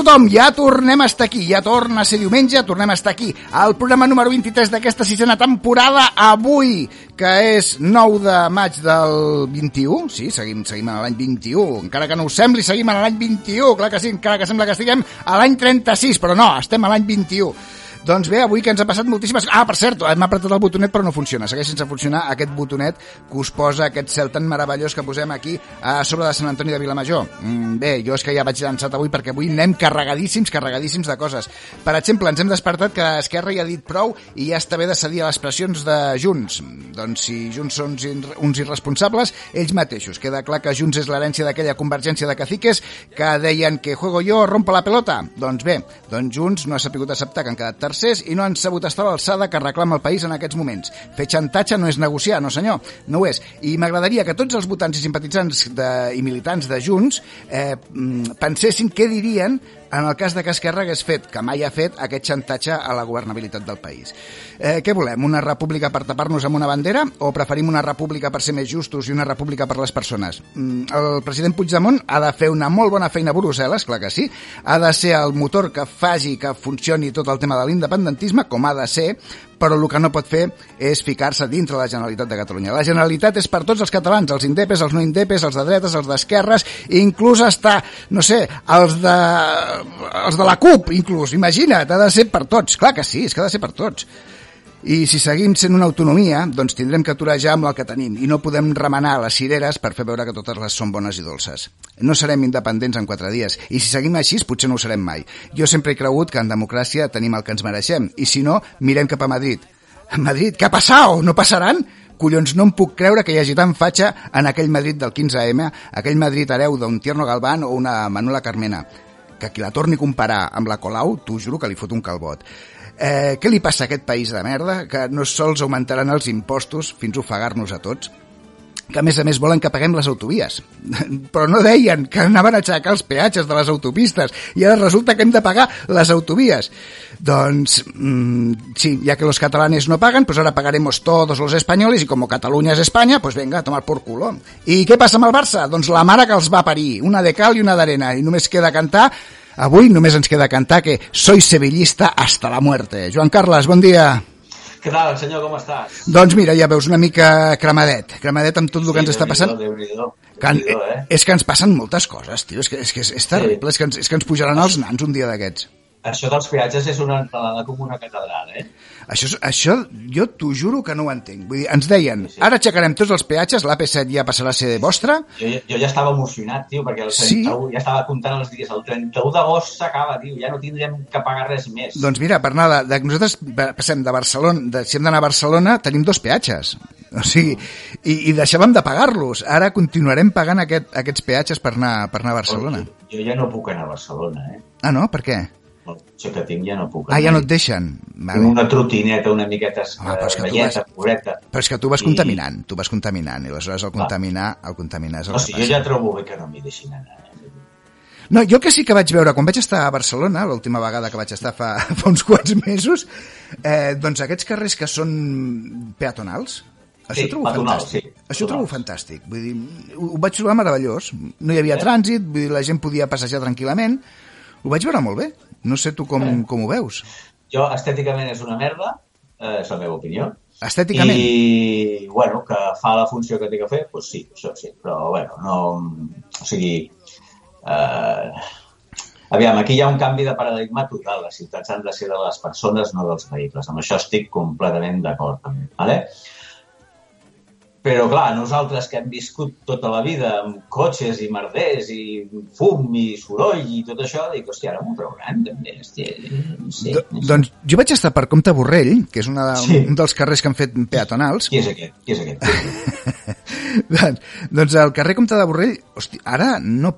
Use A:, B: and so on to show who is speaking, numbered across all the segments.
A: tothom! Ja tornem a estar aquí, ja torna a ser diumenge, tornem a estar aquí. El programa número 23 d'aquesta sisena temporada, avui, que és 9 de maig del 21, sí, seguim, seguim a l'any 21, encara que no us sembli, seguim a l'any 21, clar que sí, encara que sembla que estiguem a l'any 36, però no, estem a l'any 21. Doncs bé, avui que ens ha passat moltíssimes... Ah, per cert, hem apretat el botonet però no funciona. Segueix sense funcionar aquest botonet que us posa aquest cel tan meravellós que posem aquí a sobre de Sant Antoni de Vilamajor. Mm, bé, jo és que ja vaig llançat avui perquè avui anem carregadíssims, carregadíssims de coses. Per exemple, ens hem despertat que Esquerra ja ha dit prou i ja està bé de cedir a les pressions de Junts. Doncs si Junts són uns irresponsables, ells mateixos. Queda clar que Junts és l'herència d'aquella convergència de caciques que deien que juego yo, rompo la pelota. Doncs bé, doncs Junts no ha sapigut acceptar que han quedat tercers i no han sabut estar a l'alçada que reclama el país en aquests moments. Fer xantatge no és negociar, no senyor, no ho és. I m'agradaria que tots els votants i simpatitzants de, i militants de Junts eh, pensessin què dirien en el cas de que Esquerra hagués fet, que mai ha fet, aquest xantatge a la governabilitat del país. Eh, què volem? Una república per tapar-nos amb una bandera o preferim una república per ser més justos i una república per les persones? Mm, el president Puigdemont ha de fer una molt bona feina a Brussel·les, clar que sí, ha de ser el motor que faci que funcioni tot el tema de l'independentisme, com ha de ser, però el que no pot fer és ficar-se dintre la Generalitat de Catalunya. La Generalitat és per tots els catalans, els indepes, els no indepes, els de dretes, els d'esquerres, inclús està, no sé, els de, els de la CUP, inclús, imagina't, ha de ser per tots. Clar que sí, és que ha de ser per tots. I si seguim sent una autonomia, doncs tindrem que aturar ja amb el que tenim i no podem remenar les cireres per fer veure que totes les són bones i dolces. No serem independents en quatre dies i si seguim així potser no ho serem mai. Jo sempre he cregut que en democràcia tenim el que ens mereixem i si no, mirem cap a Madrid. A Madrid, què ha passat? No passaran? collons, no em puc creure que hi hagi tant fatxa en aquell Madrid del 15M, aquell Madrid hereu d'un Tierno Galván o una Manuela Carmena. Que qui la torni a comparar amb la Colau, t'ho juro que li fot un calbot. Eh, què li passa a aquest país de merda? Que no sols augmentaran els impostos fins a ofegar-nos a tots, que a més a més volen que paguem les autovies. Però no deien que anaven a aixecar els peatges de les autopistes i ara resulta que hem de pagar les autovies. Doncs mmm, sí, ja que los catalanes no pagan, pues ahora pagaremos todos los españoles y como Cataluña es España, pues venga, a tomar por culo. I què passa amb el Barça? Doncs la mare que els va parir, una de cal i una d'arena, i només queda cantar Avui només ens queda cantar que soy sevillista hasta la muerte. Joan Carles, bon dia.
B: Què tal, senyor, com estàs?
A: Doncs mira, ja veus una mica cremadet, cremadet amb tot el
B: Sí,
A: que ens està passant. Que,
B: eh?
A: És que ens passen moltes coses, tio, és que és, que és, és terrible, és, que ens, és que ens pujaran els nans un dia d'aquests.
B: Això dels peatges és una entrada com una catedral, eh?
A: Això, això jo t'ho juro que no ho entenc. Vull dir, ens deien,
B: Sí, sí.
A: ara aixecarem tots els peatges, l'AP7 ja passarà a ser vostra,
B: Jo, jo ja estava emocionat, tio, perquè el
A: Sí?
B: 31, ja estava comptant els dies. El 31 d'agost s'acaba, tio, ja no tindrem que pagar res més.
A: Doncs mira, per anar, de, de, nosaltres passem de Barcelona, de, si hem d'anar a Barcelona, tenim dos peatges. O sigui, i, i deixàvem de pagar-los. Ara continuarem pagant aquest, aquests peatges per anar, per anar a Barcelona.
B: Jo, jo ja no puc anar a Barcelona, eh?
A: Ah, no? Per què?
B: El cotxe que tinc ja no puc
A: Ah,
B: anar.
A: ja no et deixen.
B: Tinc
A: Vale.
B: una trotineta una miqueta
A: Home, però és que
B: velleta,
A: vas-
B: pobreta.
A: Però és que tu vas
B: I-
A: contaminant, tu vas contaminant, i aleshores el contaminar, el contaminar és el
B: O
A: que
B: jo
A: passa.
B: ja trobo bé que no m'hi deixin anar. Eh?
A: No, jo que sí que vaig veure, quan vaig estar a Barcelona, l'última vegada que vaig estar fa, fa uns quants mesos, eh, doncs aquests carrers que són peatonals, això
B: Sí,
A: ho trobo fantàstic.
B: sí,
A: Això ho trobo fantàstic. Vull dir, ho, ho vaig trobar meravellós. No hi havia
B: Eh?
A: trànsit, vull dir, la gent podia passejar tranquil·lament. Ho vaig veure molt bé. No sé tu com, com ho veus.
B: Jo, estèticament és una merda, eh, és la meva opinió.
A: Estèticament.
B: I, bueno, que fa la funció que té que fer, doncs sí, això sí. Però, bueno, no... O sigui... Eh, aviam, aquí hi ha un canvi de paradigma total. Les ciutats han de ser de les persones, no dels vehicles. Amb això estic completament d'acord, també. Vale? Però, clar, nosaltres que hem viscut tota la vida amb cotxes i merders i fum i soroll i tot això, dic, hòstia, ara m'ho trauran, també, hòstia, sí,
A: Do,
B: sí.
A: doncs jo vaig estar per Comte Borrell, que és una,
B: Sí.
A: un dels carrers que han fet peatonals,
B: Qui és aquest? Qui és aquest?
A: Doncs, doncs el carrer Comte de Borrell, hosti, ara no,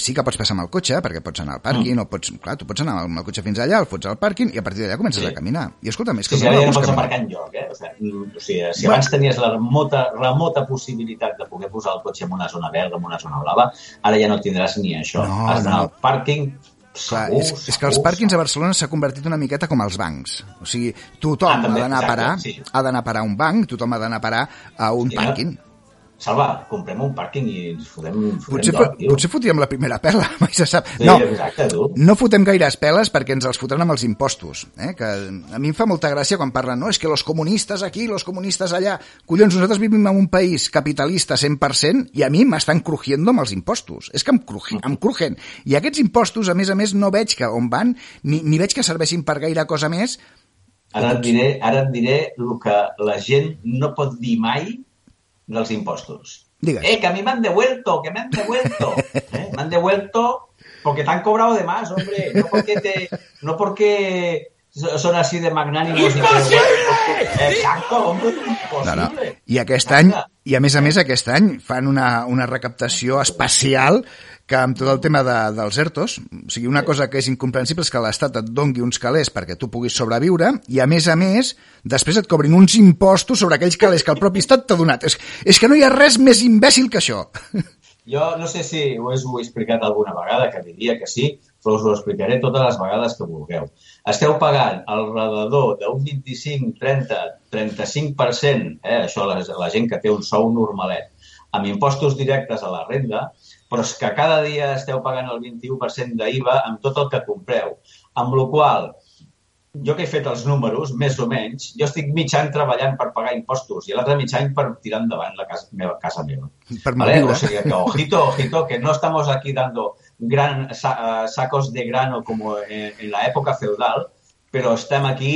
A: sí que pots passar amb el cotxe, perquè pots anar al pàrquing,
B: Mm.
A: o pots, clar, tu pots anar amb el cotxe fins allà, el fots al pàrquing i a partir d'allà comences
B: Sí.
A: a caminar. I escolta, és que
B: Sí, sí,
A: no
B: ara ja no pots
A: més.
B: aparcar enlloc, eh? O sigui, o sigui si abans tenies la remota, remota possibilitat de poder posar el cotxe en una zona verda, en una zona blava, ara ja no tindràs ni això.
A: No,
B: Has d'anar
A: no.
B: al pàrquing,
A: Clar,
B: segur,
A: és, és que els pàrquings a Barcelona s'ha convertit una miqueta com els bancs. O sigui, tothom
B: Ah, també,
A: ha d'anar a parar,
B: sí.
A: ha d'anar a parar a un banc, tothom ha d'anar a parar a un
B: Sí, no? Salva, comprem un pàrquing i ens fotem, fotem
A: Potser,
B: lloc, tio.
A: potser fotíem la primera pela, mai se sap.
B: Sí,
A: no,
B: exacte, tu.
A: no fotem gaires peles perquè ens els fotran amb els impostos. Eh? Que a mi em fa molta gràcia quan parlen, no, és que los comunistes aquí, los comunistes allà... Collons, nosaltres vivim en un país capitalista 100% i a mi m'estan crujiendo amb els impostos. És que em, cruji, em crujen. I aquests impostos, a més a més, no veig que on van, ni, ni veig que serveixin per gaire cosa més.
B: Ara et diré, ara et diré el que la gent no pot dir mai dels impostos.
A: Digues.
B: Eh, que a mí me han devuelto, que me han devuelto. ¿Eh? Me han devuelto porque te han cobrado de más, hombre. No porque, te, no porque son así de magnánimos. ni que- Exacto, hombre,
A: No, no.
B: imposible.
A: I aquest any, i a més a més aquest any, fan una, una recaptació especial que amb tot el tema de, dels ERTOs, o sigui, una cosa que és incomprensible és que l'Estat et dongui uns calés perquè tu puguis sobreviure i, a més a més, després et cobrin uns impostos sobre aquells calés que el propi Estat t'ha donat. És, és que no hi ha res més imbècil que això.
B: Jo no sé si ho he, ho he explicat alguna vegada, que diria que sí, però us ho explicaré totes les vegades que vulgueu. Esteu pagant al redador d'un 25, 30, 35%, eh, això la, la gent que té un sou normalet, amb impostos directes a la renda, però és que cada dia esteu pagant el 21% d'IVA amb tot el que compreu. Amb la qual jo que he fet els números, més o menys, jo estic mig any treballant per pagar impostos i l'altre mig any per tirar endavant la casa meva. Casa meva.
A: Per
B: ¿Vale? O sea que, ojito, ojito, que no estamos aquí dando gran eh, sacos de grano como en, en la època feudal, però estem aquí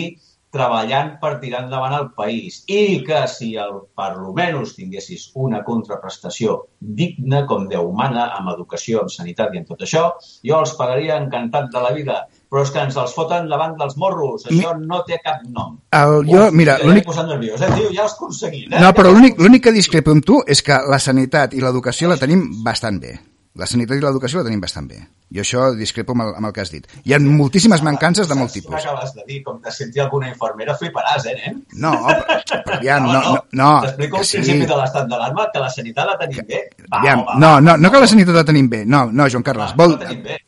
B: treballant per tirar endavant el país i que si el, per almenys tinguessis una contraprestació digna, com Déu mana, amb educació, amb sanitat i en tot això, jo els pagaria encantat de la vida. Però és que ens els foten davant dels morros. Això no té cap nom.
A: El, jo,
B: Uf,
A: mira,
B: ja
A: l'únic...
B: posat nerviós, eh, tio? Ja has aconseguit, eh?
A: No, però l'únic que discrepo amb tu és que la sanitat i l'educació la tenim bastant bé. La sanitat i l'educació la tenim bastant bé. Jo això discrepo amb el, amb el que has dit. Hi ha moltíssimes mancances de molt tipus.
B: acabes de dir? Com de sentir alguna infermera, fliparàs, eh, nen?
A: No, però, però aviam, no, no, no,
B: T'explico
A: que
B: el
A: sí.
B: principi de l'estat d'alarma, que la sanitat la tenim bé. Va,
A: Aviam,
B: home,
A: no,
B: va,
A: no, no que la sanitat la tenim bé. No, no, Joan Carles.
B: Va,
A: Vol,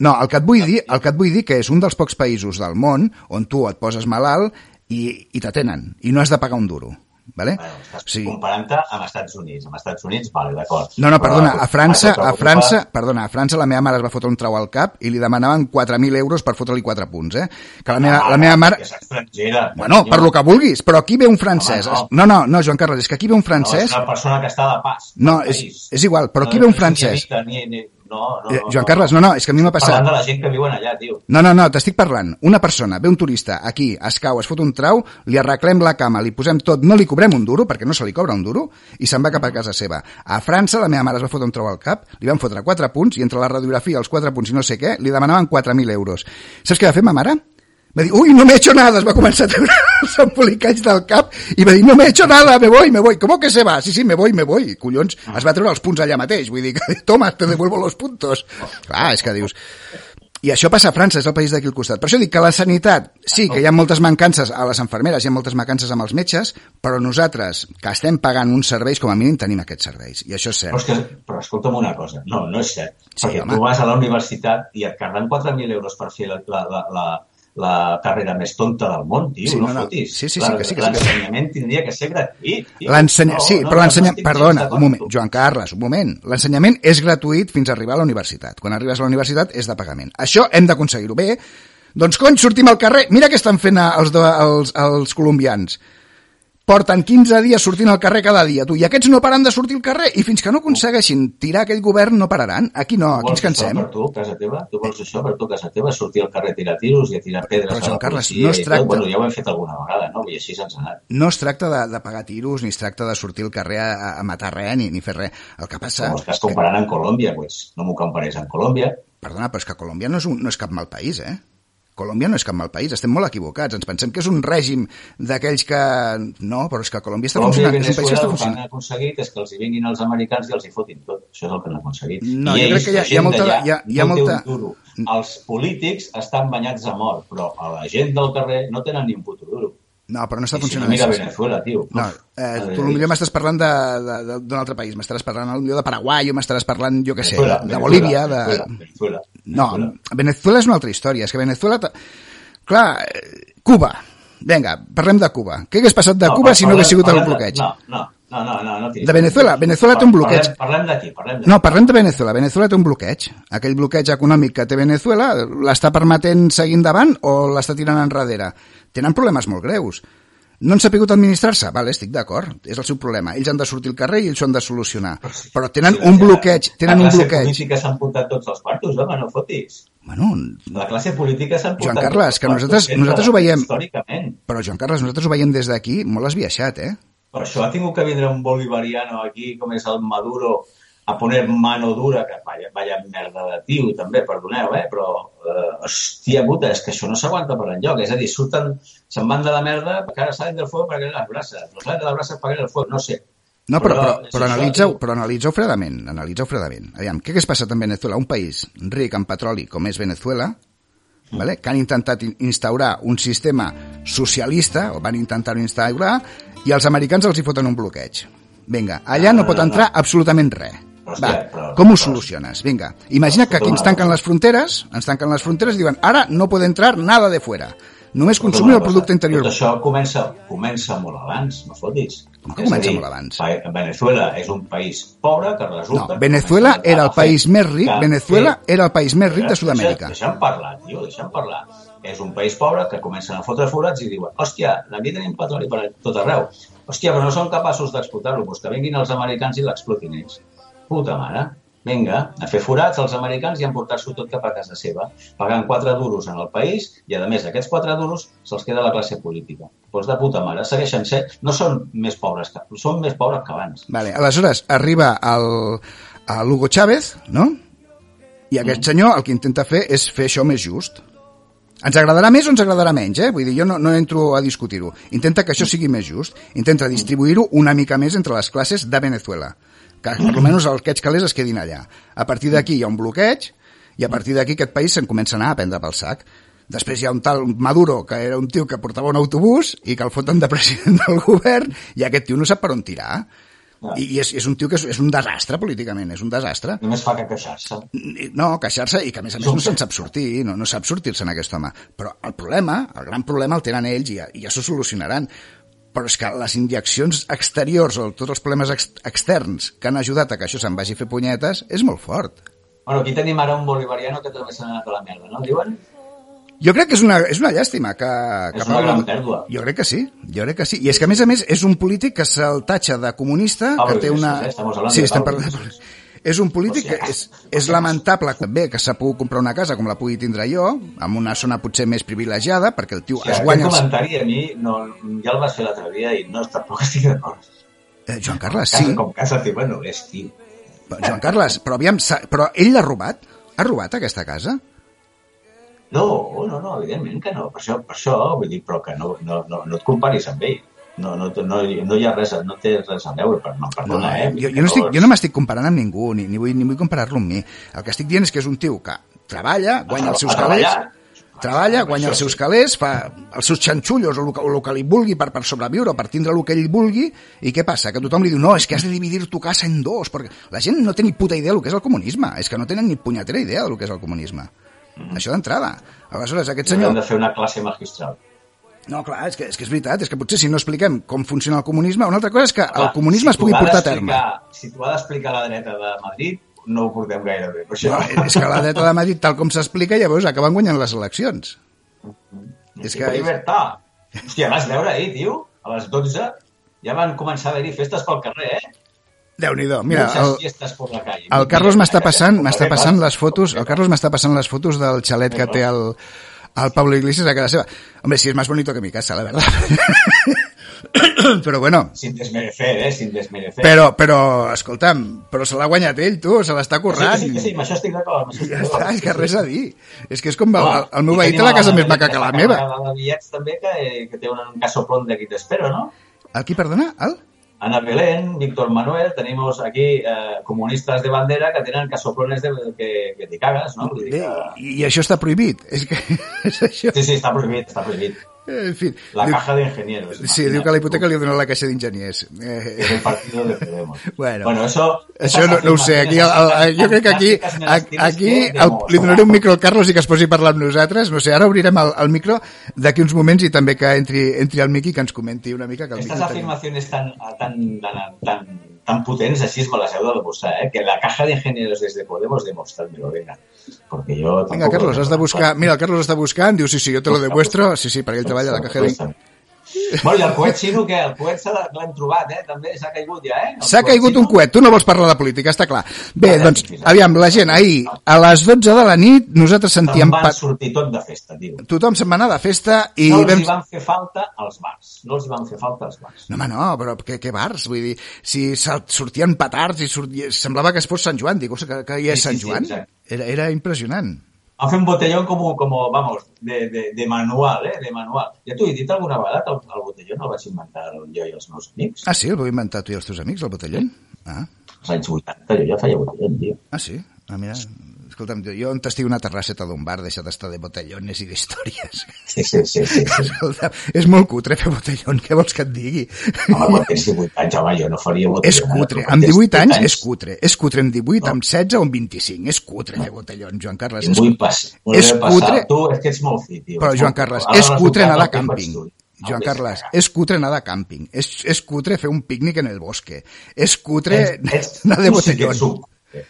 A: no, el que et vull dir, el que et vull dir que és un dels pocs països del món on tu et poses malalt i, i t'atenen i no has de pagar un duro. Vale?
B: Bueno, estàs
A: Sí.
B: comparant-te amb Estats Units. Amb Estats Units, vale, d'acord.
A: No, no,
B: Però,
A: perdona, a França, a França, perdona, a França la meva mare es va fotre un trau al cap i li demanaven 4.000 euros per fotre-li 4 punts, eh? Que la meva, la meva mare...
B: És estrangera.
A: Bueno, per lo que vulguis, però aquí ve un francès.
B: Home,
A: No, no, no, Joan Carles, és que aquí ve un
B: No,
A: francès...
B: és una persona que està de pas.
A: No, és, és igual, però aquí
B: No
A: ve un
B: ni
A: francès.
B: amica, Ni, ni, no, no,
A: Eh,
B: no,
A: Joan Carles, no, no, és que a mi m'ha
B: Parlant
A: passat.
B: de la gent que viuen allà, tio.
A: No, no, no, t'estic parlant. Una persona, ve un turista aquí, es cau, es fot un trau, li arreglem la cama, li posem tot, no li cobrem un duro, perquè no se li cobra un duro, i se'n va cap a casa seva. A França, la meva mare es va fotre un trau al cap, li van fotre 4 punts, i entre la radiografia, els 4 punts i no sé què, li demanaven 4.000 euros. Saps què va fer ma mare? Va dir, uy, no me he hecho nada, es va començar a treure els embolicalls del cap i va dir, no me he hecho nada, me voy, me voy. ¿Cómo que se va? Sí, sí, me voy, me voy. I, collons, es va treure els punts allà mateix. Vull dir que, toma, te devuelvo los puntos. Clar, és que dius... I això passa a França, és el país d'aquí al costat. Per això dic que la sanitat, sí, que hi ha moltes mancances a les enfermeres, hi ha moltes mancances amb els metges, però nosaltres, que estem pagant uns serveis, com a mínim tenim aquests serveis. I això és
B: Però, és
A: cert.
B: que, però escolta'm una cosa, no, no és cert.
A: Sí,
B: perquè
A: home.
B: tu vas a la universitat i et carreguen 4.000 euros per fer la, la, la, la, la carrera més tonta del món, tio,
A: Sí,
B: no,
A: no,
B: fotis.
A: Sí, sí, sí, que sí, que.
B: L'ensenyament tindria que ser gratuït.
A: L'ensenya...
B: No,
A: Sí,
B: no,
A: però
B: no,
A: l'ensenyament...
B: no
A: Perdona, un moment. Joan Carles, un moment. L'ensenyament és gratuït fins a arribar a la universitat. Quan arribes a la universitat és de pagament. Això hem d'aconseguir-ho bé. Doncs cony, sortim al carrer. Mira què estan fent els, de, els, els colombians. Porten 15 dies sortint al carrer cada dia, tu, i aquests no paren de sortir al carrer, i fins que no aconsegueixin tirar aquell govern no pararan. Aquí no, aquí ens cansem.
B: per tu, casa teva? Tu vols això per tu, casa teva? Sortir al carrer a tirar tiros i a tirar pedres
A: Però,
B: a
A: Joan Carles, no es tracta-
B: Bueno, ja ho hem fet alguna vegada, no? I així se'ns ha anat.
A: No es tracta de, de pagar tiros, ni es tracta de sortir al carrer a, a matar res, ni, ni fer res. El que passa...
B: Com estàs comparant amb Colòmbia, pues, no m'ho compares amb Colòmbia.
A: Perdona, però és que Colòmbia no és, un, no és cap mal país, eh? Colòmbia no és cap mal país, estem molt equivocats. Ens pensem que és un règim d'aquells que... No, però és que Colòmbia està
B: Colòmbia
A: funcionant, és un país que
B: Venezuela
A: està
B: el que han
A: funcionant.
B: aconseguit és que els hi vinguin els americans i els hi fotin tot. Això és el que han aconseguit.
A: No,
B: I
A: jo crec
B: ells,
A: que hi ha- hi ha molta- hi ha- hi ha
B: no
A: molta-
B: duro. Els polítics estan banyats a mort, però a la gent del carrer no tenen ni un puto duro.
A: No, però no està
B: I si no,
A: funcionant
B: mira. Venezuela, tio.
A: No, eh, tu potser m'estàs parlant d'un altre país, m'estaràs parlant potser de Paraguai o m'estaràs parlant, jo què sé,
B: Venezuela,
A: de
B: Venezuela,
A: Bolívia, de...
B: Venezuela, Venezuela,
A: No,
B: Venezuela.
A: És una altra història. És que Venezuela... ta- Clar, eh, Cuba. Vinga, parlem de Cuba. Què hagués passat de Cuba si no hagués sigut el bloqueig?
B: No, no, No, no, no, no
A: de Venezuela. Venezuela té un bloqueig.
B: Parlem, parlem d'aquí, parlem d'aquí.
A: No, parlem de Venezuela. Venezuela té un bloqueig. Aquell bloqueig econòmic que té Venezuela l'està permetent seguir endavant o l'està tirant enrere? Tenen problemes molt greus. No han sapigut administrar-se? Vale, estic d'acord. És el seu problema. Ells han de sortir al carrer i ells ho han de solucionar. Però tenen
B: Sí,
A: un
B: la-
A: bloqueig. Tenen
B: la
A: un
B: classe
A: bloqueig.
B: política s'han portat tots els quartos, home, no fotis.
A: Bueno,
B: La classe política s'han
A: Joan
B: portat
A: Carles, que nosaltres- nosaltres ho veiem.
B: Històricament.
A: però Joan Carles, nosaltres ho veiem des d'aquí molt esbiaixat, eh?
B: Per això ha tingut que vindre un bolivariano aquí, com és el Maduro, a poner mano dura, que vaya, vaya merda de tio, també, perdoneu, eh? però, eh, hòstia puta, és que això no s'aguanta per enlloc. És a dir, surten, se'n van de la merda, perquè ara salen del fuego perquè les braces. No salen de les braces perquè el fuego, no sé.
A: No, però, però, però,
B: això,
A: analitzeu, però analitzeu fredament, analitzeu fredament. Aviam, què hagués passat en Venezuela? Un país ric en petroli com és Venezuela, vale? que han intentat in- instaurar un sistema socialista, o van intentar instaurar, i els americans els hi foten un bloqueig. Vinga, allà no pot entrar absolutament res.
B: Però,
A: Va,
B: hòstia, però-
A: com ho
B: però-
A: soluciones? Vinga, imagina que aquí ens tanquen les fronteres, ens tanquen les fronteres i diuen ara no pot entrar nada de fuera. Només consumir el producte interior.
B: Tot això comença, comença molt abans, no fotis.
A: Com que comença
B: dir,
A: molt abans?
B: Venezuela és un país pobre que resulta...
A: No,
B: que
A: Venezuela
B: comença
A: era el país més ric,
B: que
A: Venezuela
B: fer-
A: era el país més ric de Sud-amèrica.
B: Deixa'm parlar, tio, deixa'm parlar. És un país pobre que comencen a fotre forats i diuen hòstia, aquí tenim petroli per tot arreu. Hòstia, però no són capaços d'explotar-lo. Doncs que vinguin els americans i l'explotin ells. Puta mare. Vinga, a fer forats els americans i a emportar-s'ho tot cap a casa seva, pagant 4 duros en el país i, a més, aquests 4 duros se'ls queda la classe política. Doncs de puta mare, segueixen sent... No són més pobres que... Són més pobres que abans.
A: Vale, aleshores arriba el, el Hugo Chávez, no? I aquest
B: Mm.
A: senyor el que intenta fer és fer això més just. Ens agradarà més o ens agradarà menys, eh? Vull dir, jo no, no entro a discutir-ho. Intenta que això sigui més just. Intenta distribuir-ho una mica més entre les classes de Venezuela. Que per almenys aquests calés es quedin allà. A partir d'aquí hi ha un bloqueig i a partir d'aquí aquest país se'n comença a anar a prendre pel sac. Després hi ha un tal Maduro, que era un tio que portava un autobús i que el foten de president del govern i aquest tio no sap per on tirar. I, i és, és un tio que és, és un desastre políticament, és un desastre.
B: Només fa que queixar-se.
A: No, queixar-se i que a més a més no se'n sap sortir, no, no sap sortir-se en aquest home. Però el problema, el gran problema el tenen ells i ja, i ja s'ho solucionaran. Però és que les injeccions exteriors o tots els problemes ex externs que han ajudat a que això se'n vagi a fer punyetes és molt fort.
B: Bueno, aquí tenim ara un bolivariano que també s'ha anat a la merda, no? Diuen?
A: Jo crec que és una, és una llàstima que, que
B: És una gran pèrdua.
A: Jo crec que sí, jo crec que sí. I és que, a més a més, és un polític que se'l tatxa de comunista,
B: Pablo
A: que té
B: Iglesias,
A: una...
B: eh? Estamos hablando
A: sí,
B: de
A: estem parlant... És un polític
B: O
A: que és, és lamentable bé que s'ha pogut comprar una casa com la pugui tindre jo, en una zona potser més privilegiada, perquè el tio
B: Sí,
A: es
B: aquest
A: guanya... Els...
B: comentari a mi no, ja el vas fer l'altre dia i no tampoc estic d'acord.
A: Eh, Joan Carles,
B: Casa
A: sí.
B: com casa teva no és, tio.
A: Joan Carles, però aviam, però ell l'ha robat? Ha robat aquesta casa?
B: No, no, no, evidentment que no. Per això, per això vull dir, però que no, no, no, no et comparis amb ell. No, no, no, no hi ha res, no té res a veure, per, no, perdona, eh?
A: jo, jo, no estic, jo no m'estic comparant amb ningú, ni, ni vull, ni vull comparar-lo amb mi. El que estic dient és que és un tio que treballa, guanya els seus calés, treballa, guanya els seus calés, fa els seus xanxullos o el, que- o el que li vulgui per, per sobreviure o per tindre el que ell vulgui, i què passa? Que tothom li diu, no, és que has de dividir tu casa en dos, perquè la gent no té ni puta idea del que és el comunisme, és que no tenen ni punyetera idea del que és el comunisme. Això d'entrada. Aleshores, aquest
B: Hem
A: senyor...
B: de fer una classe magistral.
A: No, clar, és que, és que és veritat, és que potser si no expliquem com funciona el comunisme, una altra cosa és que el
B: Clar,
A: comunisme es
B: si t'ho
A: pugui portar a terme.
B: Si t'ho ha d'explicar la dreta de Madrid, no ho portem gaire bé. Per això...
A: No, és que la dreta de Madrid, tal com s'explica, veus, acaben guanyant les eleccions. És que... És...
B: Libertad. Hòstia, vas veure ahir, tio? A les 12 ja van començar a haver-hi festes pel carrer, eh?
A: Déu-n'hi-do. Mira,
B: Muchas
A: el, el Carlos m'està passant, m'està passant les fotos, el Carlos m'està passant les fotos del xalet que té el, el Pablo Iglesias a casa seva. Hombre, sí, es más bonito que mi casa, la verdad. però bueno,
B: Sin desmerecer, eh? Sin desmerecer.
A: però, però, escolta'm, però se l'ha guanyat ell, tu, se l'està
B: Sí,
A: currant.
B: sí, que sí, amb això estic d'acord.
A: Ja està, és que res a dir. És que és com el,
B: Home,
A: el meu
B: i
A: veí té la casa
B: la-
A: més maca que la meva.
B: La de bitllets també, que, que té un casoplón d'aquí t'espero, ¿no?
A: El qui, perdona? El?
B: Ana Belén, Víctor Manuel, tenemos aquí eh, comunistas de bandera que tenen casoplones de, que, que te cagas, no? Vull dir que...
A: i, I això està prohibit. És que és això.
B: Sí, sí, està prohibit, està prohibit.
A: En fi.
B: La
A: diu,
B: caja de ingenieros.
A: sí, diu que la hipoteca li ha donat la caixa d'enginyers. Eh,
B: el partido de Podemos.
A: Bueno.
B: bueno eso...
A: això
B: esas
A: no, no ho sé, aquí, el, el, el, jo crec que aquí, aquí el, li donaré un micro al Carlos i que es posi a parlar amb nosaltres. No sé, ara obrirem el, el micro d'aquí uns moments i també que entri, entri el Miqui que ens comenti una mica. Que el
B: Estas afirmaciones tan, tan, tan, tan, tan potentes, así es me las he de demostrar, ¿eh? que la caja de ingenieros desde Podemos, demostrármelo, venga. Porque yo tampoco-
A: Carlos, has de buscar... Mira, el Carlos està buscant, diu, sí, sí, jo te lo demuestro. Sí, sí, perquè ell treballa a la caja de...
B: Bueno, i el coet xino, què? El coet l'hem trobat, eh? També s'ha caigut ja, eh?
A: S'ha caigut
B: xino.
A: un coet, tu no vols parlar de política, està clar. Bé,
B: Vale,
A: doncs,
B: sí, sí.
A: aviam, la gent, ahir, a les 12 de la nit, nosaltres
B: Se'n
A: sentíem...
B: van
A: Pa...
B: sortir tot de festa, tio.
A: Tothom se'n va anar de festa i
B: No els
A: vam...
B: hi van fer falta als bars. No els hi van fer falta als bars.
A: No, home, no, però què, què bars? Vull dir, si sortien petards i sortia... semblava que es fos Sant Joan, dic, que, que hi és
B: Sí, sí,
A: Sant
B: sí,
A: Joan.
B: exacte.
A: Era, era impressionant.
B: Fer un botellón como, como vamos, de, de, de manual, eh? De manual. Ja t'ho he dit alguna vegada el, el botellón el vaig inventar jo i els meus amics.
A: Ah, sí? El vau inventar tu i els teus amics, el botellón? Ah,
B: Als anys 80 jo ja feia botellón, tio.
A: ah sí? Ah, mira, escolta'm, jo- jo on t'estic una terrasseta d'un bar, deixa d'estar de botellones i d'històries.
B: Sí, sí, sí. sí,
A: és molt cutre fer botellón, què vols que et digui?
B: Home, quan tens 18 anys, home, jo no faria botellón.
A: És cutre,
B: ara, però
A: amb
B: quan tens
A: 18 anys és cutre, és cutre amb 18, amb 16 o amb 25, és cutre fer botellón, Joan Carles. És,
B: passar.
A: És cutre.
B: Tu, és que ets molt fi, tio.
A: però Joan Carles, és cutre anar
B: faig
A: càmping.
B: No,
A: Joan
B: a
A: Carles, és cutre anar de càmping, és, és cutre fer un pícnic en el bosque, és cutre anar de
B: tu sí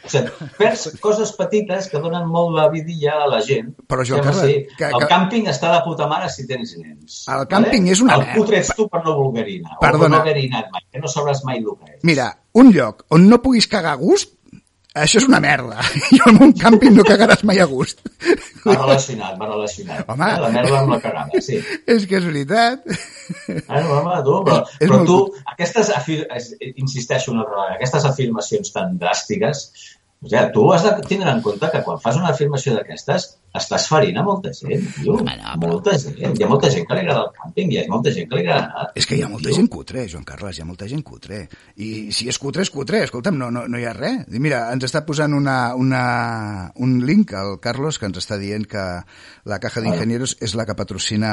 B: O sigui, perds coses petites que donen molt la vidilla a la gent.
A: Però,
B: Sembla
A: Carles,
B: ser-
A: que-
B: el
A: que-
B: càmping està de puta mare si tens nens.
A: El càmping és una
B: El
A: merda.
B: cutre ets tu per no vulgarina. O
A: Perdona.
B: per no haver anat mai, que no sabràs mai el que és.
A: Mira, un lloc on no puguis cagar a gust, això és una merda. I en un càmping no cagaràs mai a gust.
B: Va relacionat, va relacionat.
A: Home.
B: La merda amb la cagada, sí.
A: És que és veritat.
B: Ah, no, home, tu, però,
A: És
B: però
A: molt
B: tu, aquestes, insisteixo una vegada, aquestes afirmacions tan dràstiques, o sigui, tu has de tindre en compte que quan fas una afirmació d'aquestes estàs ferint a molta gent, tio.
A: Home, no, però-
B: Molta gent. Hi ha molta gent que li agrada el càmping, hi ha molta gent que li agrada anar.
A: És que hi ha molta gent cutre, Joan Carles, hi ha molta gent cutre. I si és cutre, és cutre. Escolta'm, no, no, no hi ha res. I Mira, ens està posant una, una, un link al Carlos que ens està dient que la Caja d'Ingenieros és la que patrocina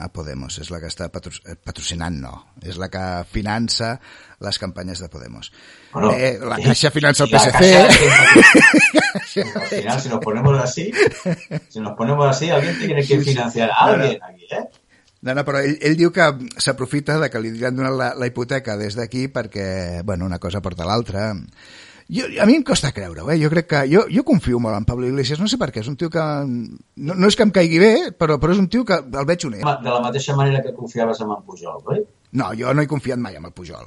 A: a Podemos, és la que està patro, eh, patrocinant, no. És la que finança les campanyes de Podemos.
B: Bueno,
A: eh, la
B: sí.
A: Caixa finança el PSC.
B: Caixa- Al final, si nos ponemos así, si nos ponemos así, alguien tiene que financiar a alguien aquí, ¿eh?
A: No, no, però ell, ell diu que s'aprofita de que li han donat la, la hipoteca des d'aquí perquè, bueno, una cosa porta l'altra. Jo, a mi em costa creure eh? jo crec que... Jo, jo confio molt en Pablo Iglesias, no sé per què, és un tio que... No, no és que em caigui bé, però, però és un tio que el veig honest.
B: De la mateixa manera que confiaves en en Pujol, oi?
A: No, jo no he confiat mai en el Pujol.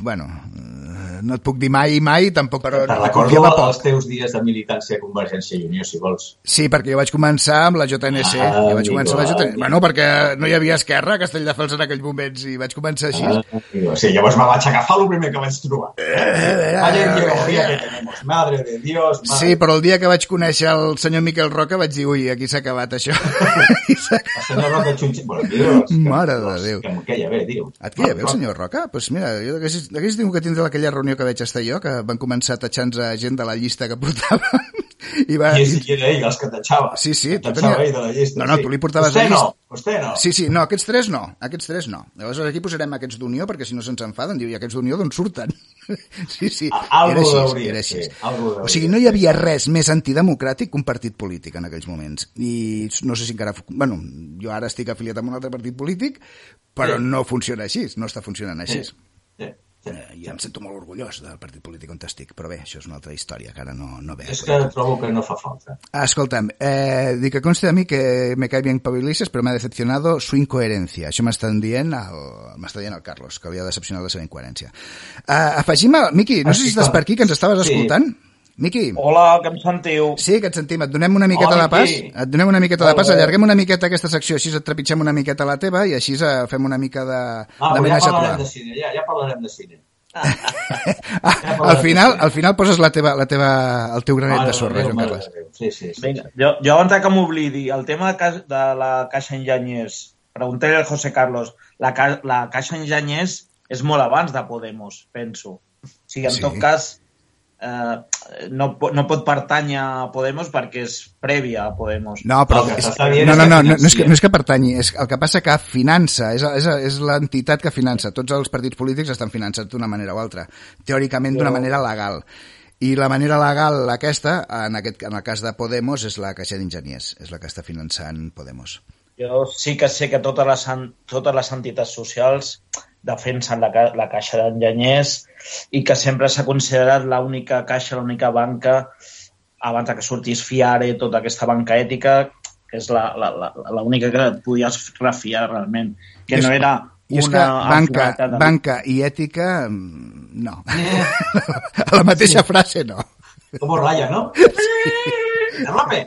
A: Bueno, eh, no et puc dir mai, mai, tampoc, però no,
B: recordo els
A: poc.
B: teus dies de militància a Convergència i Unió, si vols.
A: Sí, perquè jo vaig començar amb la JNC.
B: Ah,
A: jo vaig començar amb la JNC. Bueno, perquè no hi havia Esquerra a Castelldefels en aquells moments i vaig començar així.
B: Ah, sí, llavors me vaig agafar el primer que vaig trobar. Vaya ideología que tenemos. Madre de Dios. Madre.
A: Sí, però el dia que vaig conèixer el senyor Miquel Roca vaig dir, ui, aquí s'ha acabat això.
B: El senyor Roca Xunxi... Bueno, Dios. que-
A: Mare de
B: Dios,
A: Déu.
B: Que em queia bé, tio.
A: Et queia bé el senyor Roca? Doncs pues mira, jo hagués, hagués tingut que tindre aquella reunió que vaig estar jo, que van començar tatxant a gent de la llista que portava. I va...
B: I, és, I era ell els que tatxava.
A: Sí, sí, tu
B: tatxava
A: tenia-
B: ell de la llista.
A: No, no,
B: sí.
A: tu li portaves
B: Vostè
A: la
B: no, vostè no.
A: Sí, sí, no, aquests tres no, aquests tres no. Llavors aquí posarem aquests d'Unió perquè si no se'ns enfaden, diu, i aquests d'Unió d'on surten? Sí, sí,
B: A- algo
A: era així,
B: hauria
A: era així.
B: hauria
A: O sigui, no hi havia res més antidemocràtic que un partit polític en aquells moments. I no sé si encara... Bueno, jo ara estic afiliat amb un altre partit polític, però
B: Sí.
A: no funciona així, no està funcionant així.
B: Sí, sí, sí.
A: Eh, I em sento molt orgullós del partit polític on estic, però bé, això és una altra història que ara no, no ve.
B: És que trobo que no fa falta.
A: Ah, Escolta'm, eh, dic que conste a mi que me cae bien Pablo Iglesias, però m'ha decepcionado su incoherencia. Això m'estan dient el, m'està dient el Carlos, que li ha decepcionat la seva incoherència. Uh, afegim el... Miqui, no sé si estàs per aquí, que ens estaves
B: Sí.
A: escoltant. Miqui,
C: Hola, que em sentiu?
A: sí, que et sentim. Et donem una miqueta
B: Hola,
A: de pas?
B: Miqui.
A: Et donem una miqueta de pas,
C: bé.
A: allarguem una miqueta aquesta secció, així et trepitgem una miqueta la teva i així eh, fem una mica de,
B: Ah,
A: de
B: ja
A: menatge
B: parlarem de cine, ja, ja parlarem de cine.
A: Ah, al final, al final poses la teva, la teva, el teu granet
B: Mare
A: de sorra, Joan Carles.
B: Sí, sí, sí.
C: Vinga, jo, jo abans que m'oblidi, el tema de, ca- de la Caixa Enginyers, preguntaré al José Carlos, la, ca la Caixa Enginyers és molt abans de Podemos, penso. O sigui, en
A: Sí.
C: tot cas, eh, no, no pot pertànyer a Podemos perquè és prèvia a Podemos.
A: No, però...
B: Que
A: és, no, no, no, no, no, és que, no és que pertanyi, és el que passa que finança, és, és, és l'entitat que finança. Tots els partits polítics estan finançats d'una manera o altra, teòricament d'una manera legal. I la manera legal aquesta, en, aquest, en el cas de Podemos, és la Caixa d'Enginyers, és la que està finançant Podemos.
C: Jo sí que sé que totes les, totes les entitats socials defensen la, ca- la caixa d'enginyers i que sempre s'ha considerat l'única caixa, l'única banca abans de que sortís Fiare, tota aquesta banca ètica, que és la- la- la- l'única que et podies refiar realment, que
A: És-
C: no era
A: I és que
C: una
A: banca,
C: de-
A: banca i ètica, mm, no. A la mateixa frase, no.
B: ¿Cómo raya, no? ¡Se rompe!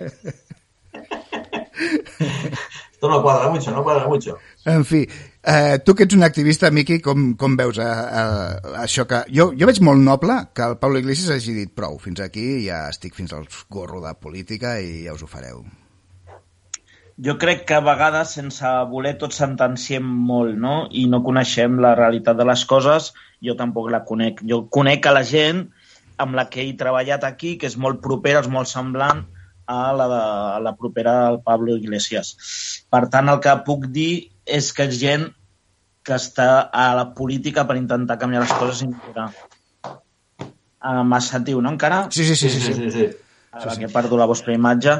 B: Esto no cuadra mucho, no cuadra mucho.
A: En fi, eh, tu que ets un activista, Miqui, com, com veus eh, eh, això que... Jo, jo veig molt noble que el Pablo Iglesias hagi dit prou, fins aquí ja estic fins al gorro de política i ja us ho fareu.
C: Jo crec que a vegades, sense voler, tots sentenciem molt, no? I no coneixem la realitat de les coses. Jo tampoc la conec. Jo conec a la gent amb la que he treballat aquí, que és molt propera, és molt semblant a la, de, a la propera del Pablo Iglesias. Per tant, el que puc dir és que gent que està a la política per intentar canviar les coses i millorar. Uh, M'ha sentiu, no, encara?
A: Sí, sí, sí, sí. sí,
B: sí. sí.
C: Ara que perdo la vostra imatge.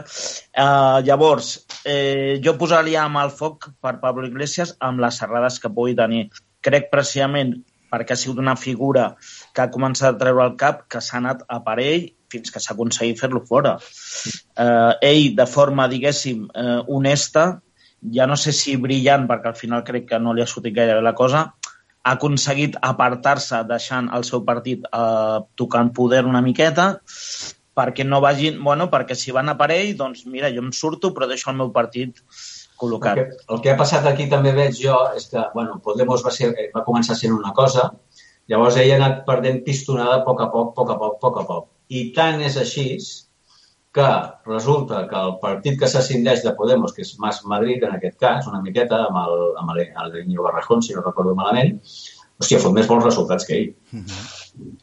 C: Uh, llavors, eh, jo posaria amb el foc per Pablo Iglesias amb les errades que pugui tenir. Crec precisament perquè ha sigut una figura que ha començat a treure el cap, que s'ha anat a per ell fins que s'ha aconseguit fer-lo fora. Eh, ell, de forma, diguéssim, eh, honesta, ja no sé si brillant, perquè al final crec que no li ha sortit gaire bé la cosa, ha aconseguit apartar-se deixant el seu partit eh, tocant poder una miqueta perquè no vagin, bueno, perquè si van a per ell, doncs mira, jo em surto però deixo el meu partit
B: El
C: col·locat.
B: que, el que ha passat aquí també veig jo és que, bueno, Podemos va, ser, va començar sent una cosa, llavors ell ha anat perdent pistonada a poc a poc, poc a poc, poc a poc. I tant és així que resulta que el partit que s'ascendeix de Podemos, que és Mas Madrid en aquest cas, una miqueta, amb el, amb el, el Íñigo Barrajón, si no recordo malament, hòstia, fot més bons resultats que ell.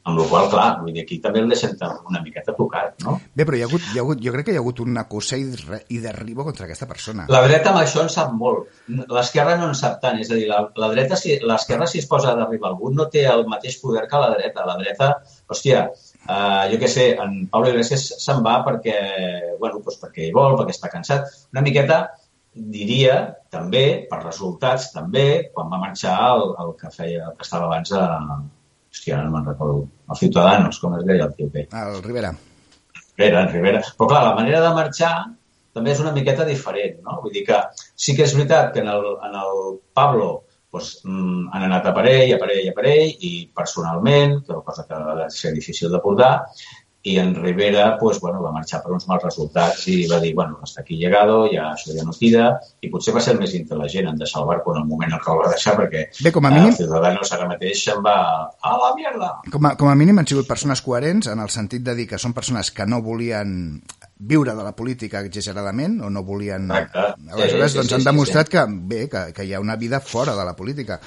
B: Amb la qual clar, vull dir, aquí també el deixen una miqueta tocat, no?
A: Bé, però hi ha hagut, hi ha hagut, jo crec que hi ha hagut una cosa i, i derribo contra aquesta persona.
B: La dreta amb això en sap molt. L'esquerra no en sap tant. És a dir, la, la dreta, si, l'esquerra si es posa d'arribar algú, no té el mateix poder que la dreta. La dreta, hòstia, eh, jo què sé, en Pablo Iglesias se'n va perquè, bueno, doncs perquè ell vol, perquè està cansat. Una miqueta, diria, també, per resultats, també, quan va marxar el, el que feia, el que estava abans a... Hòstia, no me'n recordo. Els Ciutadanos, com es deia el tio P.
A: El Rivera.
B: Rivera, en Rivera. Però clar, la manera de marxar també és una miqueta diferent, no? Vull dir que sí que és veritat que en el, en el Pablo doncs, mm, han anat a per ell, a per ell, a per ell, i personalment, que cosa que va ser difícil de portar, i en Rivera pues, bueno, va marxar per uns mals resultats i va dir, bueno, hasta aquí llegado, ja això ja no tira, i potser va ser el més intel·ligent en deixar el barco en el moment en què el va deixar, perquè
A: Bé, com a
B: eh,
A: mínim-
B: Ciudadanos ara mateix se'n va a la mierda.
A: Com a, com a mínim han sigut persones coherents en el sentit de dir que són persones que no volien viure de la política exageradament o no volien...
B: Exacte.
A: Aleshores,
B: Sí, sí,
A: doncs
B: sí,
A: han
B: sí,
A: demostrat que, bé, que, que hi ha una vida fora de la política.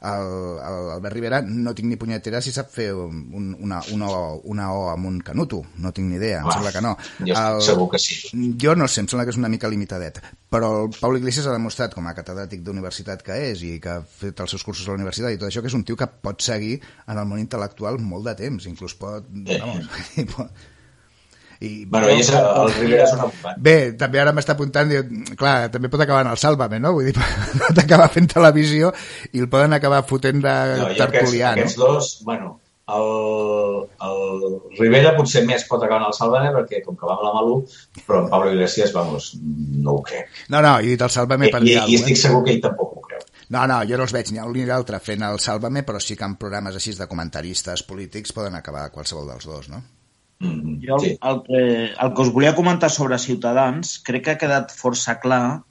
A: El, el Albert Rivera no tinc ni punyetera si sap fer un, una, una, o, una O amb un canuto. No tinc ni idea, em
B: Uah,
A: sembla que no.
B: jo estic segur que sí.
A: Jo no sé, em sembla que és una mica limitadet. Però el Pau Iglesias ha demostrat, com a catedràtic d'universitat que és i que ha fet els seus cursos a la universitat i tot això, que és un tio que pot seguir en el món intel·lectual molt de temps. Inclús pot...
B: Sí.
A: Vamos, i pot i,
B: Bueno, i és, el Rivera és una bomba.
A: Bé, també ara m'està apuntant, diu, clar, també pot acabar en el Sálvame, no? Vull dir, pot acabar fent televisió i el poden acabar fotent de
B: No, i aquests,
A: tertulià,
B: aquests
A: no?
B: dos, bueno, el, el Rivera potser més pot acabar en el Sálvame perquè com que va amb la Malú, però en Pablo Iglesias, vamos, no ho crec.
A: No, no, i dit el Sálvame
B: I,
A: per
B: i,
A: dir
B: i
A: alguna
B: estic segur que ell tampoc ho creu.
A: No, no, jo no els veig ni un ni l'altre fent el Sálvame, però sí que en programes així de comentaristes polítics poden acabar qualsevol dels dos, no?
B: Mm,
C: Jo el,
B: sí.
C: el, que, el que us volia comentar sobre Ciutadans, crec que ha quedat força clar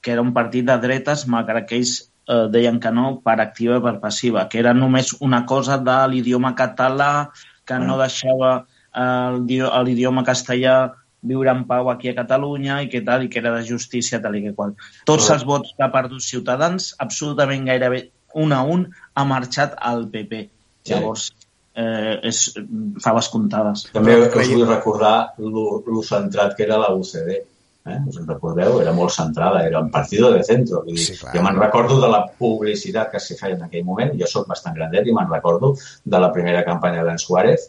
C: que era un partit de dretes, malgrat que ells eh, deien que no, per activa i per passiva, que era només una cosa de l'idioma català, que no deixava eh, l'idioma castellà viure en pau aquí a Catalunya i que tal, i que era de justícia tal i que qual. Tots els vots que ha perdut Ciutadans, absolutament gairebé un a un, ha marxat al PP.
B: Sí.
C: Llavors, eh, és, faves comptades.
B: També us vull recordar lo centrat que era la UCD. Eh? Us en recordeu? Era molt centrada, era un partido de centro. Vull dir, sí, jo me'n recordo de la publicitat que s'hi feia en aquell moment, jo sóc bastant grandet i me'n recordo de la primera campanya d'en Suárez,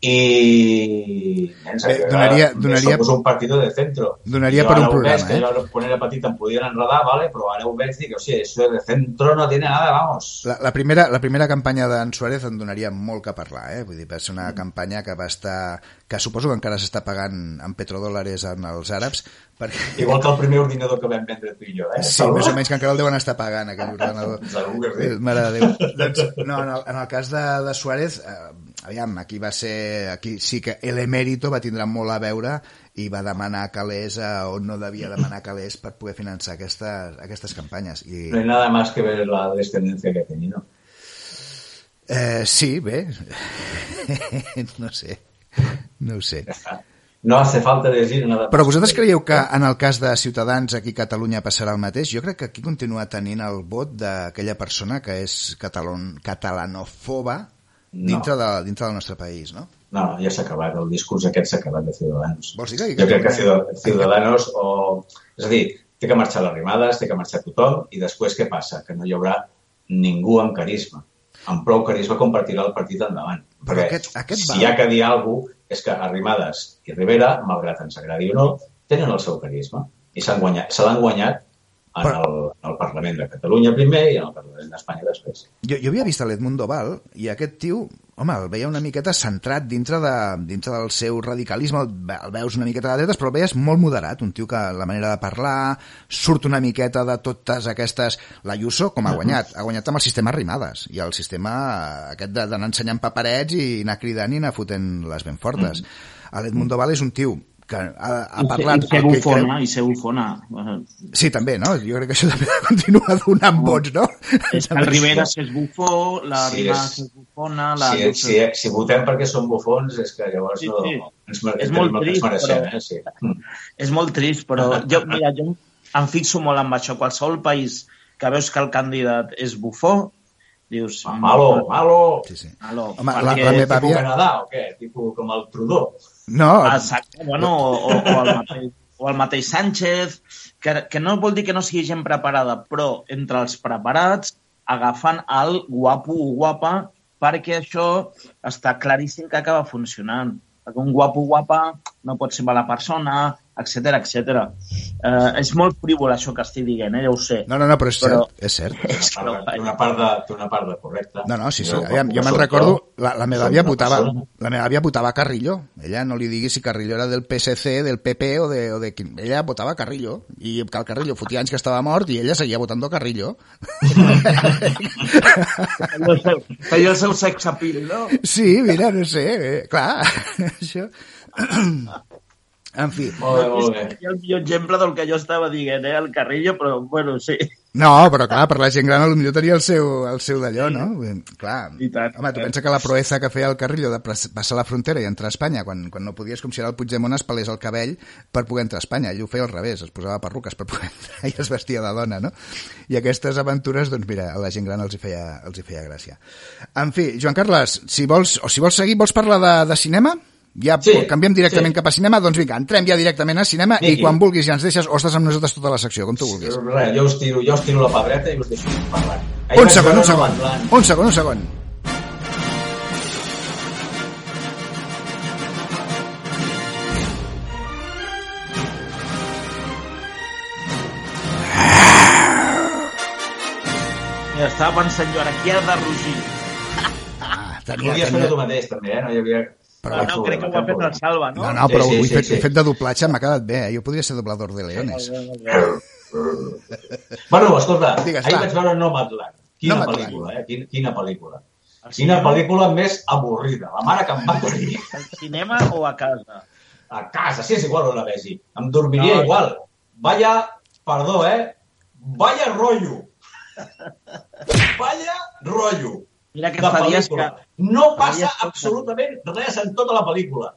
B: i nens, Bé, donaria, donaria, somos un partido de centro.
A: Donaria per un programa,
B: eh? Que quan era petit em podien enredar, vale? però ara ho veig i dic, o sigui, això de centro no tiene nada, vamos.
A: La, la, primera, la primera campanya d'en Suárez en donaria molt que parlar, eh? Vull dir, va ser una mm. campanya que va estar... que suposo que encara s'està pagant en petrodòlars en els àrabs, perquè...
B: Igual que el primer ordinador que vam vendre tu i jo, eh?
A: Sí, més o menys, que encara el deuen estar pagant, aquell ordinador.
B: Segur que sí.
A: Mare de Déu. doncs, no, en el, en el cas de, de Suárez, eh, aviam, aquí va ser... Aquí sí que l'emèrito va tindre molt a veure i va demanar calés a on no devia demanar calés per poder finançar aquestes, aquestes campanyes. I...
B: No hay nada más que ver la descendencia que ha tenido.
A: Eh, sí, bé. no sé. No ho sé.
B: No hace falta decir nada.
A: Però vosaltres creieu que en el cas de Ciutadans aquí a Catalunya passarà el mateix? Jo crec que aquí continua tenint el vot d'aquella persona que és catalan, catalanofoba dintre, no. de, dintre del nostre país, no?
B: No, ja s'ha acabat, el discurs aquest s'ha acabat de Ciudadanos.
A: Vols dir que...
B: Jo crec que Ciudadanos, o... és a dir, té que marxar les rimades, té que marxar tothom, i després què passa? Que no hi haurà ningú amb carisma. Amb prou carisma compartirà el partit endavant. Però Perquè aquest, aquest si va... hi ha que dir alguna cosa és que Arrimadas i Rivera, malgrat ens agradi o no, tenen el seu carisma i s'han guanyat, se l'han guanyat en, Però... el, el Parlament de Catalunya primer i el Parlament d'Espanya després.
A: Jo, jo havia vist l'Edmundo Val i aquest tio, home, el veia una miqueta centrat dintre, de, dintre del seu radicalisme, el, el veus una miqueta de dretes, però el veies molt moderat, un tio que la manera de parlar surt una miqueta de totes aquestes... L'Ayuso, com ha guanyat? Ha guanyat amb el sistema Rimades i el sistema aquest d'anar ensenyant paperets i anar cridant i anar fotent les ben fortes. Mm. L'Edmundo Val és un tio que ha, ha parlat...
C: I ser bufona, creu... i ser bufona.
A: Sí, també, no? Jo crec que això també continua donant vots, no?
C: És que el Rivera és bufó, la sí, Rima és bufona... La
B: sí, si, si votem perquè són bufons és que llavors sí, sí. no... Ens,
C: és molt trist, mereixem, però... Eh? Sí. És molt trist, però jo, mira, jo em fixo molt amb això. Qualsevol país que veus que el candidat és bufó, dius...
B: Malo, malo!
A: Sí, sí.
C: Malo,
A: Home, perquè... la, la meva
B: àvia... Canadà o què? Tipo com el Trudeau.
A: No.
C: Exacte, bueno, o, o, el mateix, o el mateix Sánchez, que, que no vol dir que no sigui gent preparada, però entre els preparats agafen el guapo o guapa perquè això està claríssim que acaba funcionant. Perquè un guapo o guapa no pot ser mala persona, etc etc. Uh, és molt frívol això que estic dient, eh? ja ho sé.
A: No, no, no, però és però... cert, és cert.
B: És que té una part de, té una part de correcta.
A: No, no, sí, sí. Aviam, jo me'n recordo, la, la meva àvia votava, la meva àvia votava Carrillo. Ella no li digui si Carrillo era del PSC, del PP o de, o de Ella votava Carrillo. I que el Carrillo fotia anys que estava mort i ella seguia votant Carrillo.
C: Feia el seu sex appeal, no?
A: Sí, mira, no sé, eh, clar, això... En fi.
C: Molt bé, molt bé. És el millor exemple del que jo estava dient, eh, el Carrillo, però bueno, sí.
A: No, però clar, per la gent gran potser tenia el seu, el seu d'allò, no? Clar.
C: I tant.
A: Home, tu pensa que la proeza que feia el Carrillo de passar la frontera i entrar a Espanya, quan, quan no podies, com si era el Puigdemont es pelés el cabell per poder entrar a Espanya. Ell ho feia al revés, es posava perruques per poder entrar i es vestia de dona, no? I aquestes aventures, doncs mira, a la gent gran els hi feia, els hi feia gràcia. En fi, Joan Carles, si vols, o si vols seguir, vols parlar de, de cinema? Ja sí, canviem directament sí. cap a cinema, doncs vinga, entrem ja directament a cinema Miqui. i quan vulguis ja ens deixes o estàs amb nosaltres tota la secció, com tu vulguis.
B: Res, jo us tiro, jo us tiro la pabreta i us deixo parlar.
A: Ahir un segon, un segon, un segon, un segon.
C: Ja estava pensant jo ara, qui ha de rugir?
B: Ah, tenia, Podies fer tu mateix, també, eh? No hi havia
C: però no, crec que ho ha fet el Salva, no?
A: No, no, però sí, sí, ho he, fet, sí, sí. he fet de doblatge, m'ha quedat bé. Eh? Jo podria ser doblador de leones.
B: bueno, escolta, Digues, ahir va. vaig veure Nomadland. Quina Nomadland. pel·lícula, eh? Quina, quina pel·lícula. Quina cinema? pel·lícula més avorrida. La mare que em va tenir.
C: Al cinema o a casa?
B: A casa, sí, és igual on la vegi. Em dormiria no, igual. Vaya, perdó, eh? Vaya rollo. Vaya rollo.
C: Mira que fa dies que...
B: No passa absolutament res en tota la pel·lícula.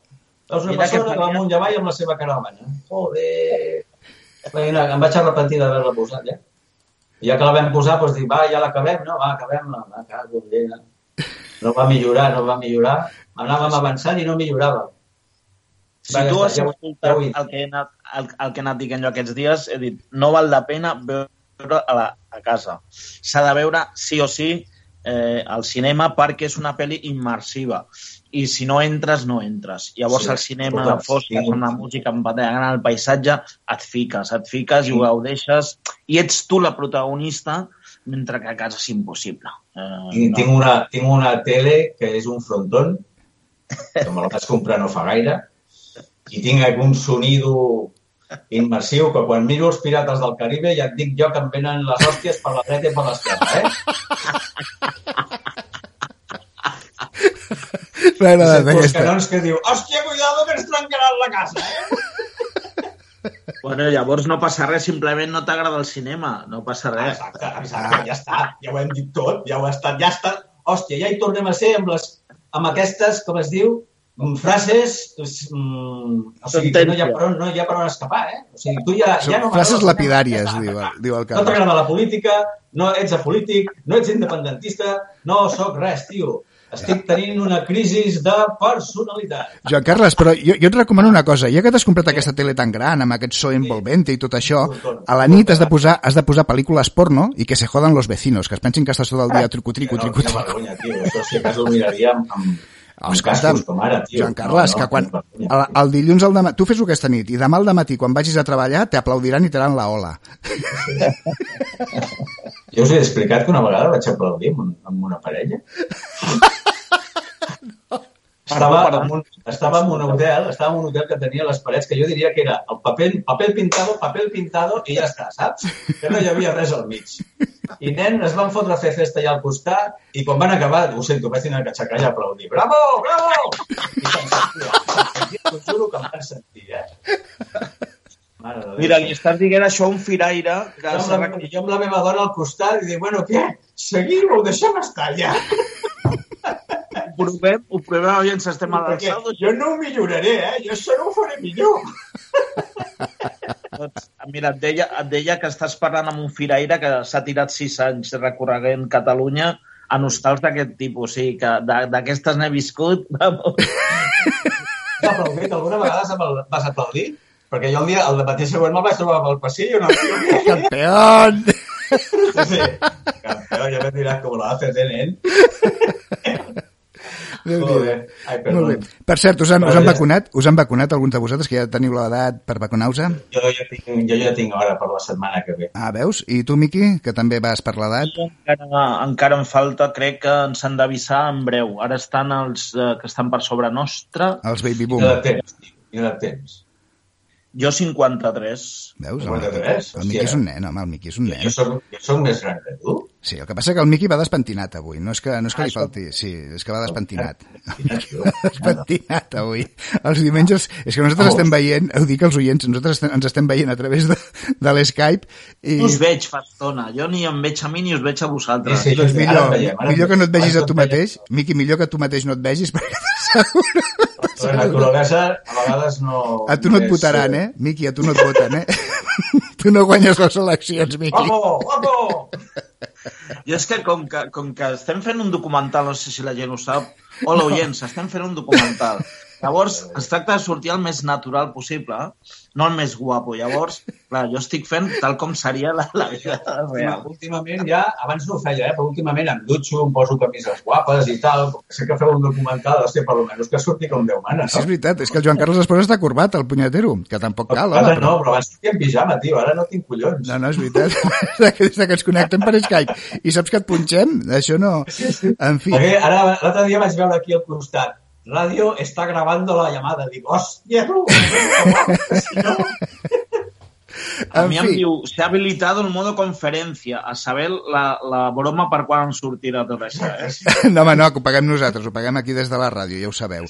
B: Veus una Mira persona que, que va amunt i avall amb la seva caravana. Joder! Mira, em vaig arrepentir d'haver-la posat, ja. I ja que la vam posar, doncs dic, va, ja l'acabem, no? Va, acabem-la. Va, cago en llena. no va millorar, no va millorar. Anàvem avançant i no milloràvem.
C: Si tu has escoltat el que he anat, el, el que he anat dient jo aquests dies, he dit, no val la pena veure a, la, a casa. S'ha de veure sí o sí eh, al cinema perquè és una pel·li immersiva i si no entres, no entres. Llavors sí, al cinema, la fosca, sí. una música en el paisatge, et fiques, et fiques sí. i ho gaudeixes i ets tu la protagonista mentre que a casa és impossible.
B: Eh, tinc, no. tinc, una, tinc una tele que és un frontón, que me la vaig comprar no fa gaire, i tinc un sonido immersiu que quan miro els Pirates del Caribe ja et dic jo que em venen les hòsties per la dreta i per l'esquerra, eh?
A: M'ha
B: agradat canons que diu, hòstia, cuidado que ens trencaran la casa, eh?
C: Bueno, llavors no passa res, simplement no t'agrada el cinema, no passa res.
B: Exacte, exacte, ja està, ja ho hem dit tot, ja ho ha estat, ja està. Hòstia, ja hi tornem a ser amb, les, amb aquestes, com es diu, frases... Mm, o sigui, que no hi, ha per on, no hi ha per on escapar, eh? O sigui, tu ja, ja no
A: frases lapidàries, diu, diu el Carles.
B: No t'agrada la política, no ets apolític, no ets independentista, no sóc res, tio. Estic tenint una crisi de personalitat.
A: Joan Carles, però jo, jo et recomano una cosa. Ja que t'has comprat sí. aquesta tele tan gran, amb aquest so envolvente i tot això, a la nit has de posar, has de posar pel·lícules porno i que se jodan los vecinos, que es pensin que estàs tot el dia truco-trico, truco-trico.
B: Quina vergonya, tio. Això si acaso ho miraria amb, amb,
A: Escolta'm, com ara, tio. Joan Carles, no, no, que quan el, el dilluns al demà, tu fes-ho aquesta nit i demà al matí quan vagis a treballar t'aplaudiran i t'aran la ola.
B: Jo us he explicat que una vegada vaig aplaudir amb, amb una parella. Estava en, un, estava en un hotel, estava en un hotel que tenia les parets que jo diria que era el paper, paper pintado, paper pintado i ja està, saps? Que no hi havia res al mig. I nen, es van fotre a fer festa allà al costat i quan van acabar, ho sento, vaig tenir que aixecar i aplaudir. Bravo, bravo! I se'n sentia, t'ho juro que em van sentir, eh?
C: Mira, li estàs dient això a un firaire...
B: Que jo, amb la, jo amb la meva dona al costat i dic, bueno, què? Seguim o deixem estar ja?
C: ho provem, ho provem aviam si estem a l'alçada.
B: Jo no ho milloraré, eh? Jo això no ho faré millor.
C: doncs, mira, et deia, et deia que estàs parlant amb un firaire que s'ha tirat sis anys recorregent Catalunya a nostals d'aquest tipus, o sigui, que d'aquestes n'he viscut, vamos.
B: Ja, però alguna vegada vas aplaudir? Perquè jo el dia, el matí següent me'l vaig trobar pel passillo, no?
A: Campeón!
B: Sí, sí. Campeón, ja me diràs com lo haces, eh, nen?
A: Molt bé. Ai, Molt bé. Per cert, us han, us han vacunat? Us han vacunat alguns de vosaltres que ja teniu l'edat per vacunar-vos?
B: Jo ja tinc, jo ja tinc hora per la setmana que ve.
A: Ah, veus? I tu, Miqui, que també vas per l'edat?
C: Encara, encara em falta, crec que ens han d'avisar en breu. Ara estan els eh, que estan per sobre nostra.
A: Els baby boom.
B: I de temps. I de temps.
C: Jo 53.
A: Veus? 53? El, el Miqui és un nen, home, el Miqui és un nen.
B: Jo soc, jo soc més gran que tu.
A: Sí, el que passa que el Miqui va despentinat avui. No és que, no és que li ah, falti... Sí, és que va despentinat. despentinat avui. Els diumenges... És que nosaltres estem veient, ho dic als oients, nosaltres estem, ens estem veient a través de, de l'Skype i...
C: Us veig fa estona. Jo ni em veig a mi ni us veig a vosaltres.
A: Sí, sí, doncs millor, millor que no et vegis a tu mateix. Miqui, millor que tu mateix no et vegis perquè t'asseguro
B: la naturalesa a vegades no...
A: A tu no et votaran, eh? Miqui, a tu no et voten, eh? tu no guanyes les eleccions, Miqui.
B: Guapo, guapo!
C: I és que com, que com que estem fent un documental, no sé si la gent ho sap, hola, oients, estem fent un documental. Llavors, es tracta de sortir el més natural possible, no el més guapo. Llavors, clar, jo estic fent tal com seria la, la vida real.
B: Últimament ja, abans no ho feia, eh, però últimament em dutxo, em poso camises guapes i tal, sé que feu un documental, hòstia, per almenys que surti com Déu mana, no?
A: Sí, és veritat, és que el Joan Carles es posa està corbat, el punyetero, que tampoc cal,
B: home. Però... No, però abans sortia en pijama, tio, ara no tinc collons.
A: No, no, és veritat. Des que ens connectem per Skype i saps que et punxem, això no... En fi.
B: Perquè ara, l'altre dia vaig veure aquí al costat radio está grabando la llamada. Digo, hòstia, tu!
C: A mi em diu, s'ha habilitat el modo conferència, a saber la, la broma per quan sortirà tot això. Eh?
A: No, home, no, que ho paguem nosaltres, ho paguem aquí des de la ràdio, ja ho sabeu.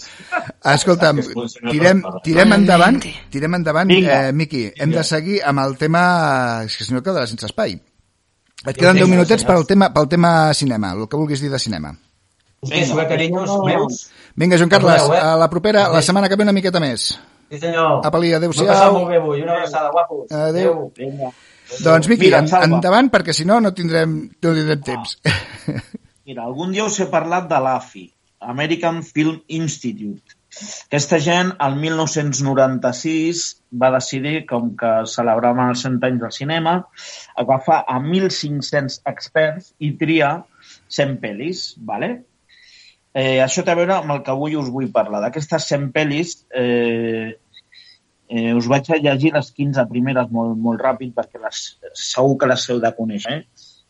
A: Escolta'm, tirem, tirem endavant, tirem endavant, eh, Miqui, hem de seguir amb el tema... És que si no quedarà sense espai. Et queden 10 minutets pel tema, pel tema cinema, el que vulguis dir de cinema.
B: Vinga, carinyos meus.
A: Vinga, Joan Carles, a la propera, la setmana que ve una miqueta més.
B: Sí, senyor.
A: Apa-li, adéu-siau.
B: M'ho molt bé avui, una abraçada, guapos.
A: Adéu. adéu. Doncs, Miqui, Mira, endavant, perquè si no, no tindrem, no tindrem temps.
C: Mira, algun dia us he parlat de l'AFI, American Film Institute. Aquesta gent, el 1996, va decidir, com que celebraven els 100 anys del cinema, agafar a 1.500 experts i triar 100 pel·lis, ¿vale? Eh, això té a veure amb el que avui us vull parlar. D'aquestes 100 pel·lis, eh, eh, us vaig a llegir les 15 primeres molt, molt ràpid perquè les, segur que les heu. Eh?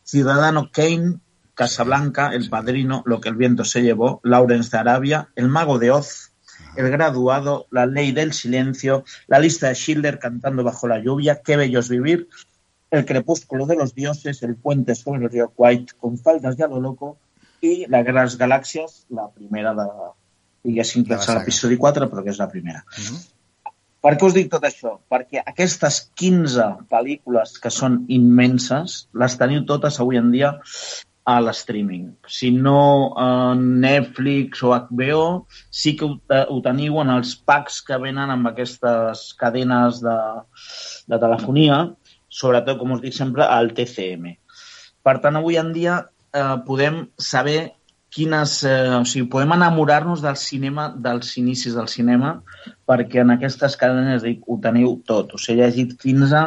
C: Ciudadano Kane, Casablanca, El Padrino, Lo que el viento se llevó, Lawrence de Arabia, El mago de Oz, El graduado, La ley del silencio, La lista de Schiller cantando bajo la lluvia, Qué bello es vivir, El crepúsculo de los dioses, El puente sobre el río White, Con faldas ya lo loco i La guerra de les galàxies, la primera de, diguéssim, que és l'episodi 4, però que és la primera. Uh -huh. Per què us dic tot això? Perquè aquestes 15 pel·lícules que són immenses, les teniu totes avui en dia a l'streaming. Si no a Netflix o HBO, sí que ho, ho teniu en els packs que venen amb aquestes cadenes de, de telefonia, sobretot, com us dic sempre, al TCM. Per tant, avui en dia eh, podem saber quines... Eh, o sigui, podem enamorar-nos del cinema, dels inicis del cinema, perquè en aquestes cadenes dic, ho teniu tot. Us he llegit 15,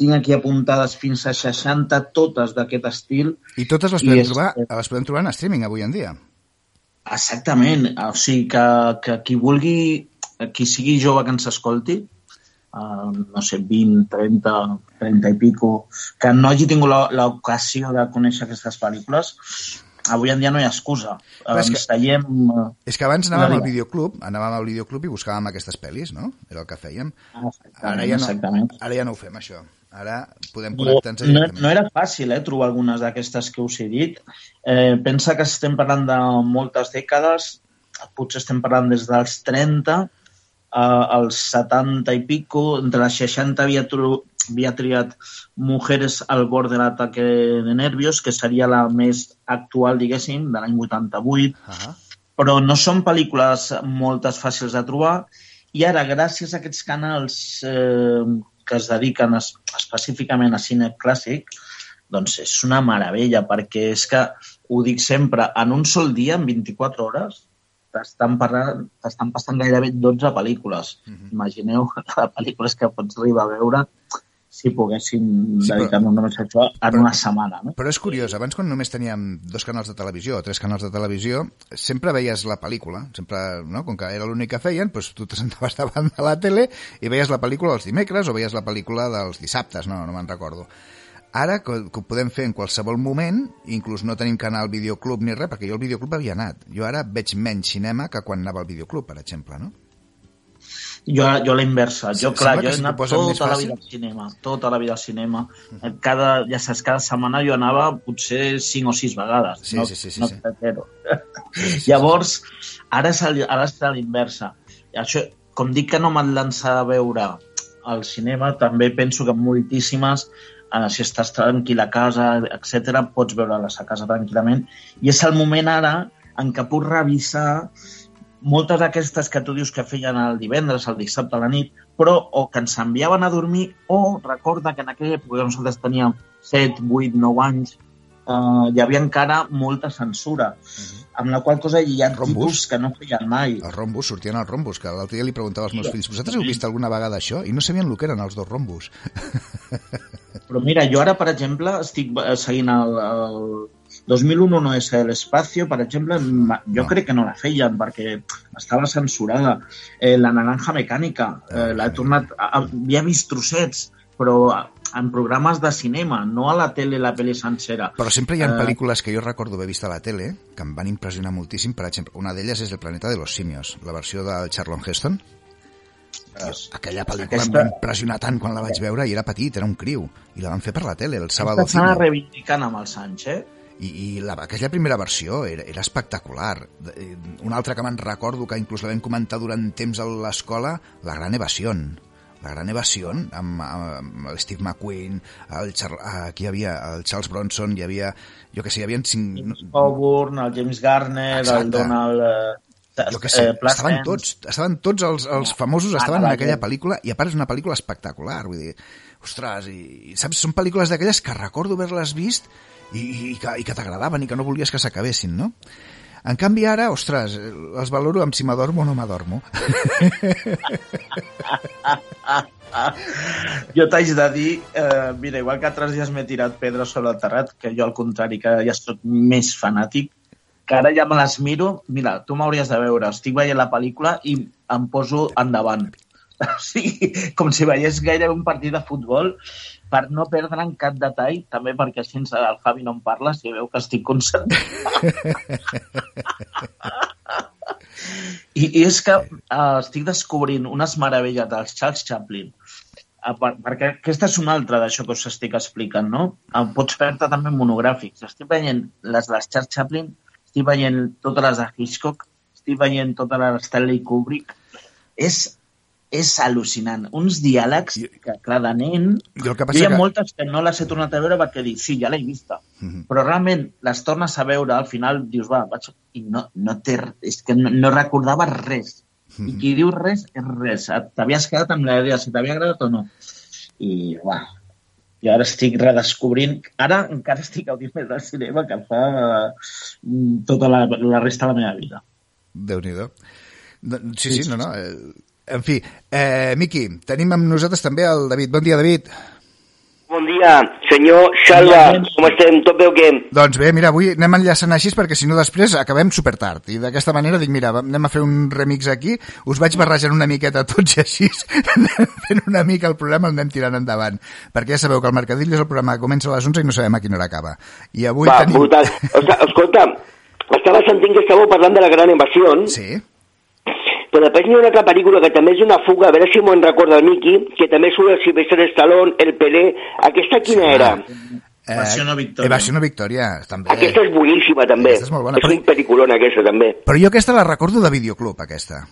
C: tinc aquí apuntades fins a 60, totes d'aquest estil.
A: I totes les podem, és... trobar, les podem trobar en streaming avui en dia.
C: Exactament. O sigui, que, que qui vulgui, qui sigui jove que ens escolti, uh, no sé, 20, 30, 30 i pico, que no hagi tingut l'ocasió de conèixer aquestes pel·lícules, avui en dia no hi ha excusa. Ens que, tallem...
A: Eh, és que abans anàvem al videoclub, anàvem al videoclub i buscàvem aquestes pel·lis, no? Era el que fèiem. Ara ja, no, ara ja no ho fem, això. Ara podem connectar-nos
C: no, no era fàcil, eh, trobar algunes d'aquestes que us he dit. Eh, pensa que estem parlant de moltes dècades, potser estem parlant des dels 30 eh, als 70 i pico, entre les 60 havia, havia triat Mujeres al bord de l'ataque de nervios, que seria la més actual, diguéssim, de l'any 88, uh -huh. però no són pel·lícules moltes fàcils de trobar i ara, gràcies a aquests canals eh, que es dediquen es, específicament a cine clàssic, doncs és una meravella, perquè és que, ho dic sempre, en un sol dia, en 24 hores, t'estan passant gairebé 12 pel·lícules. Uh -huh. Imagineu la pel·lícules que pots arribar a veure si poguéssim sí, dedicar-nos només a això en però, una setmana. No?
A: Però és curiós, abans quan només teníem dos canals de televisió o tres canals de televisió, sempre veies la pel·lícula, sempre, no? com que era l'únic que feien, doncs tu te sentaves davant de la tele i veies la pel·lícula els dimecres o veies la pel·lícula dels dissabtes, no, no me'n recordo. Ara, que, que ho podem fer en qualsevol moment, inclús no tenim canal videoclub ni res, perquè jo al videoclub havia anat. Jo ara veig menys cinema que quan anava al videoclub, per exemple, no?
C: Jo, jo la inversa. Jo, clar, jo he anat tota la vida al cinema, tota la vida al cinema. Cada, ja saps, cada setmana jo anava potser cinc o sis vegades.
A: Sí,
C: no,
A: sí, sí. sí,
C: no
A: sí.
C: sí, sí. Llavors, ara és, el, ara és a l'inversa. Això, com dic que no m'han lançat a veure al cinema, també penso que moltíssimes si estàs tranquil a casa, etc, pots veure-les a casa tranquil·lament. I és el moment ara en què puc revisar moltes d'aquestes que tu dius que feien el divendres, el dissabte a la nit, però o que ens enviaven a dormir o recorda que en aquella època nosaltres teníem 7, 8, 9 anys, eh, hi havia encara molta censura, uh mhm. -huh. amb la qual cosa hi ha rombos que no feien mai.
A: Els rombos, sortien els rombos, que l'altre dia li preguntava als meus sí. fills, vosaltres heu vist alguna vegada això? I no sabien el que eren els dos rombos.
C: Però mira, jo ara, per exemple, estic seguint el, el 2001 no és l'espacio, per exemple, jo crec que no la feien perquè estava censurada. Eh, la naranja mecànica, eh, l'he tornat... Havia vist trossets, però en programes de cinema, no a la tele la pel·li sencera.
A: Però sempre hi ha uh, pel·lícules que jo recordo haver vist a la tele que em van impressionar moltíssim. Per exemple, una d'elles és El planeta de los simios, la versió del Charlton Heston. Aquella pel·lícula Aquesta... em va impressionar tant quan la vaig veure i era petit, era un criu. I la van fer per la tele, el sábado.
C: Està reivindicant amb els anys, eh?
A: i, i la, aquella primera versió era, era espectacular. Eh, una altra que me'n recordo, que inclús la vam comentar durant temps a l'escola, La gran evasió. La gran evasió, amb, amb Steve McQueen, el Char aquí hi havia el Charles Bronson, hi havia, jo que sé, hi havia cinc...
C: James Coburn, el James Garner, Exacte. el Donald... Eh,
A: Jo que sé,
C: Eh,
A: estaven
C: Dance.
A: tots, estaven tots els, els famosos
C: Ah,
A: estaven en
C: la
A: aquella
C: gent.
A: pel·lícula i a part és una pel·lícula espectacular, vull dir, ostres, i, i saps, són pel·lícules d'aquelles que recordo haver-les vist i, i que, i que t'agradaven i que no volies que s'acabessin, no? En canvi ara, ostres, els valoro amb si m'adormo o no m'adormo.
C: Jo t'haig de dir, eh, mira, igual que altres dies m'he tirat pedra sobre el terrat, que jo al contrari, que ja soc més fanàtic, que ara ja me les miro, mira, tu m'hauries de veure, estic veient la pel·lícula i em poso endavant. O sigui, com si veiés gaire un partit de futbol, per no perdre en cap detall, també perquè així el Javi no em parla, si veu que estic concentrat. I, I és que uh, estic descobrint unes meravelles del Charles Chaplin, uh, per, perquè aquesta és una altra d'això que us estic explicant, no? Uh, pots fer-te també monogràfics. Estic veient les de Charles Chaplin, estic veient totes les de Hitchcock, estic veient totes les de Stanley Kubrick. És, és al·lucinant. Uns diàlegs que, clar, de nen...
A: Jo el que
C: Jo
A: passa
C: hi ha
A: que...
C: moltes que no les he tornat a veure perquè dic, sí, ja l'he vista.
A: Mhm.
C: Però realment les tornes a veure, al final dius, va, vaig... I no, no té... És que no, no recordava res.
A: Mhm.
C: I qui diu res, és res. T'havies quedat amb la idea si t'havia agradat o no. I, va, i ara estic redescobrint... Ara encara estic gaudint més del cinema que fa mm, tota la, la resta de la meva vida.
A: Déu-n'hi-do. No, Sí, sí, no, no. eh, En fi, eh, Miqui, tenim amb nosaltres també el David. Bon dia, David.
D: Bon dia, senyor Salva, com estem? Tot bé o què?
A: Doncs bé, mira, avui anem enllaçant així perquè si no després acabem super tard. I d'aquesta manera dic, mira, anem a fer un remix aquí, us vaig barrejant una miqueta tots i així, fent una mica el programa, el anem tirant endavant. Perquè ja sabeu que el Mercadill és el programa que comença a les 11 i no sabem a quina hora acaba. I avui
D: Va,
A: tenim...
D: brutal. Escolta, estava sentint que estàveu parlant de la gran invasió,
A: Sí,
D: però després n'hi ha una altra pel·lícula que també és una fuga, a veure si m'ho en recorda el Miqui, que també surt el Sylvester Stallone, el Pelé. Aquesta quina
A: Sí,
D: era?
A: eh,
C: Evasió no Victòria.
A: Evasió no Victòria, també.
D: Aquesta és boníssima, també.
A: Aquesta és molt bona,
D: És
A: però-
D: un pel·lículon, aquesta, també.
A: Però jo aquesta la recordo de videoclub, aquesta.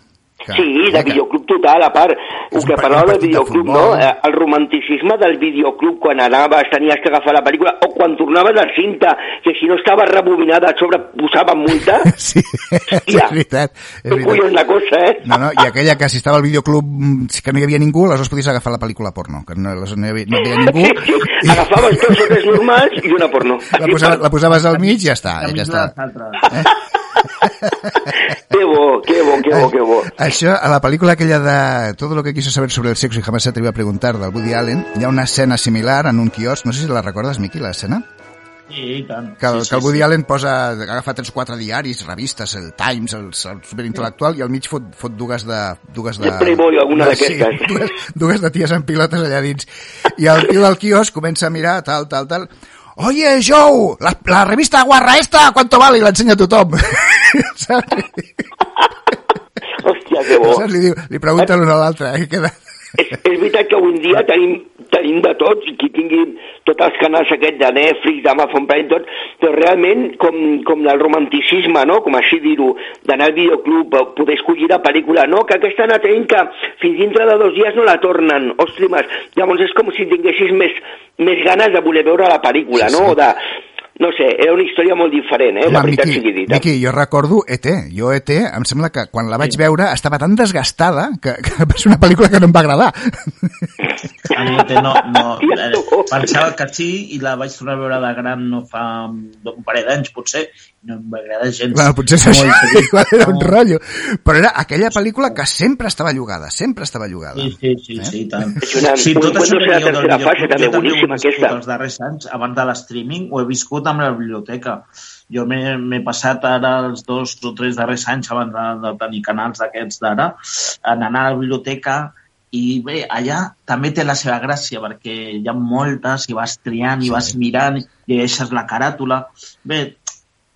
A: Que-
D: Sí, de
A: que-
D: videoclub total, a part,
A: És
D: el
A: un
D: que
A: pa-
D: parlava del
A: de
D: videoclub,
A: futbol.
D: no? Eh, El romanticisme del videoclub quan anaves, tenies que agafar la pel·lícula, o quan tornaves al cinta, que si no estava rebobinada a sobre posaven multa.
A: Sí, és
D: Ja.
A: veritat. És veritat.
D: collons la cosa, eh?
A: No, no, i aquella que si estava al videoclub mm, que no hi havia ningú, aleshores podies agafar la pel·lícula porno, que no, no, hi havia, no hi havia ningú.
D: Sí, sí. Agafaves dos hotes normals i una porno.
A: La, posaves, la posaves al mig i ja està. Ja està.
C: altres.
D: Que bo, que bo, que bo, que bo.
A: Això, a la pel·lícula aquella de Todo lo que quiso saber sobre el sexo y jamás se atrevió a preguntar del Woody Allen, hi ha una escena similar en un quiosc, no sé si la recordes, Miqui, l'escena?
C: Sí, i tant.
A: Que, el,
C: sí,
A: que el
C: sí,
A: Woody
C: sí.
A: Allen posa, agafa tres o quatre diaris, revistes, el Times, el, el superintel·lectual, i al mig fot, fot dues de... Dues de
D: De Playboy, alguna
A: de- sí,
D: d'aquestes.
A: dues, dues de ties en pilotes allà dins. I el tio del quiosc comença a mirar, tal, tal, tal... Oye, Joe, la, la revista guarra esta, ¿cuánto vale? I l'ensenya a tothom.
D: Hòstia, que bo.
A: Saps? Li, diu, li pregunta l'un a l'altre, eh? Queda...
D: És, és veritat que avui dia tenim, tenim de tots, i qui tingui tots els canals aquests de Netflix, d'Amazon Prime, tot, però realment, com, com el romanticisme, no? com així dir-ho, d'anar al videoclub, poder escollir la pel·lícula, no? que aquesta anar tenint que fins dintre de dos dies no la tornen, òstrimes. Llavors és com si tinguessis més, més ganes de voler veure la pel·lícula,
A: Sí,
D: no?
A: sí.
D: O de, no sé, era una història molt diferent, eh? la veritat sigui dita.
A: Miqui, jo recordo ET. Jo ET, em sembla que quan la vaig veure estava tan desgastada que, que va ser una pel·lícula que no em va agradar.
C: A mi té no, no, eh, pensava que sí i la vaig tornar a veure de gran no fa un parell d'anys potser no em va agradar gens.
A: Bueno, potser és això, igual era un rotllo. Però era aquella pel·lícula que sempre estava llogada, sempre estava llogada.
C: Sí, sí, sí,
A: Eh?
C: sí, tant.
D: Una-
C: sí, tot això que dieu del videoclub,
D: també,
C: jo també ho he viscut
D: aquesta.
C: els darrers anys, abans de l'streaming, ho he viscut amb la biblioteca. Jo m'he m'he passat ara els dos o tres darrers anys abans de, de tenir canals d'aquests d'ara, en anar a la biblioteca i bé, allà també té la seva gràcia perquè hi ha moltes i vas triant i
A: Sí.
C: vas mirant i deixes la caràtula. Bé,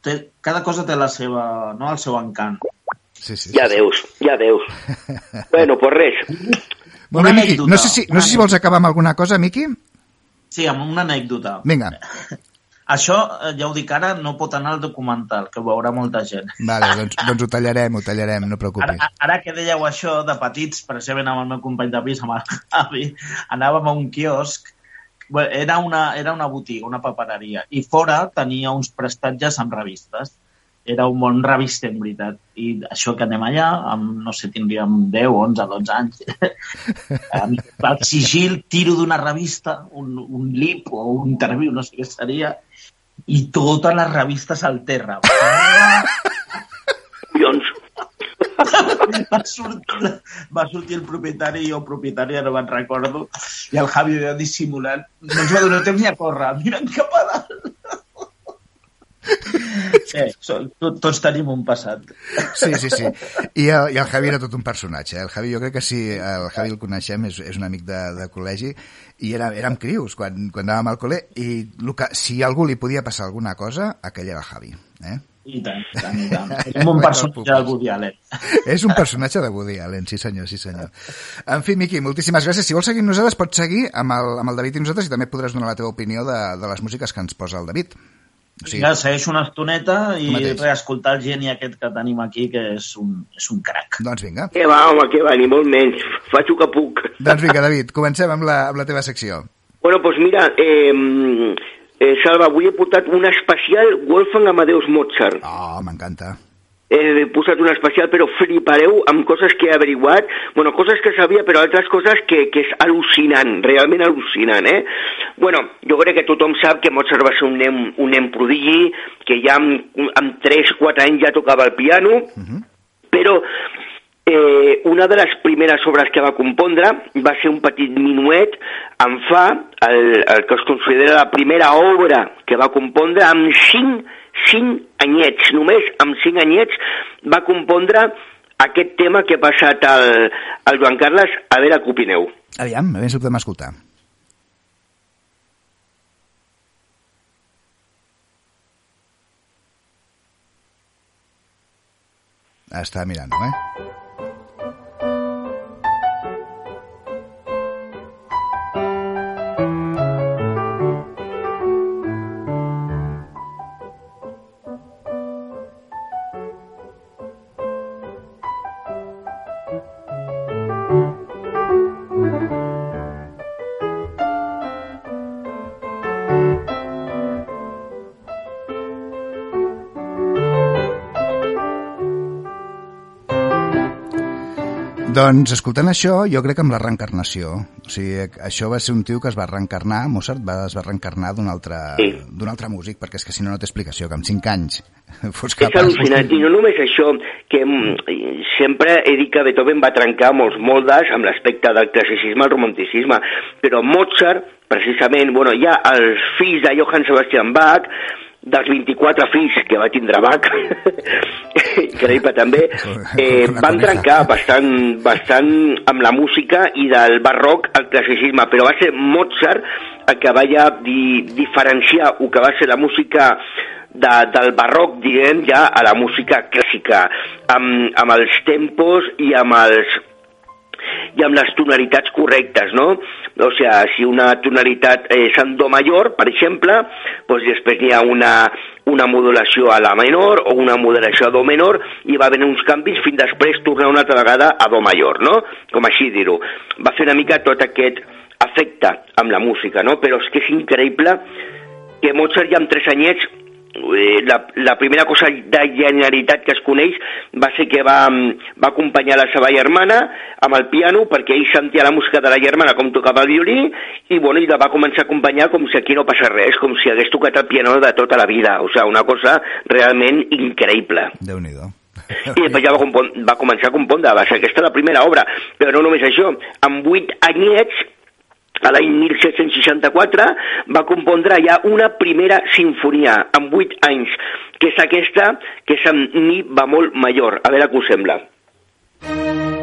C: té, cada cosa té la seva, no, el seu encant.
A: Sí, sí,
D: Ja
A: sí.
D: veus, ja veus. bueno, pues res.
A: Molt bé, Miqui,
C: anècdota,
A: no sé, si, no sé si vols acabar amb alguna cosa, Miqui?
C: Sí, amb una anècdota.
A: Vinga,
C: Això, eh, ja ho dic ara, no pot anar al documental, que ho veurà molta gent.
A: vale, doncs, doncs ho tallarem, ho tallarem, no preocupis.
C: Ara, ara que dèieu això, de petits, precisament amb el meu company de pis, amb el Javi, anàvem a un quiosc, bé, era una, era una botiga, una papereria, i fora tenia uns prestatges amb revistes. era un món revista, en veritat. I això que anem allà, amb, no sé, tindríem 10, 11, 12 anys, el sigil, tiro d'una revista, un, un lip o un interviu, no sé què seria, i totes les revistes al terra.
D: Collons.
C: va, sortir, va sortir el propietari i el propietari, ara me'n recordo, i el Javi va dissimulant, no ens va donar temps ni a córrer, mirant cap a dalt. Eh, to, tots tenim un passat.
A: Sí, sí, sí. I el, I el Javi era tot un personatge. Eh? El Javi, jo crec que sí, el Javi el coneixem, és, és un amic de, de col·legi, i era, érem crius quan, quan anàvem al col·le, i que, si a algú li podia passar alguna cosa, aquell era el Javi. Eh?
C: I tant, i tant, i tant. És un personatge de Woody Allen.
A: És un personatge de Woody Allen, sí senyor, sí senyor. En fi, Miqui, moltíssimes gràcies. Si vols seguir nosaltres, pots seguir amb el, amb el David i nosaltres i també podràs donar la teva opinió de, de les músiques que ens posa el David.
C: O sigui, ja, segueixo una estoneta i reescoltar el geni aquest que tenim aquí, que és un, és un crac.
A: Doncs vinga.
D: Que va, home, que va, ni molt menys. Faig el que puc.
A: Doncs vinga, David, comencem amb la, amb la teva secció.
D: Bueno, doncs mira, eh, eh, Salva, avui he portat un especial Wolfgang Amadeus Mozart.
A: Oh, m'encanta
D: he posat un especial, però flipareu amb coses que he averiguat, bueno, coses que sabia, però altres coses que, que és al·lucinant, realment al·lucinant, eh? Bueno, jo crec que tothom sap que Mozart va ser un nen, un nen prodigi, que ja amb, amb 3-4 anys ja tocava el piano, uh -huh. però eh, una de les primeres obres que va compondre va ser un petit minuet en fa, el, el que es considera la primera obra que va compondre amb 5 cinc anyets, només amb cinc anyets va compondre aquest tema que ha passat al, al Joan Carles, a veure què opineu.
A: Aviam, a veure si el podem escoltar. Està mirant, eh? Doncs, escoltant això, jo crec que amb la reencarnació. O sigui, això va ser un tio que es va reencarnar, Mozart va, es va reencarnar d'un altre, sí. altre músic, perquè és que si no, no té explicació, que amb 5 anys fos capaç...
D: És al·lucinant, i no només això, que mm, sempre he dit que Beethoven va trencar molts moldes amb l'aspecte del classicisme al romanticisme, però Mozart, precisament, bueno, ja els fills de Johann Sebastian Bach, dels 24 fills que va tindre Bach, increïble també, eh, van trencar bastant, bastant amb la música i del barroc al classicisme, però va ser Mozart el que va ja di, diferenciar el que va ser la música de, del barroc, diguem, ja a la música clàssica, amb, amb els tempos i amb els i amb les tonalitats correctes, no? O sigui, si una tonalitat és en do major, per exemple, doncs després hi ha una, una modulació a la menor o una modulació a do menor i va venir uns canvis fins després tornar una altra vegada a do major, no? Com així dir-ho. Va fer una mica tot aquest efecte amb la música, no? Però és que és increïble que Mozart ja amb tres anyets la, la primera cosa de genialitat que es coneix va ser que va, va acompanyar la seva germana amb el piano perquè ell sentia la música de la germana com tocava el violí i, bueno, i la va començar a acompanyar com si aquí no passa res, com si hagués tocat el piano de tota la vida, o sigui, una cosa realment increïble.
A: déu nhi
D: i després ja va, compon, va començar a compondre, va ser aquesta la primera obra, però no només això, amb vuit anyets a l'any 1764 va compondre ja una primera sinfonia amb 8 anys, que és aquesta, que és amb mi bemol major. A veure què us sembla.
A: Però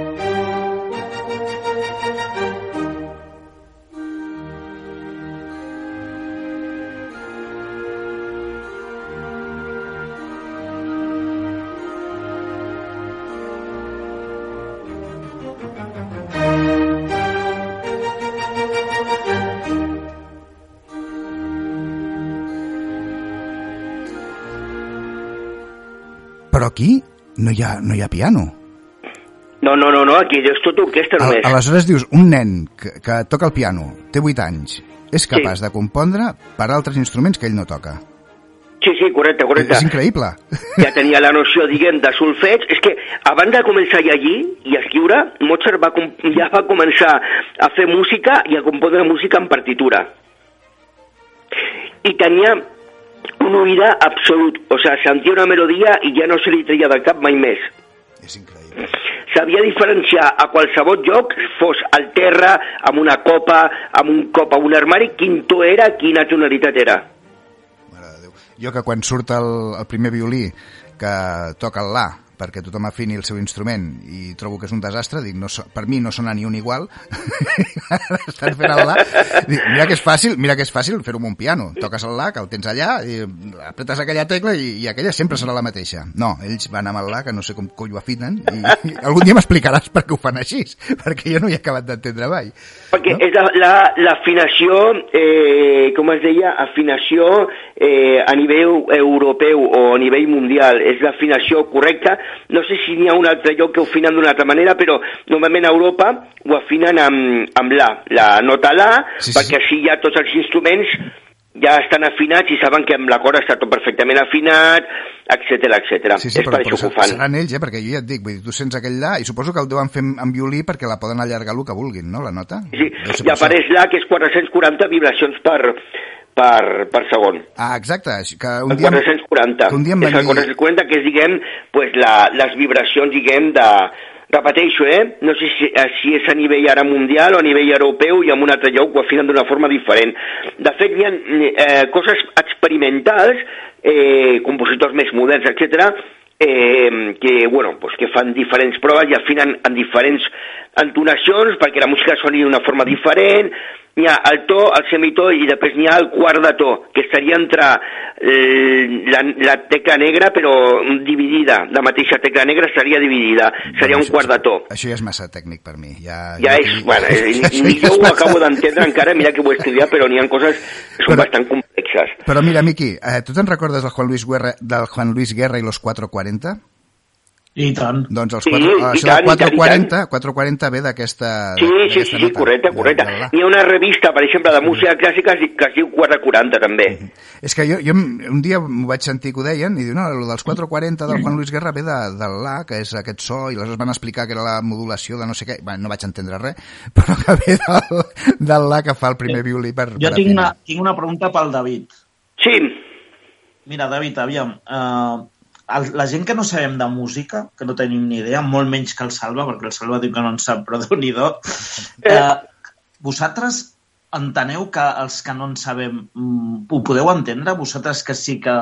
A: aquí no hi ha, no hi ha piano.
D: No, no, no, no aquí és tot orquestra només.
A: Aleshores dius, un nen que, que toca el piano, té 8 anys, és capaç sí. de compondre per altres instruments que ell no toca.
D: Sí, sí, correcte, correcte.
A: És increïble.
D: Ja tenia la noció, diguem, de solfeig. És que abans de començar a llegir i a escriure, Mozart va com, ja va començar a fer música i a compondre música en partitura. I tenia un oïda absolut. O sigui, sentia una melodia i ja no se li treia del cap mai més.
A: És increïble.
D: Sabia diferenciar a qualsevol lloc, fos al terra, amb una copa, amb un cop a un armari, quin to era, quina tonalitat era.
A: Mare de Déu. Jo que quan surt el, el primer violí que toca el la perquè tothom afini el seu instrument i trobo que és un desastre, dic, no, so- per mi no sona ni un igual estan fent el la dic, mira que és fàcil, mira que és fàcil fer-ho amb un piano, toques el la que el tens allà i apretes aquella tecla i, i aquella sempre serà la mateixa, no, ells van amb el la que no sé com coi ho afinen i, i algun dia m'explicaràs per què ho fan així perquè jo no hi he acabat d'entendre mai
D: Perquè
A: No?
D: és la- la- l'afinació, eh, com es deia, afinació eh, a nivell europeu o a nivell mundial. És l'afinació correcta. No sé si n'hi ha un altre lloc que ho afinen d'una altra manera, però normalment a Europa ho afinen amb, amb la, la nota la,
A: Sí, sí.
D: perquè així ja tots els instruments ja estan afinats i saben que amb l'acord està tot perfectament afinat, etc etc.
A: Sí, sí,
D: és
A: però,
D: per
A: però
D: això que ho fan.
A: seran ells, eh? perquè jo ja et dic, vull dir, tu sents aquell la i suposo que el deuen fer amb violí perquè la poden allargar el que vulguin, no, la nota?
D: Sí, i apareix la que és 440 vibracions per, per, per segon.
A: Ah, exacte, que un
D: El
A: dia...
D: 440.
A: Que un dia
D: és el
A: dir...
D: 440, que és, diguem, pues, la, les vibracions, diguem, de... Repeteixo, eh? No sé si, eh, si és a nivell ara mundial o a nivell europeu i en un altre lloc ho afinen d'una forma diferent. De fet, hi ha eh, coses experimentals, eh, compositors més moderns, etc eh, que, bueno, pues que fan diferents proves i afinen en diferents entonacions perquè la música soni d'una forma diferent, n'hi ha el to, el semitó i després n'hi ha el quart de to, que estaria entre eh, la, la tecla negra però dividida, la mateixa tecla negra estaria dividida, seria un quart de to.
A: Això ja és massa tècnic per mi. Ja,
D: Ja és, bueno, eh,
A: Això
D: ni
A: ja
D: jo ho
A: massa-
D: acabo d'entendre encara, mira que ho he estudiat, però n'hi ha coses que són
A: Però-
D: bastant complexes.
A: Però mira, Miqui, eh, tu te'n recordes del Juan Luis Guerra, del Juan Luis Guerra i los 440?
C: I tant.
A: Doncs els
D: Sí,
A: 4,
D: i
A: això
D: tant, i
A: del
D: tant, i
A: 440, 440 ve d'aquesta
D: Sí, sí, sí, sí, correcte,
A: de-
D: correcte. Hi ha una revista, per exemple, de música clàssica que es diu 440 també.
A: És que jo, jo un dia m'ho vaig sentir que ho deien i diu, no, el dels 440 del Juan Luis Guerra ve de, del La, que és aquest so, i aleshores van explicar que era la modulació de no sé què, bueno, no vaig entendre res, però que ve del, del La que fa el primer violí per,
C: Jo
A: per
C: tinc una, tinc una pregunta pel David.
D: Sí,
C: Mira, David, aviam, eh, el, la gent que no sabem de música, que no tenim ni idea, molt menys que el Salva, perquè el Salva diu que no en sap, però déu nhi eh, vosaltres enteneu que els que no en sabem mm, ho podeu entendre? Vosaltres que sí que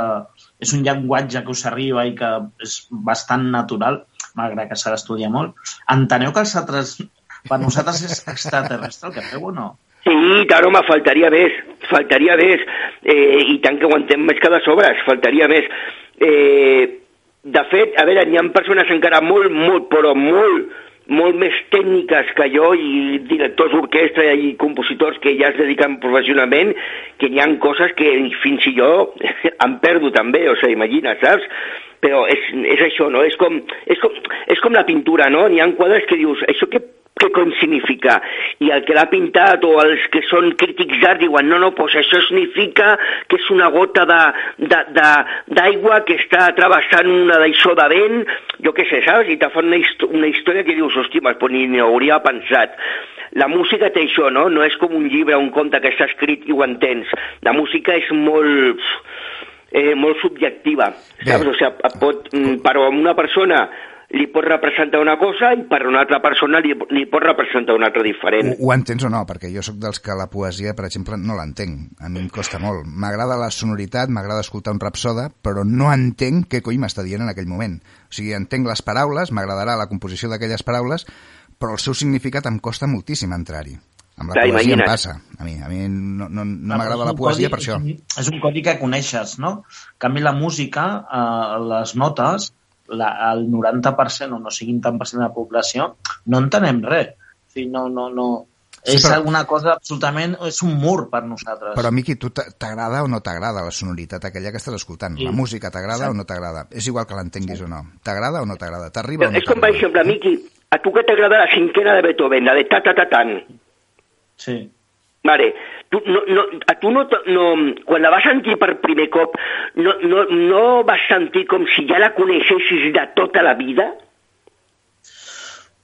C: és un llenguatge que us arriba i que és bastant natural, malgrat que s'ha d'estudiar molt, enteneu que els altres, per nosaltres és extraterrestre el que feu o no?
D: sí, clar, home, faltaria més, faltaria més, eh, i tant que ho entenc més que de sobres, faltaria més. Eh, de fet, a veure, n'hi ha persones encara molt, molt, però molt, molt més tècniques que jo i directors d'orquestra i compositors que ja es dediquen professionalment que hi ha coses que fins i jo em perdo també, o sigui, imagina, saps? Però és, és això, no? És com, és, com, és com la pintura, no? N'hi ha quadres que dius, això què, què coi significa? I el que l'ha pintat o els que són crítics d'art diuen, no, no, pues això significa que és una gota d'aigua que està travessant una d'això de vent, jo què sé, saps? I te fan una, hist una història que dius, hòstia, pues ni n'hi hauria pensat. La música té això, no? No és com un llibre, un conte que està escrit i ho entens. La música és molt eh, molt subjectiva,
A: Bé.
D: saps? O sigui, pot, mm, però a una persona li pot representar una cosa i per una altra persona li, li pot representar una altra diferent.
A: Ho, ho entens o no? Perquè jo sóc dels que la poesia, per exemple, no l'entenc. A mi em costa molt. M'agrada la sonoritat, m'agrada escoltar un rapsoda, però no entenc què coi m'està dient en aquell moment. O sigui, entenc les paraules, m'agradarà la composició d'aquelles paraules, però el seu significat em costa moltíssim entrar-hi. Amb la
D: Clar,
A: poesia em
D: imagina't.
A: passa. A mi, a mi no, no, no m'agrada la poesia
C: codi-
A: per això.
C: És un, és un codi que coneixes, no? En canvi, la música, eh, les notes, la, el 90% o no siguin tant per cent de la població, no entenem res. O sigui, no, no, no...
A: Sí,
C: és
A: però-
C: alguna cosa absolutament... És un mur per nosaltres.
A: Però, Miqui, tu t'a- t'agrada o no t'agrada la sonoritat aquella que estàs escoltant?
C: Sí.
A: La música t'agrada o no t'agrada? És igual que l'entenguis o no. T'agrada o no t'agrada? T'arriba o no
D: és com, per exemple, Miqui, a tu que t'agrada la cinquena de Beethoven, la de ta ta ta tan,
C: Sí.
D: Vale. Tu, no, no, a tu no, no, quan la vas sentir per primer cop, no, no, no vas sentir com si ja la coneixessis de tota la vida?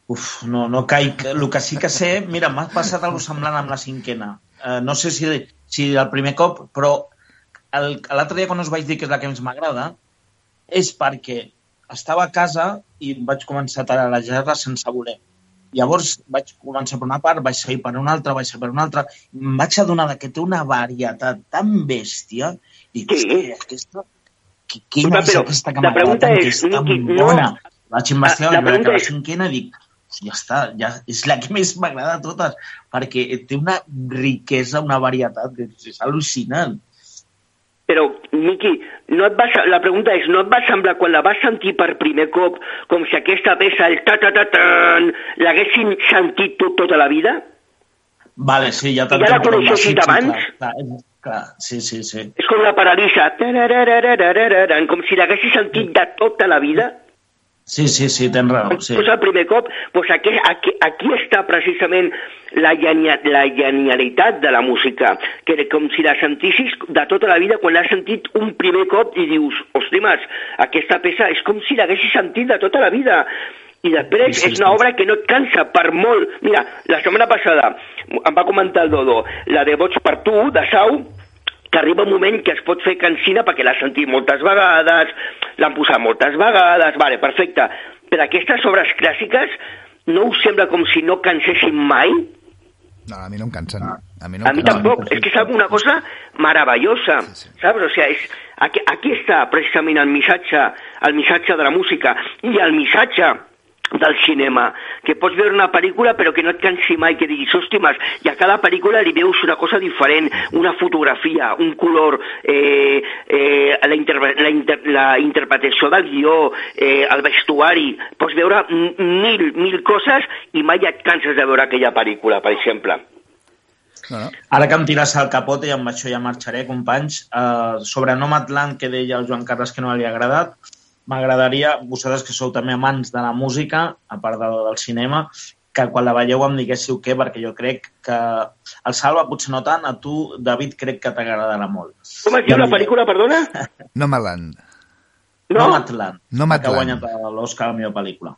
C: Uf, no, no caic. El que sí que sé, mira, m'ha passat alguna semblant amb la cinquena. Uh, no sé si, si el primer cop, però l'altre dia quan us vaig dir que és la que més m'agrada, és perquè estava a casa i vaig començar a tararejar-la sense voler. Llavors vaig començar per una part, vaig seguir per una altra, vaig seguir per una altra, em vaig adonar que té una varietat tan bèstia, i dic, sí. aquesta, quina és aquesta que m'agrada tant, que és tan bona? No, vaig investigar, la, la, la, la cinquena, dic, ja està, ja és la que més m'agrada de totes, perquè té una riquesa, una varietat, és, és al·lucinant.
D: Però, Miqui, no et va, la pregunta és, no et va semblar quan la vas sentir per primer cop com si aquesta peça, el ta-ta-ta-tan, l'haguessin sentit tot, tota la vida?
C: Vale, sí, ja t'entenc.
D: Ja la coneixessis abans?
C: Clar, clar, clar, sí, sí, sí.
D: És com la paralisa, com si l'haguessis sentit de tota la vida?
C: Sí, sí, sí, tens raó. Sí.
D: Pues el primer cop, pues aquí, aquí, aquí està precisament la, genia, la genialitat de la música, que com si la sentissis de tota la vida, quan l'has sentit un primer cop i dius, ostres, aquesta peça és com si l'haguessis sentit de tota la vida. I després sí, sí, és una obra que no et cansa per molt. Mira, la setmana passada em va comentar el Dodo, la de Boig per tu, de Sau, que arriba un moment que es pot fer cansina perquè l'ha sentit moltes vegades, l'han posat moltes vegades, vale, perfecte. Per aquestes obres clàssiques no us sembla com si no cansessin mai?
A: No, a mi no em cansen.
D: A mi, no a mi tampoc. És que és una cosa meravellosa, sí, sí. saps? O sigui, és, aquí, aquí està precisament el missatge, el missatge de la música i el missatge del cinema, que pots veure una pel·lícula però que no et cansi mai, que diguis, hòstimes, i a cada pel·lícula li veus una cosa diferent, una fotografia, un color, eh, eh, la, inter la, inter la interpretació del guió, eh, el vestuari, pots veure mil, mil coses i mai et canses de veure aquella pel·lícula, per exemple.
C: No, no. Ara que em tires al capote i amb això ja marxaré, companys, eh, sobre Nomadland, que deia el Joan Carles que no li ha agradat, m'agradaria, vosaltres que sou també amants de la música, a part de, del cinema, que quan la veieu em diguéssiu què, perquè jo crec que el Salva potser no tant, a tu, David, crec que t'agradarà molt.
D: Com es diu la pel·lícula, perdona?
A: Nomadland.
C: No? Nomadland.
A: Nomadland.
C: Que ha guanyat l'Oscar a la meva pel·lícula.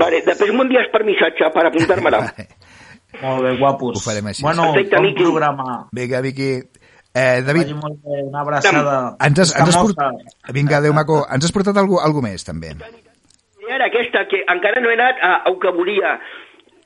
D: Vale, després m'ho envies per missatge per apuntar-me-la.
C: Molt bé, guapos.
A: Ho farem així.
C: Bueno, Perfecte, bon programa.
A: Vinga, Vicky. Eh, David,
C: una abraçada.
A: Ens has, ens has portat... Vinga, adéu, maco. Ens has portat algú, algú més, també.
D: I ara aquesta, que encara no he anat a, a que volia.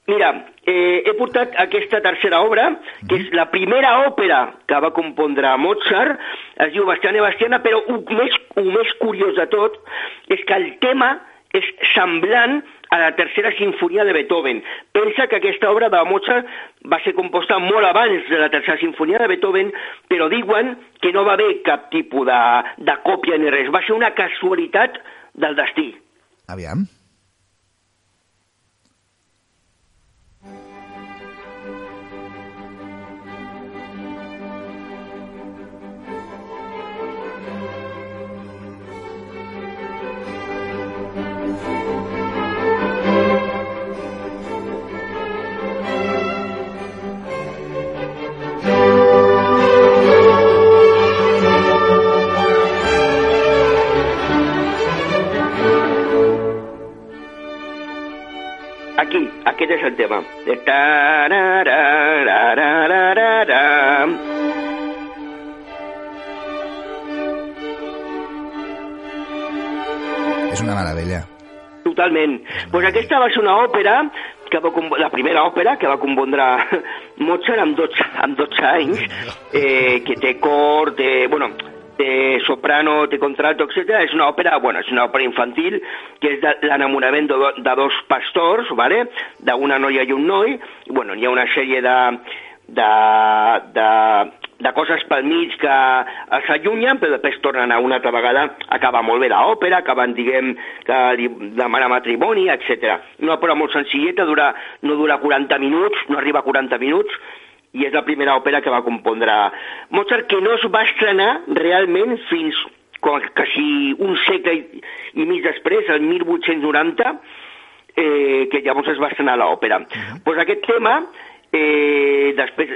D: Mira, eh, he portat aquesta tercera obra, que és la primera òpera que va compondre Mozart, es diu Bastiana i Bastiana, però el més, el més curiós de tot és que el tema és semblant a la tercera sinfonia de Beethoven. Pensa que aquesta obra de Mozart va ser composta molt abans de la tercera sinfonia de Beethoven, però diuen que no va haver cap tipus de, de còpia ni res. Va ser una casualitat del destí.
A: Aviam.
D: Aquest és el tema.
A: És una meravella.
D: Totalment. Pues aquesta va ser una òpera que va, la primera òpera que va compondre Mozart amb 12, amb 12 anys, eh, que té cor, té, bueno, té soprano, té contrato, etc. És una òpera, bueno, és una òpera infantil que és l'enamorament de, de dos pastors, vale? d'una noia i un noi, i, bueno, hi ha una sèrie de, de, de, de coses pel mig que s'allunyen, però després tornen a una altra vegada, acaba molt bé l'òpera, acaben, diguem, que demanar matrimoni, etc. Una òpera molt senzilleta, dura, no dura 40 minuts, no arriba a 40 minuts, i és la primera òpera que va compondre Mozart, que no es va estrenar realment fins quasi un segle i, i mig després, el 1890, eh, que llavors es va estrenar l'òpera. Uh -huh. pues aquest tema Eh, després,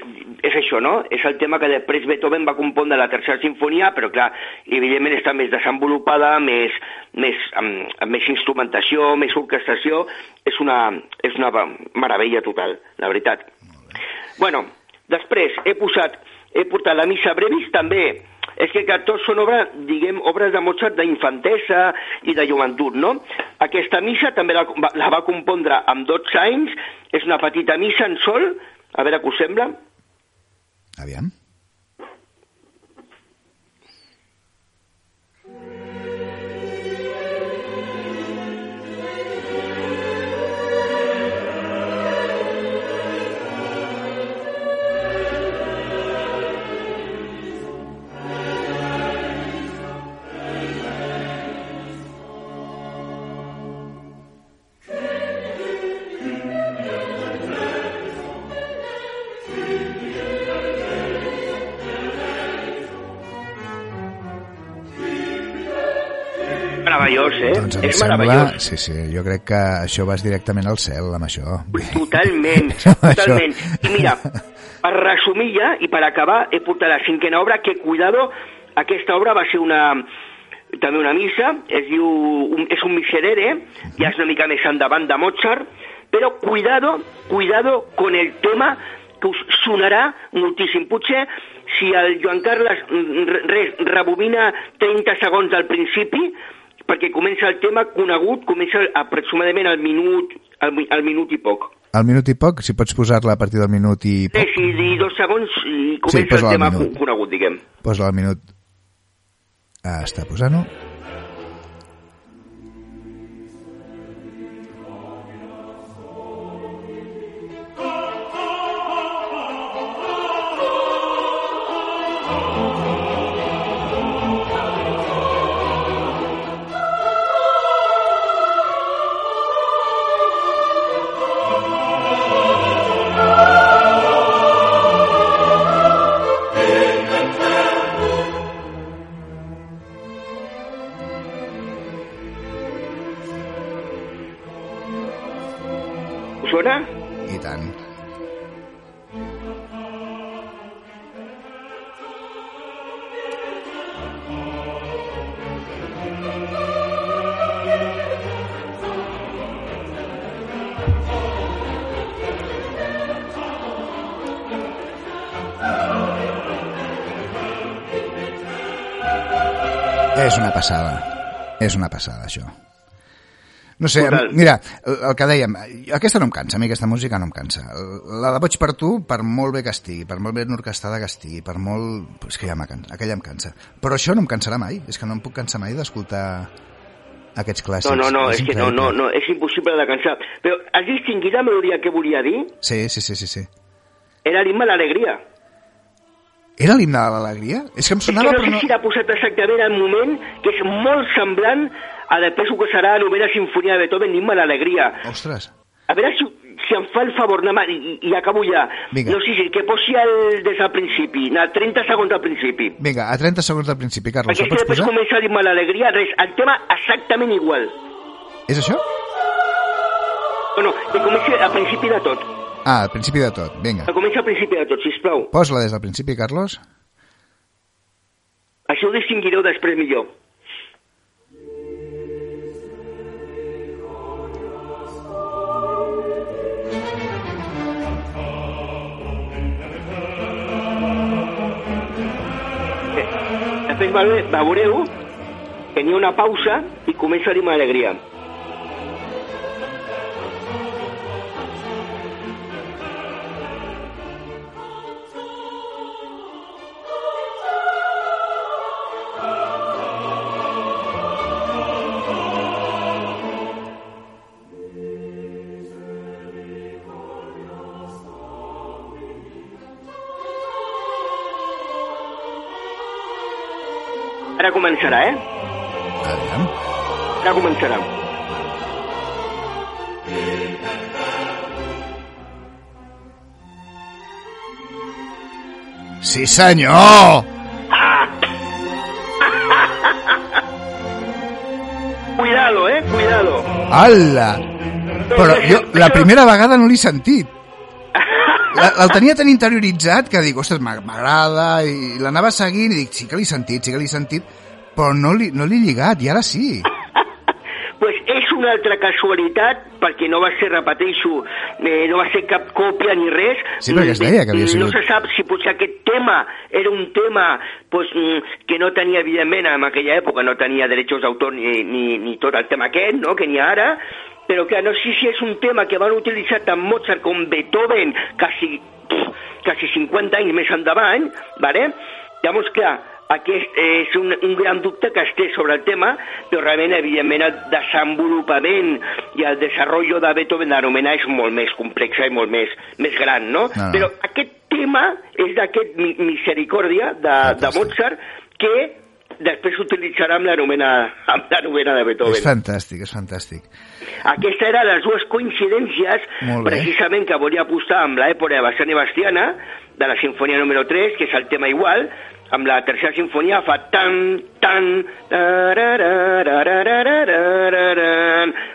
D: és això, no? És el tema que després Beethoven va compondre la tercera sinfonia, però clar, evidentment està més desenvolupada, més, més, amb, amb més instrumentació, més orquestació, és una, és una meravella total, la veritat. Bueno, després he posat, he portat la missa brevis també, és que, que tots són obres, diguem, obres de Mozart d'infantesa i de joventut, no? Aquesta missa també la, la va compondre amb 12 anys, és una petita missa en sol, a veure què us sembla.
A: Aviam. Doncs em
D: és
A: sembla... Sí, sí, jo crec que això vas directament al cel, amb això.
D: Totalment, totalment. I mira, per resumir ja i per acabar, he portat la cinquena obra, que cuidado, aquesta obra va ser una també una missa, es diu, un, és un miserere, ja és una mica més endavant de Mozart, però cuidado, cuidado con el tema que us sonarà moltíssim. Potser si el Joan Carles re- res, rebobina 30 segons al principi, perquè comença el tema conegut, comença aproximadament al minut, al, al minut i poc.
A: Al minut i poc, si pots posar-la a partir del minut i
D: Sí,
A: poc,
D: sí, i dos segons i
A: Sí,
D: comença
A: posa-la
D: el tema conegut, diguem.
A: posa-la al minut. Ah, està posant-ho. Passada. És una passada, això. No sé,
D: Total.
A: mira, el, que dèiem, aquesta no em cansa, a mi aquesta música no em cansa. La de Boig per tu, per molt bé que estigui, per molt ben orquestada que estigui, per molt... És que ja em cansa, aquella em cansa. Però això no em cansarà mai, és que no em puc cansar mai d'escoltar aquests clàssics.
D: No, no, no, és, que no, no, no, és impossible de cansar. Però has distingit la melodia que volia dir?
A: Sí, sí, sí, sí, sí.
D: Era l'himne l'alegria.
A: Era l'himne de l'alegria? És que em
D: És que
A: sonava,
D: no
A: però
D: sé
A: no...
D: si l'ha posat exactament al moment, que és molt semblant a després que serà la novena sinfonia de Beethoven, l'himne a l'alegria.
A: Ostres,
D: A veure si, si em fa el favor, anar, i, i, acabo ja.
A: Vinga.
D: No sé si que posi el des del principi, anar 30 segons al principi.
A: vinga, a 30 segons del principi, Carlos,
D: Perquè
A: ho
D: és que
A: pots
D: després
A: posar?
D: comença l'himne a l'alegria, res, el tema exactament igual.
A: És això?
D: Bueno, que comenci al principi de tot.
A: Ah, al principi de tot, vinga.
D: Que comenci al principi de tot, sisplau.
A: Posa-la des del principi, Carlos.
D: Així ho distinguireu després millor. Eh, Després veure- veureu que n'hi ha una pausa i comença l'himne d'alegria. Ara començarà, eh?
A: Aviam.
D: Ara començarà.
A: Sí, senyor!
D: Cuidado, eh? Cuidado.
A: Ala! Però jo la primera vegada no l'he sentit. La- el tenia tan interioritzat que dic, ostres, m'ag- m'agrada, i l'anava seguint i dic, sí que l'he sentit, sí que l'he sentit, però no l'he no lligat, i ara sí.
D: pues és una altra casualitat, perquè no va ser, repeteixo, eh, no va ser cap còpia ni res.
A: Sí, perquè es deia que havia sigut-
D: No se sap si potser aquest tema era un tema pues, mm, que no tenia, evidentment, en aquella època no tenia drets d'autor ni, ni, ni tot el tema aquest, no?, que n'hi ha ara, però que no sé si és un tema que van utilitzar tant Mozart com Beethoven quasi, pff, quasi 50 anys més endavant, ¿vale? Llavors, clar, aquest és un, un gran dubte que es té sobre el tema, però realment, evidentment, el desenvolupament i el desenvolupament de Beethoven d'anomenar és molt més complex i molt més, més gran, no?
A: No.
D: Però aquest tema és d'aquest mi- Misericòrdia de, de
A: Fantàstic.
D: Mozart que després s'utilitzarà amb l'anomena amb l'anomena de Beethoven.
A: És fantàstic, és fantàstic.
D: Aquesta era les dues coincidències precisament que volia apostar amb l'època de Bastián i Bastiana, de la sinfonia número 3, que és el tema igual, amb la tercera sinfonia fa tan, tan...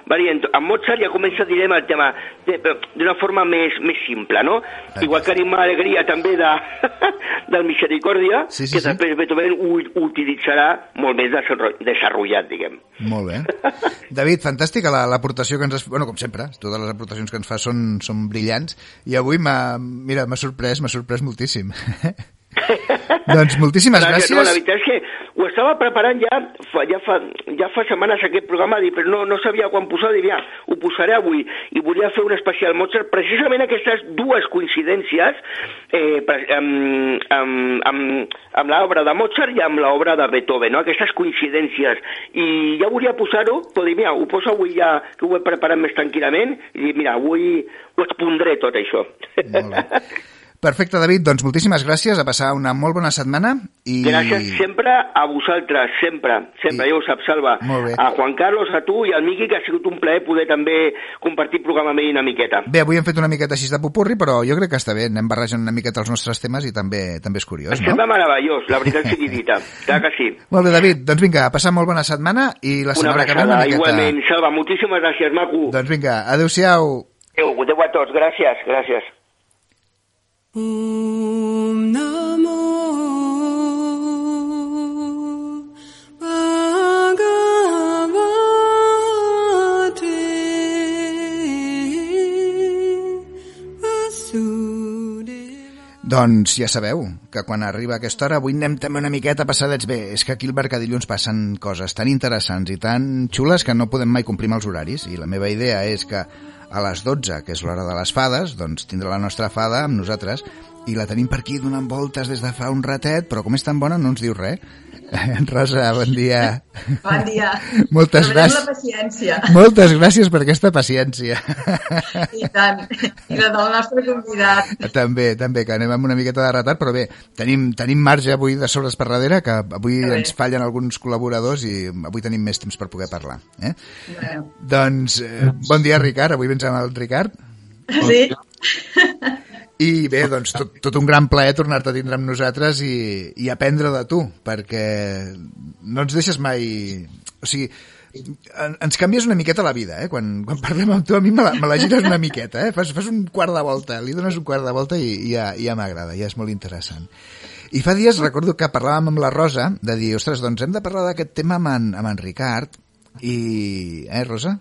D: Va dient, amb Mozart ja comença a el tema d'una forma més, més simple, no? Exacte. Igual que anima alegria també de, del Misericòrdia,
A: sí, sí,
D: que
A: sí.
D: després Beethoven ho utilitzarà molt més desenvolupat, diguem.
A: Molt bé. David, fantàstica l'aportació que ens has... Bueno, com sempre, totes les aportacions que ens fa són, són brillants, i avui m'ha... Mira, m'ha sorprès, m'ha sorprès moltíssim. doncs moltíssimes gràcies.
D: No, la veritat és que ho estava preparant ja fa, ja fa, ja fa setmanes aquest programa, dic, però no, no sabia quan posar, dic, ja, ho posaré avui, i volia fer un especial Mozart, precisament aquestes dues coincidències eh, amb, amb, amb, amb l'obra de Mozart i amb l'obra de Beethoven, no? aquestes coincidències, i ja volia posar-ho, però dic, mira, ho poso avui ja, que ho he preparat més tranquil·lament, i dic, mira, avui ho expondré tot això.
A: Molt bé. Perfecte, David, doncs moltíssimes gràcies, a passar una molt bona setmana i...
D: Gràcies sempre a vosaltres, sempre, sempre,
A: I-
D: ja ho saps, Salva. A Juan Carlos, a tu i al Miqui, que ha sigut un plaer poder també compartir programa amb ell una miqueta.
A: Bé, avui hem fet una miqueta així de popurri, però jo crec que està bé, anem barrejant una miqueta els nostres temes i també també és curiós,
D: Em
A: no?
D: sembla meravellós, la veritat sigui dita. Clar que sí.
A: Molt bé, David, doncs vinga, a passar molt bona setmana i la
D: Una
A: setmana que ve una miqueta...
D: igualment. Salva, moltíssimes gràcies, maco.
A: Doncs vinga, adeu-siau.
D: Adéu, adéu a tots, gràcies, gràcies.
A: Doncs ja sabeu que quan arriba aquesta hora avui anem també una miqueta passadets bé. És que aquí al Mercadillos passen coses tan interessants i tan xules que no podem mai complir amb els horaris i la meva idea és que a les 12, que és l'hora de les fades, doncs tindrà la nostra fada amb nosaltres i la tenim per aquí donant voltes des de fa un ratet, però com és tan bona no ens diu res. Rosa, bon dia.
E: Bon dia.
A: Moltes gràcies.
E: la paciència.
A: Moltes gràcies per aquesta paciència.
E: I tant. I la del nostre convidat.
A: També, també, que anem amb una miqueta de retard, però bé, tenim, tenim marge avui de sobres per darrere, que avui
E: Que bé.
A: ens fallen alguns col·laboradors i avui tenim més temps per poder parlar. Eh?
E: Bueno,
A: Doncs, eh, bon dia, Ricard, avui vens amb el Ricard.
E: sí,
A: I bé, doncs, tot, tot un gran plaer tornar-te a tindre amb nosaltres i, i aprendre de tu, perquè no ens deixes mai... O sigui, en- ens canvies una miqueta la vida, eh? Quan, quan parlem amb tu, a mi me la, me la gires una miqueta, eh? Fas, fas un quart de volta, li dones un quart de volta i, i ja, ja m'agrada, ja és molt interessant. I fa dies recordo que parlàvem amb la Rosa de dir, ostres, doncs hem de parlar d'aquest tema amb en, amb en Ricard i... Eh, Rosa?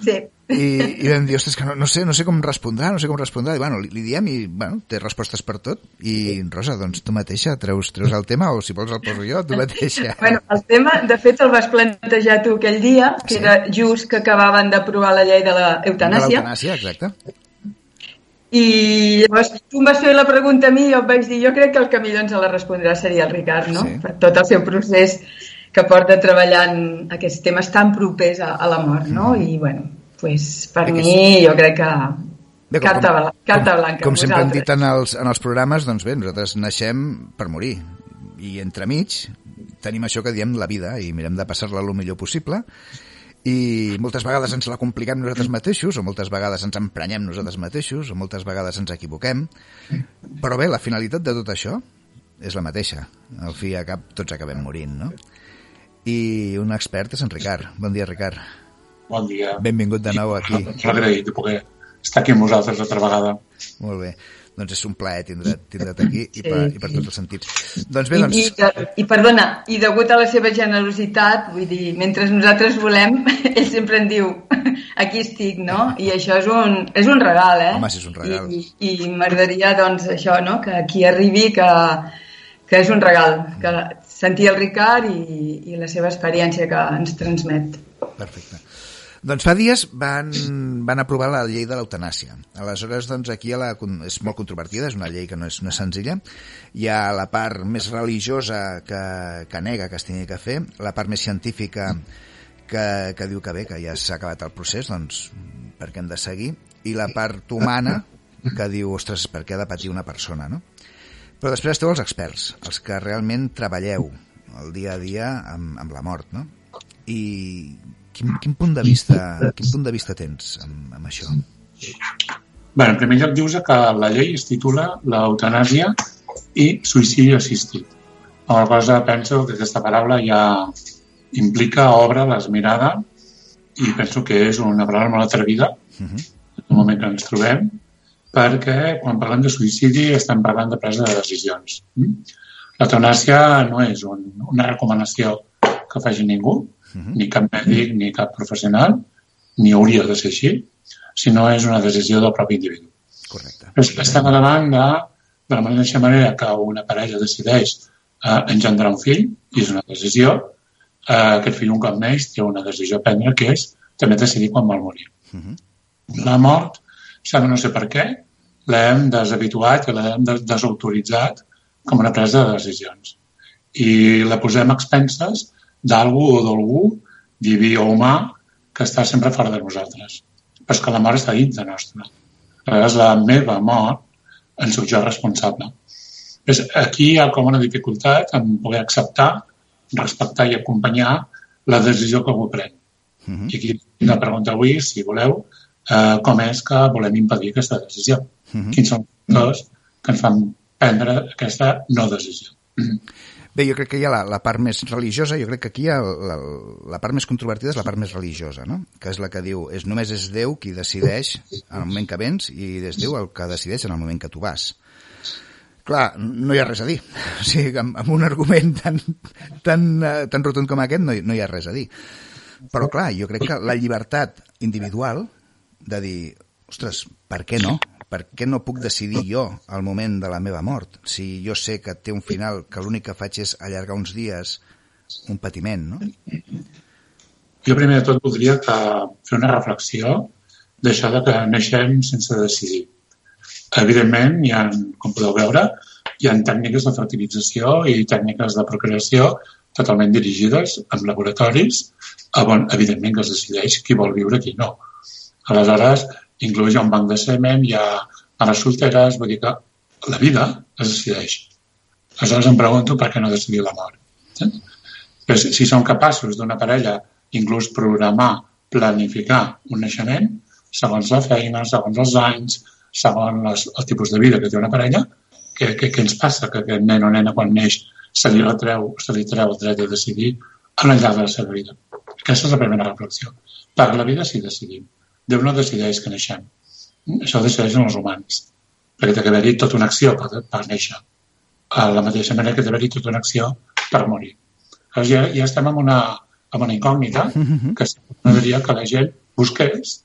E: sí.
A: I, i vam dir, ostres, que no, no, sé, no sé com respondrà, no sé com respondrà. I, bueno, li, li diem i, bueno, té respostes per tot. I, Rosa, doncs tu mateixa treus, treus el tema o si vols el poso jo, tu mateixa.
E: Bueno, el tema, de fet, el vas plantejar tu aquell dia, que
A: Sí.
E: era just que acabaven d'aprovar la llei de la
A: De
E: eutanàsia.
A: l'eutanàsia, exacte.
E: I llavors tu em vas fer la pregunta a mi i jo et vaig dir, jo crec que el que millor ens la respondrà seria el Ricard, no?
A: Sí.
E: Per tot el seu procés que porta treballant aquests temes tan propers a, a la mort, no? I, bueno, pues, per
A: que
E: mi, jo crec que
A: Bé, com-
E: carta, bla- carta
A: com,
E: blanca.
A: Com sempre hem dit en els, en els programes, doncs bé, nosaltres naixem per morir. I entremig tenim això que diem la vida i mirem de passar-la el millor possible i moltes vegades ens la compliquem nosaltres mateixos, o moltes vegades ens emprenyem nosaltres mateixos, o moltes vegades ens equivoquem, però bé, la finalitat de tot això és la mateixa. Al fi i a cap tots acabem morint, no? I un expert és en Ricard. Bon dia, Ricard.
F: Bon dia.
A: Benvingut de nou aquí.
F: Agraït de poder estar aquí amb vosaltres altra vegada.
A: Molt bé. doncs és un plaer tindre, tindre't aquí i,
E: Sí,
A: per, i per
E: sí.
A: tots els sentits. Doncs bé,
E: I,
A: doncs...
E: i, de- I perdona, i degut a la seva generositat, vull dir, mentre nosaltres volem, ell sempre en diu, aquí estic, no? I això és un, és un regal, eh?
A: Home, sí, és un regal.
E: I, i, i m'agradaria, doncs, això, no? Que aquí arribi, que, que és un regal, que sentir el Ricard i, i la seva experiència que ens transmet.
A: Perfecte. Doncs fa dies van, van aprovar la llei de l'eutanàsia. Aleshores, doncs, aquí a la, és molt controvertida, és una llei que no és, és senzilla. Hi ha la part més religiosa que, que nega que es tingui que fer, la part més científica que, que diu que bé, que ja s'ha acabat el procés, doncs per què hem de seguir, i la part humana que diu, ostres, per què ha de patir una persona, no? Però després esteu els experts, els que realment treballeu el dia a dia amb, amb la mort, no? I quin, quin, punt de vista, quin punt de vista tens amb, amb això?
F: Bé, en primer lloc dius que la llei es titula l'eutanàsia i suïcidi assistit. Amb la cosa penso que aquesta paraula ja implica, obre l'esmirada i penso que és una paraula molt atrevida
A: Uh -huh.
F: en el moment que ens trobem perquè quan parlem de suïcidi estem parlant de presa de decisions. Mm? L'eutanàsia no és un, una recomanació que faci ningú,
A: Uh -huh.
F: ni cap mèdic ni cap professional, ni hauria de ser així, sinó és una decisió del propi individu.
A: Correcte.
F: Es- Estem davant de, de la mateixa manera que una parella decideix eh, engendrar un fill, i és una decisió, eh, aquest fill un cop neix té una decisió a prendre, que és també decidir quan vol morir.
A: Uh -huh.
F: La mort, sembla no sé per què, l'hem deshabituat i l'hem des- desautoritzat com una presa de decisions. I la posem a expenses d'algú o d'algú, diví o humà, que està sempre fora de nosaltres. Però és que la mort està dins de nostra. Aleshores, la meva mort en soc jo responsable. És, aquí hi ha com una dificultat en poder acceptar, respectar i acompanyar la decisió que algú pren.
A: Uh -huh.
F: I aquí la pregunta avui, si voleu, eh, com és que volem impedir aquesta decisió?
A: Uh -huh.
F: Quins són els que ens fan prendre aquesta no decisió?
A: Bé, jo crec que hi ha la, la part més religiosa, jo crec que aquí hi ha la, la part més controvertida és la part més religiosa, no? que és la que diu és només és Déu qui decideix en el moment que vens i és Déu el que decideix en el moment que tu vas. Clar, no hi ha res a dir. O sigui, amb, amb un argument tan, tan, eh, tan rotund com aquest no hi, no hi ha res a dir. Però clar, jo crec que la llibertat individual de dir, ostres, per què no? Per què no puc decidir jo al moment de la meva mort? Si jo sé que té un final que l'únic que faig és allargar uns dies un patiment, no?
F: Jo primer de tot voldria que fer una reflexió d'això que naixem sense decidir. Evidentment, hi ha, com podeu veure, hi ha tècniques de fertilització i tècniques de procreació totalment dirigides en laboratoris on, evidentment, es decideix qui vol viure i qui no. Aleshores, inclús hi ha un banc de semen, hi ha mares solteres, vull dir que la vida es decideix. Aleshores em pregunto per què no decidir la mort. Eh? Però si, si som capaços d'una parella inclús programar, planificar un naixement, segons la feina, segons els anys, segons les, el tipus de vida que té una parella, què, què, què ens passa que aquest nen o nena quan neix se li, retreu, se li treu el dret de decidir al llarg de la seva vida. Aquesta és la primera reflexió. Per la vida sí decidim. Déu no decideix que neixem. Això ho decideixen els humans. Perquè té que haver-hi tota una acció per, per néixer. A la mateixa manera que té que haver-hi tota una acció per morir. Llavors ja, ja estem en una, en una incògnita que m'agradaria que la gent busqués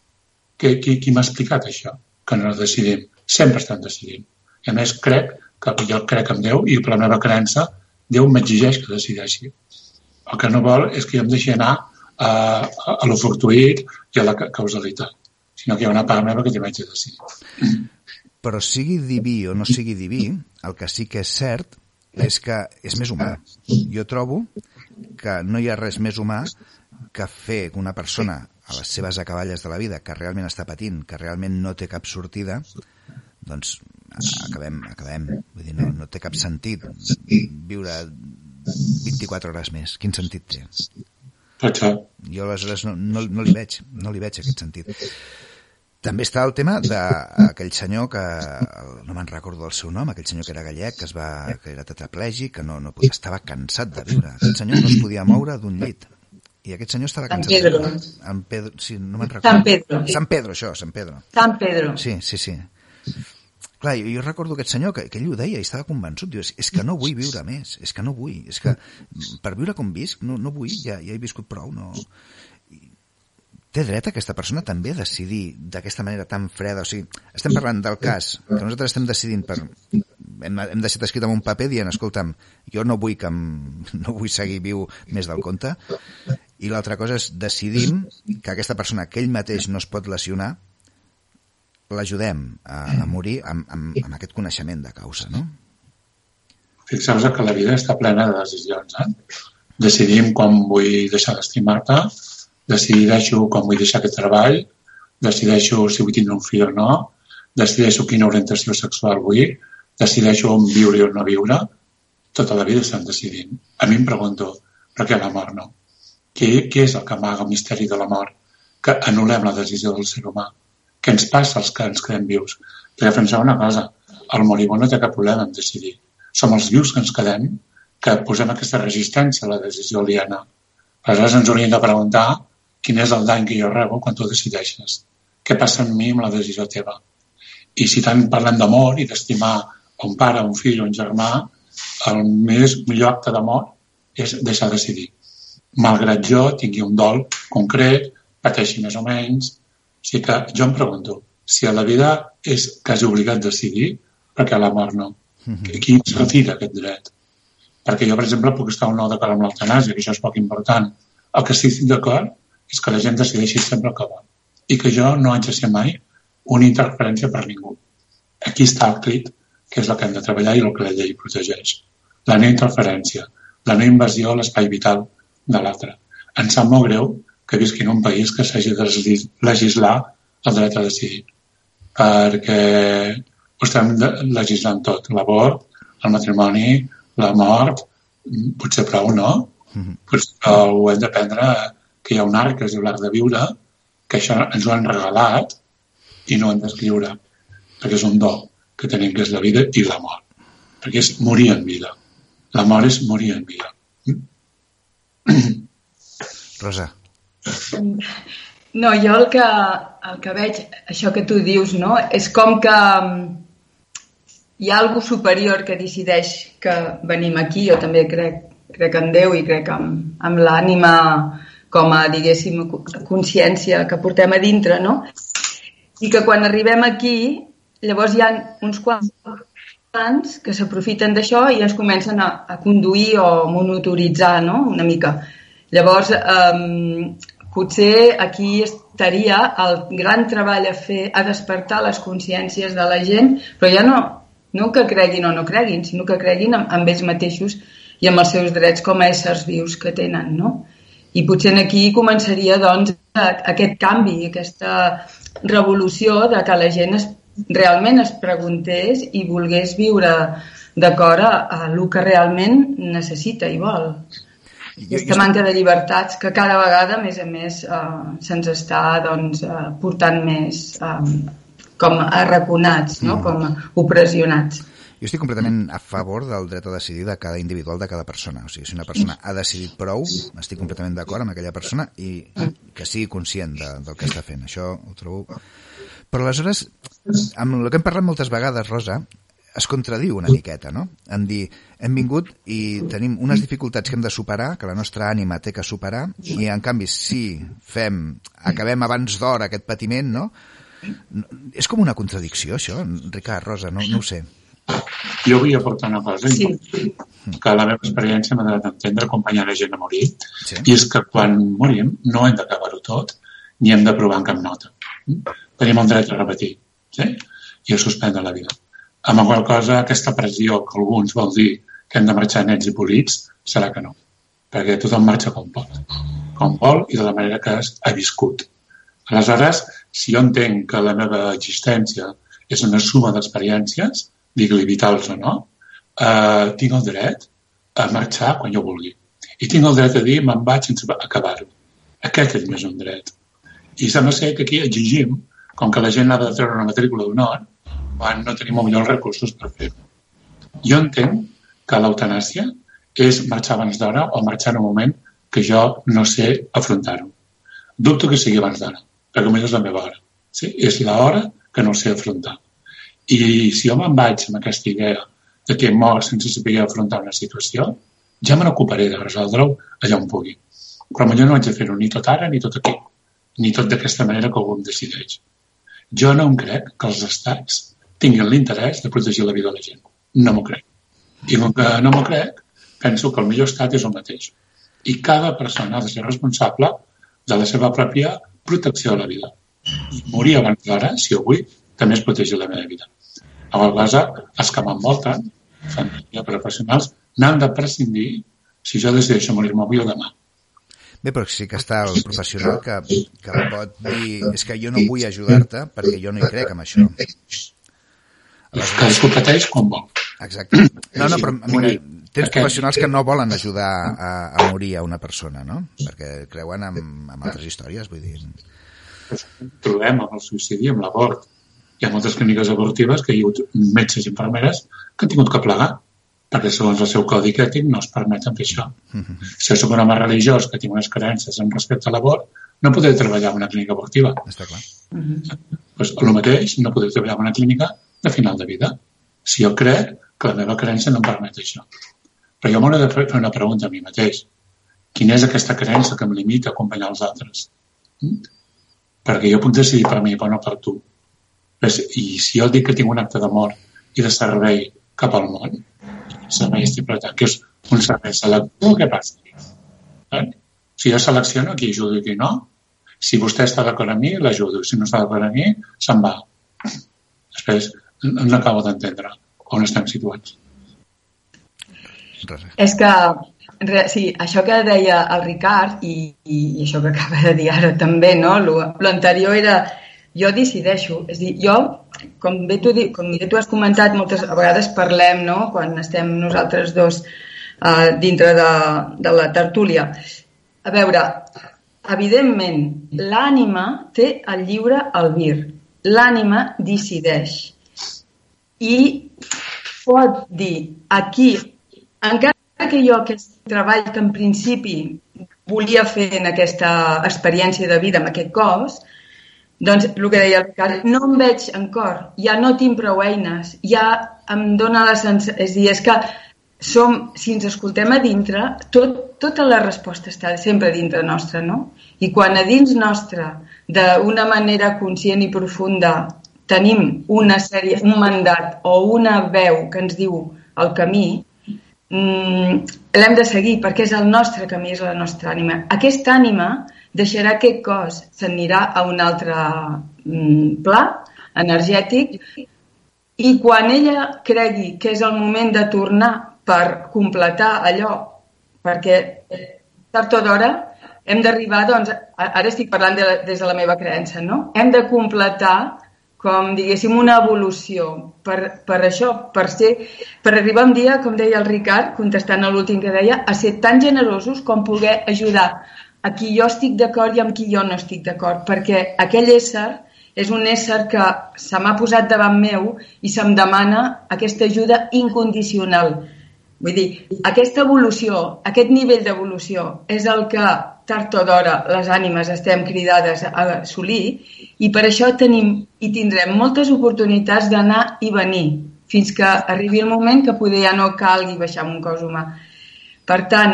F: que, qui, qui m'ha explicat això, que no decidim. Sempre estem decidint. I a més crec que jo crec en Déu i per la meva creença Déu m'exigeix que decideixi. El que no vol és que jo em deixi anar a, a, a lo fortuït i a la ca- causalitat, sinó que hi ha una part meva que t'hi vaig de decidir.
A: Però sigui diví o no sigui diví, el que sí que és cert és que és més humà. Jo trobo que no hi ha res més humà que fer que una persona a les seves acaballes de la vida, que realment està patint, que realment no té cap sortida, doncs acabem, acabem. Vull dir, no, no té cap sentit viure 24 hores més. Quin sentit té?
F: Això,
A: Jo aleshores no, no, no li veig, no li veig aquest sentit. També està el tema d'aquell senyor que, no me'n recordo el seu nom, aquell senyor que era gallec, que, es va, que era tetraplègic, que no, no podia, estava cansat de viure. Aquest senyor no es podia moure d'un llit. I aquest senyor estava cansat de
E: Pedro.
A: En Pedro, sí, no me'n recordo.
E: San Pedro.
A: San Pedro, això, San Pedro.
E: San Pedro.
A: Sí, sí, sí. Clar, jo, jo recordo aquest senyor que, que ell ho deia i estava convençut. Diu, és, és que no vull viure més, és que no vull. És que per viure com visc no, no vull, ja, ja he viscut prou. No. Té dret aquesta persona també a decidir d'aquesta manera tan freda? O sigui, estem parlant del cas que nosaltres estem decidint per... Hem, hem deixat escrit en un paper dient, escolta'm, jo no vull que em, no vull seguir viu més del compte i l'altra cosa és decidim que aquesta persona que ell mateix no es pot lesionar l'ajudem a, a morir amb, amb, amb aquest coneixement de causa, no?
F: Fixeu-vos que la vida està plena de decisions. Eh? Decidim com vull deixar d'estimar-te, decideixo com vull deixar aquest treball, decideixo si vull tindre un fill o no, decideixo quina orientació sexual vull, decideixo on viure o no viure. Tota la vida estan decidint. A mi em pregunto, per què la mort no? Què, què és el que amaga el misteri de la mort? Que anul·lem la decisió del ser humà. Què ens passa als que ens quedem vius? Perquè penseu una cosa, el moribund no té cap problema en decidir. Som els vius que ens quedem que posem aquesta resistència a la decisió aliena. Aleshores ens hauríem de preguntar quin és el dany que jo rebo quan tu decideixes. Què passa amb mi amb la decisió teva? I si tant parlem d'amor i d'estimar un pare, un fill o un germà, el més millor acte d'amor és deixar decidir. Malgrat jo tingui un dol concret, pateixi més o menys, o sigui que jo em pregunto, si a la vida és quasi obligat decidir, perquè a la mort no? Qui ens retira aquest dret? Perquè jo, per exemple, puc estar o no d'acord amb l'eutanàsia, que això és poc important. El que estic d'acord és que la gent decideixi sempre el que vol i que jo no haig de ser mai una interferència per ningú. Aquí està el crit, que és el que hem de treballar i el que la llei protegeix. La no interferència, la no invasió a l'espai vital de l'altre. Em sap molt greu que visqui en un país que s'hagi de legislar el dret a decidir, perquè ho estem legislant tot, l'abort, el matrimoni, la mort, potser prou no, potser ho hem de prendre que hi ha un art que es diu l'art de viure, que això ens ho han regalat i no ho hem d'escriure, perquè és un do que tenim, que és la vida i la mort, perquè és morir en vida. La mort és morir en vida.
A: Rosa.
E: No, jo el que, el que veig, això que tu dius, no? és com que mm, hi ha algú superior que decideix que venim aquí, jo també crec, crec en Déu i crec en, en l'ànima com a, diguéssim, consciència que portem a dintre, no? I que quan arribem aquí, llavors hi ha uns quants que s'aprofiten d'això i ens comencen a, a conduir o monitoritzar, no?, una mica. Llavors, eh, potser aquí estaria el gran treball a fer, a despertar les consciències de la gent, però ja no, no que creguin o no creguin, sinó que creguin en ells mateixos i amb els seus drets com a éssers vius que tenen, no? I potser aquí començaria, doncs, aquest canvi, aquesta revolució de que la gent es, realment es preguntés i volgués viure d'acord a, a el que realment necessita i vol. Aquesta manca de llibertats que cada vegada, a més a més, eh, se'ns està doncs, eh, portant més eh, com arraconats, no?
A: Mm.
E: com opressionats.
A: Jo estic completament a favor del dret a decidir de cada individual, de cada persona. O sigui, si una persona ha decidit prou, estic completament d'acord amb aquella persona i que sigui conscient de, del que està fent. Això ho trobo... Però aleshores, amb el que hem parlat moltes vegades, Rosa, es contradiu una miqueta, no? En dir, hem vingut i tenim unes dificultats que hem de superar, que la nostra ànima té que superar, i en canvi, si fem, acabem abans d'hora aquest patiment, no? És com una contradicció, això, Ricard, Rosa, no, no ho sé.
F: Jo vull aportar una cosa
A: Sí.
F: que la meva experiència m'ha donat a entendre acompanyar la gent a morir,
A: Sí.
F: i és que quan morim no hem d'acabar-ho tot, ni hem de provar en cap nota. Tenim el dret a repetir sí? i a suspendre la vida. Amb la qual cosa, aquesta pressió que alguns vol dir que hem de marxar nets i polits, serà que no. Perquè tothom marxa com pot. Com vol i de la manera que ha viscut. Aleshores, si jo entenc que la meva existència és una suma d'experiències, digui-li vitals o no, eh, tinc el dret a marxar quan jo vulgui. I tinc el dret a dir me'n vaig sense acabar-ho. Aquest és més un dret. I sembla ser que aquí exigim, com que la gent ha de treure una matrícula d'honor, quan no tenim millor recursos per fer-ho. Jo entenc que l'eutanàsia és marxar abans d'hora o marxar en un moment que jo no sé afrontar-ho. Dubto que sigui abans d'hora, perquè potser és la meva hora. Sí? És l'hora que no sé afrontar. I si jo me'n vaig amb aquesta idea de que mor sense saber afrontar una situació, ja me n'ocuparé de resoldre-ho allà on pugui. Però millor no haig de fer-ho ni tot ara ni tot aquí, ni tot d'aquesta manera que algú em decideix. Jo no em crec que els estats tinguin l'interès de protegir la vida de la gent. No m'ho crec. I com que no m'ho crec, penso que el millor estat és el mateix. I cada persona ha de ser responsable de la seva pròpia protecció de la vida. I morir abans d'hora, si ho vull, també és protegir la meva vida. A vegades, els que m'envolten, família, professionals, n'han de prescindir si jo decideixo morir-me avui o demà.
A: Bé, però sí que està el professional que, que pot dir és que jo no vull ajudar-te perquè jo no hi crec en això.
F: Cadascú pateix quan vol.
A: Exacte. No, no, però mira, tens professionals que no volen ajudar a, a morir a una persona, no? Perquè creuen en, en altres històries, vull dir...
F: Trobem amb el suïcidi, amb l'abort. Hi ha moltes clíniques abortives que hi ha hagut metges i infermeres que han tingut que plegar perquè segons el seu codi ètic no es permeten fer això. Si jo soc un home religiós que tinc unes creences en respecte a l'abort, no podré treballar en una clínica abortiva.
A: Està clar.
F: Pues, el mateix, no podré treballar en una clínica de final de vida. Si jo crec que la meva creença no em permet això. Però jo m'hauré de fer una pregunta a mi mateix. Quina és aquesta creença que em limita a acompanyar els altres? Mm? Perquè jo puc decidir per mi, però no per tu. I si jo dic que tinc un acte d'amor i de servei cap al món, servei estipulat, que és un servei selectiu, què passa? Eh? Si jo selecciono qui ajudo i qui no, si vostè està d'acord amb mi, l'ajudo. Si no està d'acord amb mi, se'n va. Després, no acabo d'entendre on estem situats.
E: És que, sí, això que deia el Ricard i, i, i això que acaba de dir ara també, no? Lo- L'anterior era jo decideixo. És a dir, jo, com bé tu, com bé tu has comentat, moltes vegades parlem, no?, quan estem nosaltres dos uh, dintre de, de la tertúlia. A veure, evidentment, l'ànima té el lliure albir. L'ànima decideix. I pot dir aquí, encara que jo aquest treball que en principi volia fer en aquesta experiència de vida amb aquest cos, doncs el que deia el Ricard, no em veig en cor, ja no tinc prou eines, ja em dóna la sensació... És dir, és que som, si ens escoltem a dintre, tot, tota la resposta està sempre dintre nostra, no? I quan a dins nostre, d'una manera conscient i profunda, tenim una sèrie, un mandat o una veu que ens diu el camí, mm, l'hem de seguir perquè és el nostre camí, és la nostra ànima. Aquesta ànima deixarà aquest cos, s'anirà a un altre mm, pla energètic i quan ella cregui que és el moment de tornar per completar allò, perquè tard o d'hora hem d'arribar, doncs, ara estic parlant de la, des de la meva creença, no? Hem de completar com, diguéssim, una evolució per, per això, per ser, per arribar un dia, com deia el Ricard, contestant a l'últim que deia, a ser tan generosos com poder ajudar a qui jo estic d'acord i amb qui jo no estic d'acord, perquè aquell ésser és un ésser que se m'ha posat davant meu i se'm demana aquesta ajuda incondicional. Vull dir, aquesta evolució, aquest nivell d'evolució és el que tard o d'hora les ànimes estem cridades a assolir i per això tenim i tindrem moltes oportunitats d'anar i venir fins que arribi el moment que poder ja no calgui baixar amb un cos humà. Per tant,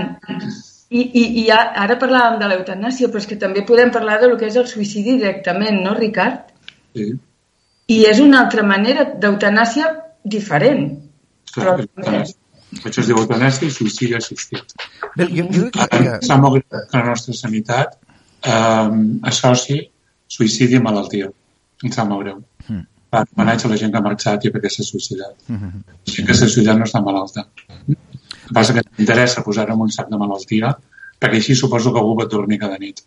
E: i, i, i ara parlàvem de l'eutanàsia, però és que també podem parlar de lo que és el suïcidi directament, no, Ricard?
F: Sí,
E: I és una altra manera d'eutanàsia diferent.
F: clar,
E: Però-
F: això es diu eutanàsia i suïcidi assistit.
A: Bé, jo, jo crec que...
F: molt greu que la nostra sanitat eh, associ suïcidi a malaltia. Em sap molt greu.
A: Mm.
F: Per homenatge a la gent que ha marxat i perquè s'ha suïcidat.
A: Mhm.
F: La gent que s'ha suïcidat no està malalta. El que passa que t'interessa posar en un sac de malaltia perquè així suposo que algú va dormir cada nit.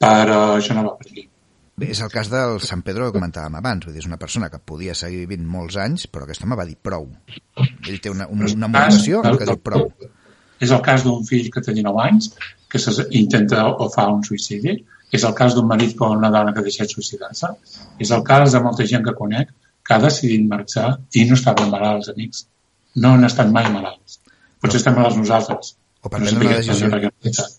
F: Però això no va per aquí.
A: Bé, és el cas del San Pedro que comentàvem abans, vull dir, és una persona que podia seguir vivint molts anys, però aquest home va dir prou. Ell té una, una, una motivació que diu prou.
F: És el cas d'un fill que té 19 anys que intenta o fa un suïcidi. És el cas d'un marit o una dona que ha deixat suïcidar-se. És el cas de molta gent que conec que ha decidit marxar i no estaven malalts, amics. No han estat mai malalts. Potser estem malalts nosaltres,
A: O per prendre una decisió...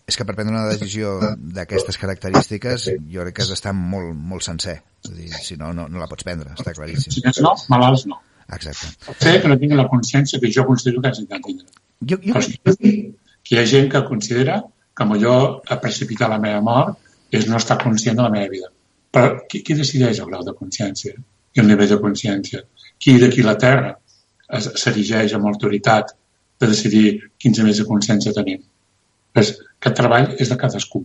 A: És que per prendre una decisió d'aquestes característiques jo crec que has d'estar molt, molt sencer. És a dir, si no, no, no la pots prendre, està claríssim.
F: Si més no, malalts no.
A: Exacte.
F: Sé que no tinc la consciència que jo considero que has de tindre.
A: Jo, jo,
F: sí que hi ha gent que considera que millor a precipitar la meva mort és no estar conscient de la meva vida. Però qui, qui decideix el grau de consciència i el nivell de consciència? Qui d'aquí la Terra s'erigeix amb autoritat de decidir quins nivells de consciència tenim? Pues, aquest treball és de cadascú.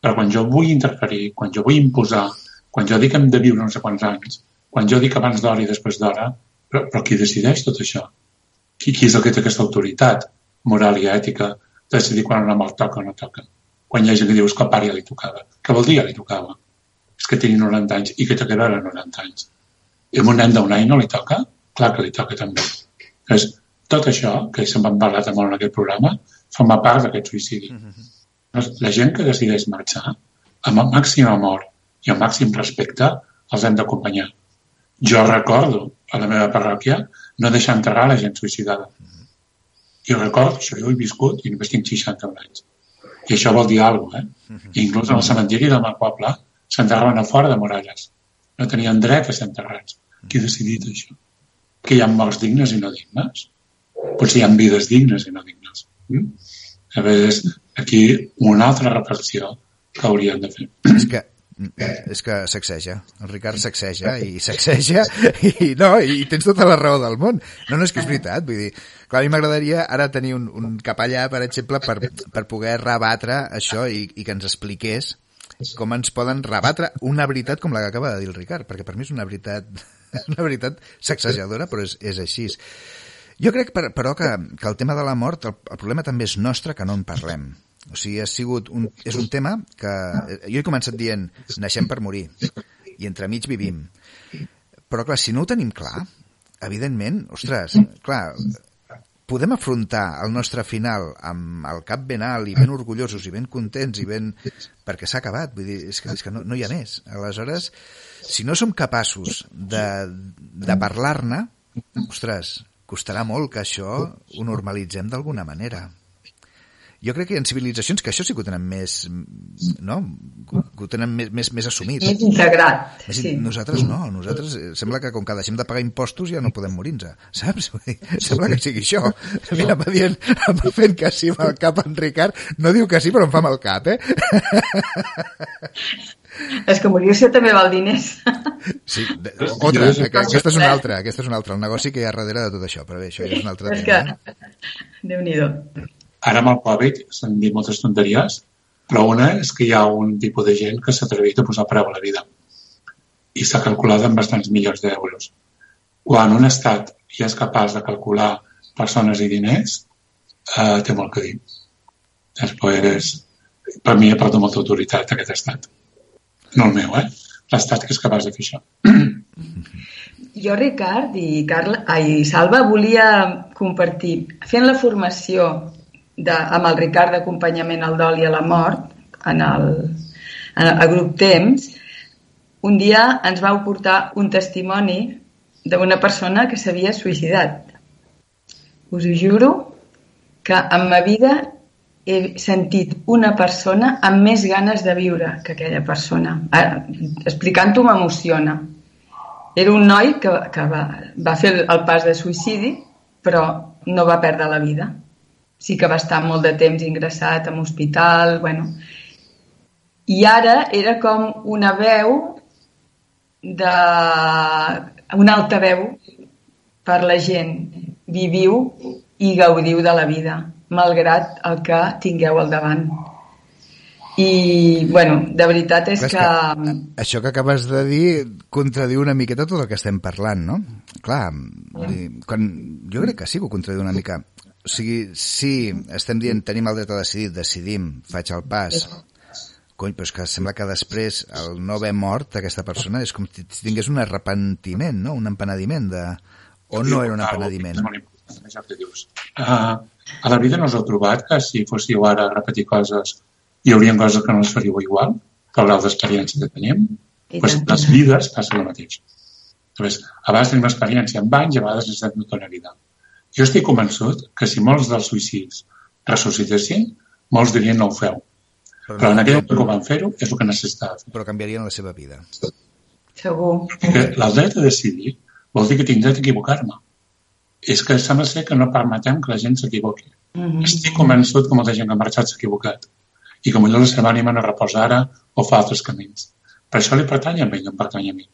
F: Però quan jo vull interferir, quan jo vull imposar, quan jo dic que hem de viure sé quants anys, quan jo dic abans d'hora i després d'hora, però, però qui decideix tot això? Qui, qui és el que té aquesta autoritat moral i ètica de decidir quan una mort toca o no toca? Quan hi ha gent que diu "És que pare ja li tocava. Què vol dir ja li tocava? És que tenia 90 anys i que tocarà ara 90 anys. I a un nen d'un any no li toca? Clar que li toca també. És, tot això, que se'n van parlar molt en aquest programa, forma part d'aquest suïcidi. Doncs La gent que decideix marxar, amb el màxim amor i el màxim respecte, els hem d'acompanyar. Jo recordo a la meva parròquia no deixar enterrar la gent suïcidada. I recordo, això jo he viscut i només tinc 61 anys. I això vol dir alguna cosa, eh? I inclús en el cementiri del meu poble s'enterraven a fora de muralles. No tenien dret a ser enterrats. Qui ha decidit això? Que hi ha morts dignes i no dignes? Potser hi ha vides dignes i no dignes. Mm? A és aquí una altra reflexió que hauríem de fer.
A: és que és que sacseja, el Ricard sacseja i sacseja i no, i tens tota la raó del món no, no, és que és veritat, vull dir clar, a mi m'agradaria ara tenir un, un capellà per exemple, per, per poder rebatre això i, i que ens expliqués com ens poden rebatre una veritat com la que acaba de dir el Ricard, perquè per mi és una veritat una veritat sacsejadora però és, és així jo crec, per, però, que, que el tema de la mort, el, el problema també és nostre que no en parlem. O sigui, ha sigut un, és un tema que... Jo he començat dient, naixem per morir, i entremig vivim. Però, clar, si no ho tenim clar, evidentment, ostres, clar, podem afrontar el nostre final amb el cap ben alt i ben orgullosos i ben contents i ben... perquè s'ha acabat, vull dir, és que, és que no, no hi ha més. Aleshores, si no som capaços de, de parlar-ne, ostres, costarà molt que això ho normalitzem d'alguna manera. Jo crec que hi ha civilitzacions que això sí que ho tenen més, no? Que ho tenen més, més, més assumit.
E: Més integrat,
A: Més,
E: sí.
A: Nosaltres no, nosaltres eh, sembla que com que deixem de pagar impostos ja no podem morir-nos, saps? Sembla que sigui això. Mira, va dient, em va fent que sí amb el cap en Ricard, no diu que sí però em fa el cap, eh?
E: És que morir-se també val diners.
A: Sí, de, otra, que, aquesta és una altra, aquesta és una altra, el negoci que hi ha darrere de tot això, però bé, això ja és un altre
E: És
A: tema.
E: que...
A: eh?
E: Déu-n'hi-do.
F: Ara amb el Covid s'han dit moltes tonteries, però una és que hi ha un tipus de gent que s'ha atrevit a posar preu a la vida i s'ha calculat en bastants milions d'euros. Quan un estat ja és capaç de calcular persones i diners, eh, té molt que dir. Després, per mi ha perdut molta autoritat aquest estat. No el meu, eh? L'estat que és capaç de fer això.
E: Jo, Ricard i Carla, ai, Salva, volia compartir, fent la formació de, amb el Ricard d'acompanyament al dol i a la mort, en el, en el, a grup Temps, un dia ens vau portar un testimoni d'una persona que s'havia suïcidat. Us ho juro que en ma vida he sentit una persona amb més ganes de viure que aquella persona. Ara, Explicant-ho m'emociona. Era un noi que, que va, va fer el pas de suïcidi, però no va perdre la vida. Sí que va estar molt de temps ingressat en hospital, bueno. I ara era com una veu de... una alta veu per la gent. Viviu i gaudiu de la vida, malgrat el que tingueu al davant. I, bueno, de veritat és
A: és
E: que...
A: que això que acabes de dir contradiu una miqueta tot el que estem parlant, no? Clar, dir, quan, jo crec que sí que ho contradiu una mica. O sigui, sí, estem dient tenim el dret a decidir, decidim, faig el pas, cony, però és que sembla que després el no haver mort aquesta persona és com si tingués un arrepentiment, no? Un empenediment de... O no era un empenediment?
F: Uh, a la vida no us heu trobat que si fóssiu ara a repetir coses hi haurien coses que no les faríeu igual pel grau d'experiència que tenim? Pues, les vides passa el mateix. Llavors, a vegades tenim experiència amb anys i a vegades necessitem tota una vida. Jo estic convençut que si molts dels suïcids ressuscitessin, molts dirien no ho feu. Però en aquell moment que van fer-ho és el que necessitava fer.
A: però canviarien la seva vida.
E: Segur.
F: Que el dret a decidir vol dir que tinc dret a equivocar-me. És que sembla ser que no permetem que la gent s'equivoqui.
E: Mhm.
F: Estic convençut que molta gent que ha marxat s'ha equivocat i que potser la seva ànima no reposa ara o fa altres camins. Per això li pertany a ell, no em pertany a mi.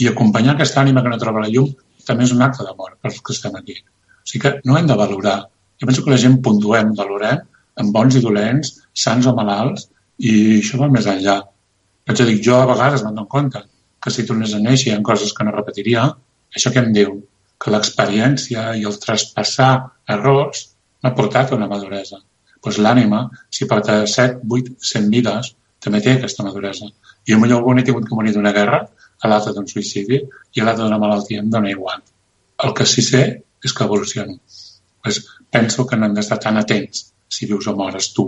F: I acompanyar aquesta ànima que no troba la llum també és un acte d'amor per als que estem aquí. O sigui que no hem de valorar. Jo penso que la gent puntuem, valorem, amb bons i dolents, sants o malalts, i això va més enllà. Vaig a dir, jo a vegades me'n dono compte que si tornés a néixer hi ha coses que no repetiria, això que em diu? Que l'experiència i el traspassar errors m'ha portat a una maduresa. Doncs l'ànima, si porta 7, 8, 100 vides, també té aquesta maduresa. Jo millor algun he tingut que morir d'una guerra, a l'altre d'un suïcidi i a l'altre d'una malaltia, em dona igual. El que sí sé és que evoluciono. Pues penso que no hem d'estar tan atents si vius o mores tu,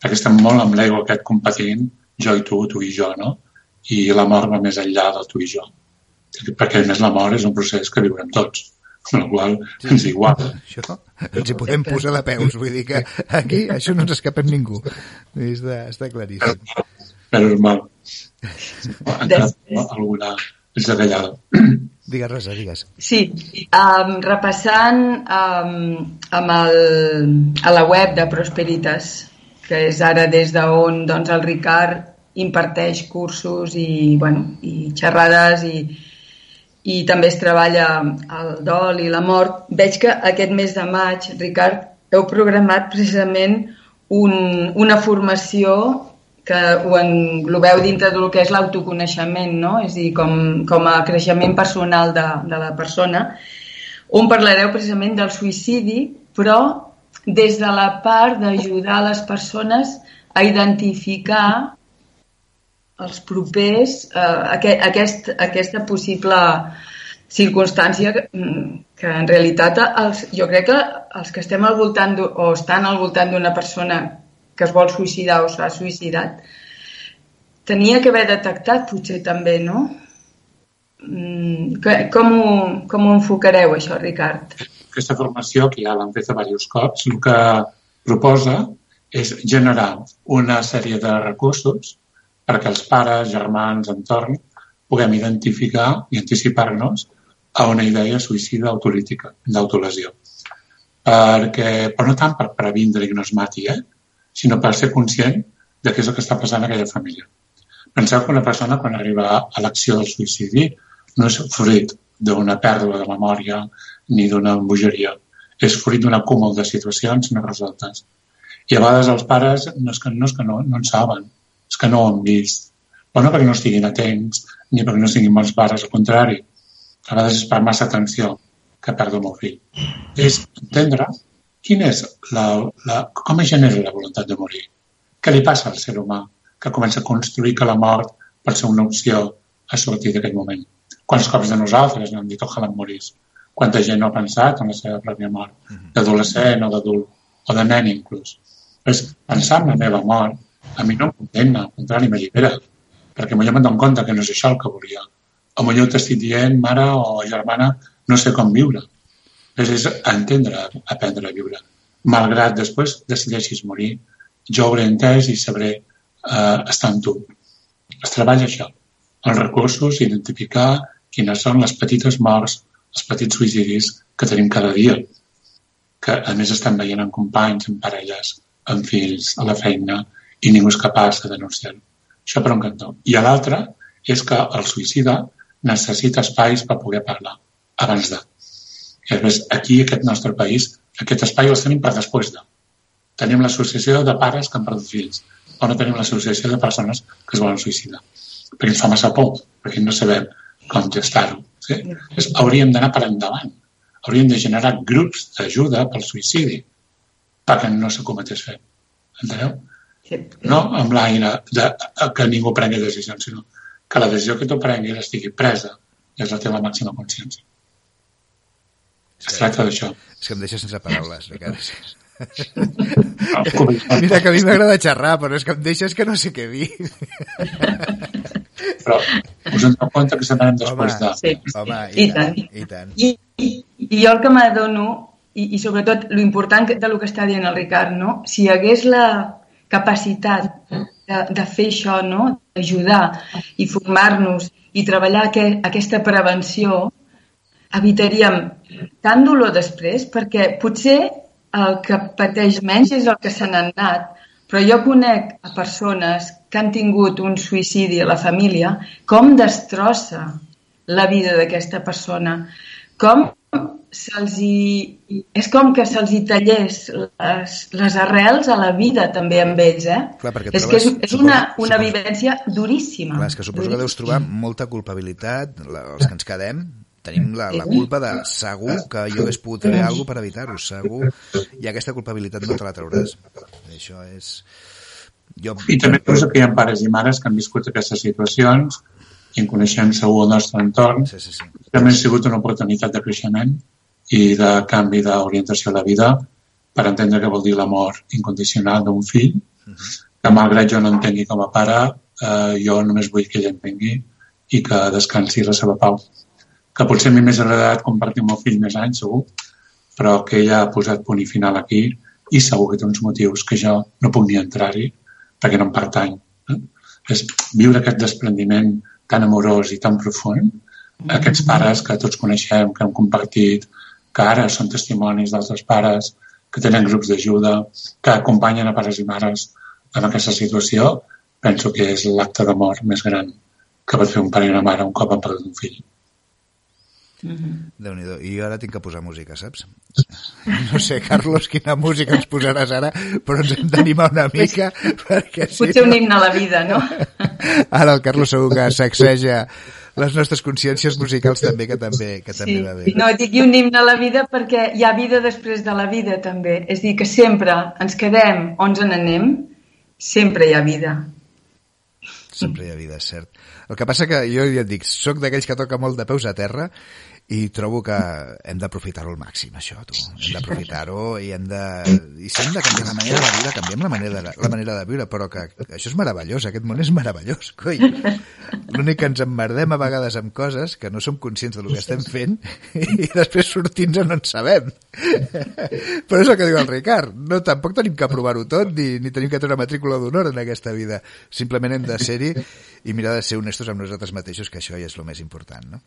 F: perquè estem molt amb l'ego aquest competint, jo i tu, tu i jo, no? I la mort va més enllà del tu i jo. Perquè, a més, la mort és un procés que viurem tots, amb la qual sí. ens igual.
A: Això ens hi podem posar de peus, vull dir que aquí això no ens escapa a ningú. Està, està claríssim.
F: Però és mal. Encara alguna desagallada.
A: Digues res, digues.
E: Sí, um, repassant um, amb el, a la web de Prosperitas, que és ara des d'on doncs, el Ricard imparteix cursos i, bueno, i xerrades i, i també es treballa el dol i la mort. Veig que aquest mes de maig, Ricard, heu programat precisament un, una formació que ho englobeu dintre del que és l'autoconeixement, no? és a dir, com, com a creixement personal de, de la persona, on parlareu precisament del suïcidi, però des de la part d'ajudar les persones a identificar els propers, eh, aquest, aquest, aquesta possible circumstància que, que en realitat els, jo crec que els que estem al voltant o estan al voltant d'una persona que es vol suïcidar o s'ha suïcidat, tenia que haver detectat potser també, no? Que, com, ho, com ho enfocareu, això, Ricard?
F: Aquesta formació, que ja l'han fet a diversos cops, el que proposa és generar una sèrie de recursos perquè els pares, germans, entorn, puguem identificar i anticipar-nos a una idea suïcida autolítica, d'autolesió. Perquè, però no tant per previndre i no es mati, eh? Sinó per ser conscient de què és el que està passant a aquella família. Penseu que una persona, quan arriba a l'acció del suïcidi, no és fruit d'una pèrdua de memòria ni d'una bogeria. És fruit d'un acúmul de situacions no resoltes. I a vegades els pares no és que no, és que no, no en saben, és que no ho han vist. Però no perquè no estiguin atents, ni perquè no siguin bons pares, al contrari. A vegades és per massa atenció que perdo el meu fill. És entendre quina és la, la, com es genera la voluntat de morir? Què li passa al ser humà que comença a construir que la mort pot ser una opció a sortir d'aquest moment? Quants cops de nosaltres no hem dit ojalà em morís? Quanta gent no ha pensat en la seva pròpia mort? D'adolescent o d'adult, o de nen inclús. Pues, pensar en la meva mort a mi no em condemna, al contrari, m'allibera, perquè potser me'n dono compte que no és això el que volia. O potser t'estic dient, mare o germana, no sé com viure. Pues és entendre, aprendre a viure. Malgrat després decideixis morir, jo hauré entès i sabré eh, estar amb tu. Es treballa això. Els recursos, identificar quines són les petites morts, els petits suïcidis que tenim cada dia, que a més estem veient en companys, en parelles, en fills, a la feina, i ningú és capaç de denunciar-ho. Això per un cantó. I l'altre és que el suïcida necessita espais per poder parlar abans de. I més, aquí, aquest nostre país, aquest espai els tenim per després de. Tenim l'associació de pares que han perdut fills, o no tenim l'associació de persones que es volen suïcidar. Perquè ens fa massa por, perquè no sabem com gestar-ho. Sí? Llavors, hauríem d'anar per endavant. Hauríem de generar grups d'ajuda pel suïcidi perquè no s'acometés fer. Enteneu? No amb l'aire de, que ningú prengui decisions, sinó que la decisió que tu prenguis estigui presa des de la teva màxima consciència. Es tracta d'això.
A: És que em deixa sense paraules, Ricard.
F: No,
A: Mira que a mi m'agrada xerrar, però és que em deixes que no sé què dir.
F: Però us en dono compte que se n'anem després de...
E: Sí.
A: Home,
E: I
A: i tant,
E: tant.
A: i tant.
E: I, i, i jo el que m'adono i, i sobretot lo important que- de lo que està dient el Ricard, no? Si hi hagués la capacitat de, de fer això, no? d'ajudar i formar-nos i treballar que, aquesta prevenció, evitaríem tant dolor després, perquè potser el que pateix menys és el que se n'ha anat, però jo conec a persones que han tingut un suïcidi a la família, com destrossa la vida d'aquesta persona, com se'ls hi... És com que se'ls hi tallés les, les arrels a la vida també amb ells, eh?
A: Clar, perquè
E: és que és,
A: trobes-
E: és una,
A: suposo-
E: una
A: suposo-
E: vivència duríssima.
A: Clar, és que suposo que deus trobar molta culpabilitat, la, els que ens quedem, tenim la, la culpa de segur que jo hagués pogut fer alguna per evitar-ho, segur, i aquesta culpabilitat no te la trauràs. Això és... Jo...
F: I també penso que hi ha pares i mares que han viscut aquestes situacions i en coneixem segur el nostre entorn.
A: Sí, sí, sí.
F: També ha sigut una oportunitat de creixement i de canvi d'orientació a la vida per entendre què vol dir l'amor incondicional d'un fill, que malgrat jo no entengui com a pare, eh, jo només vull que ell entengui i que descansi la seva pau. Que potser a mi m'hagués agradat compartir amb el fill més anys, segur, però que ella ha posat punt i final aquí i segur que té uns motius que jo no puc ni entrar-hi perquè no em pertany. Eh? És viure aquest desprendiment tan amorós i tan profund, aquests pares que tots coneixem, que hem compartit, que ara són testimonis d'altres pares, que tenen grups d'ajuda, que acompanyen a pares i mares en aquesta situació, penso que és l'acte d'amor més gran que pot fer un pare i una mare un cop han perdut un fill.
A: Déu nhi I ara tinc que posar música, saps? No sé, Carlos, quina música ens posaràs ara, però ens hem d'animar una mica, perquè si
E: Potser un himne a la vida, no?
A: Ara el Carlos segur que sacseja les nostres consciències musicals també, que també, que també
E: Sí.
A: va bé.
E: No, dic un himne a la vida perquè hi ha vida després de la vida, també. És dir, que sempre ens quedem on ens n'anem, sempre hi ha vida.
A: Sempre hi ha vida, cert. El que passa que jo ja et dic, sóc d'aquells que toca molt de peus a terra i trobo que hem d'aprofitar-ho al màxim, això, tu. Hem d'aprofitar-ho i hem de... I si hem de canviar la manera de viure, canviem la manera de, la manera de viure, però que, que això és meravellós, aquest món és meravellós, coi. L'únic que ens emmerdem a vegades amb coses que no som conscients del que estem fent i després sortint no en sabem. Però és el que diu el Ricard, no, tampoc tenim que provar-ho tot ni, ni tenim que treure matrícula d'honor en aquesta vida. Simplement hem de ser-hi i mirar de ser honestos amb nosaltres mateixos, que això ja és el més important, no?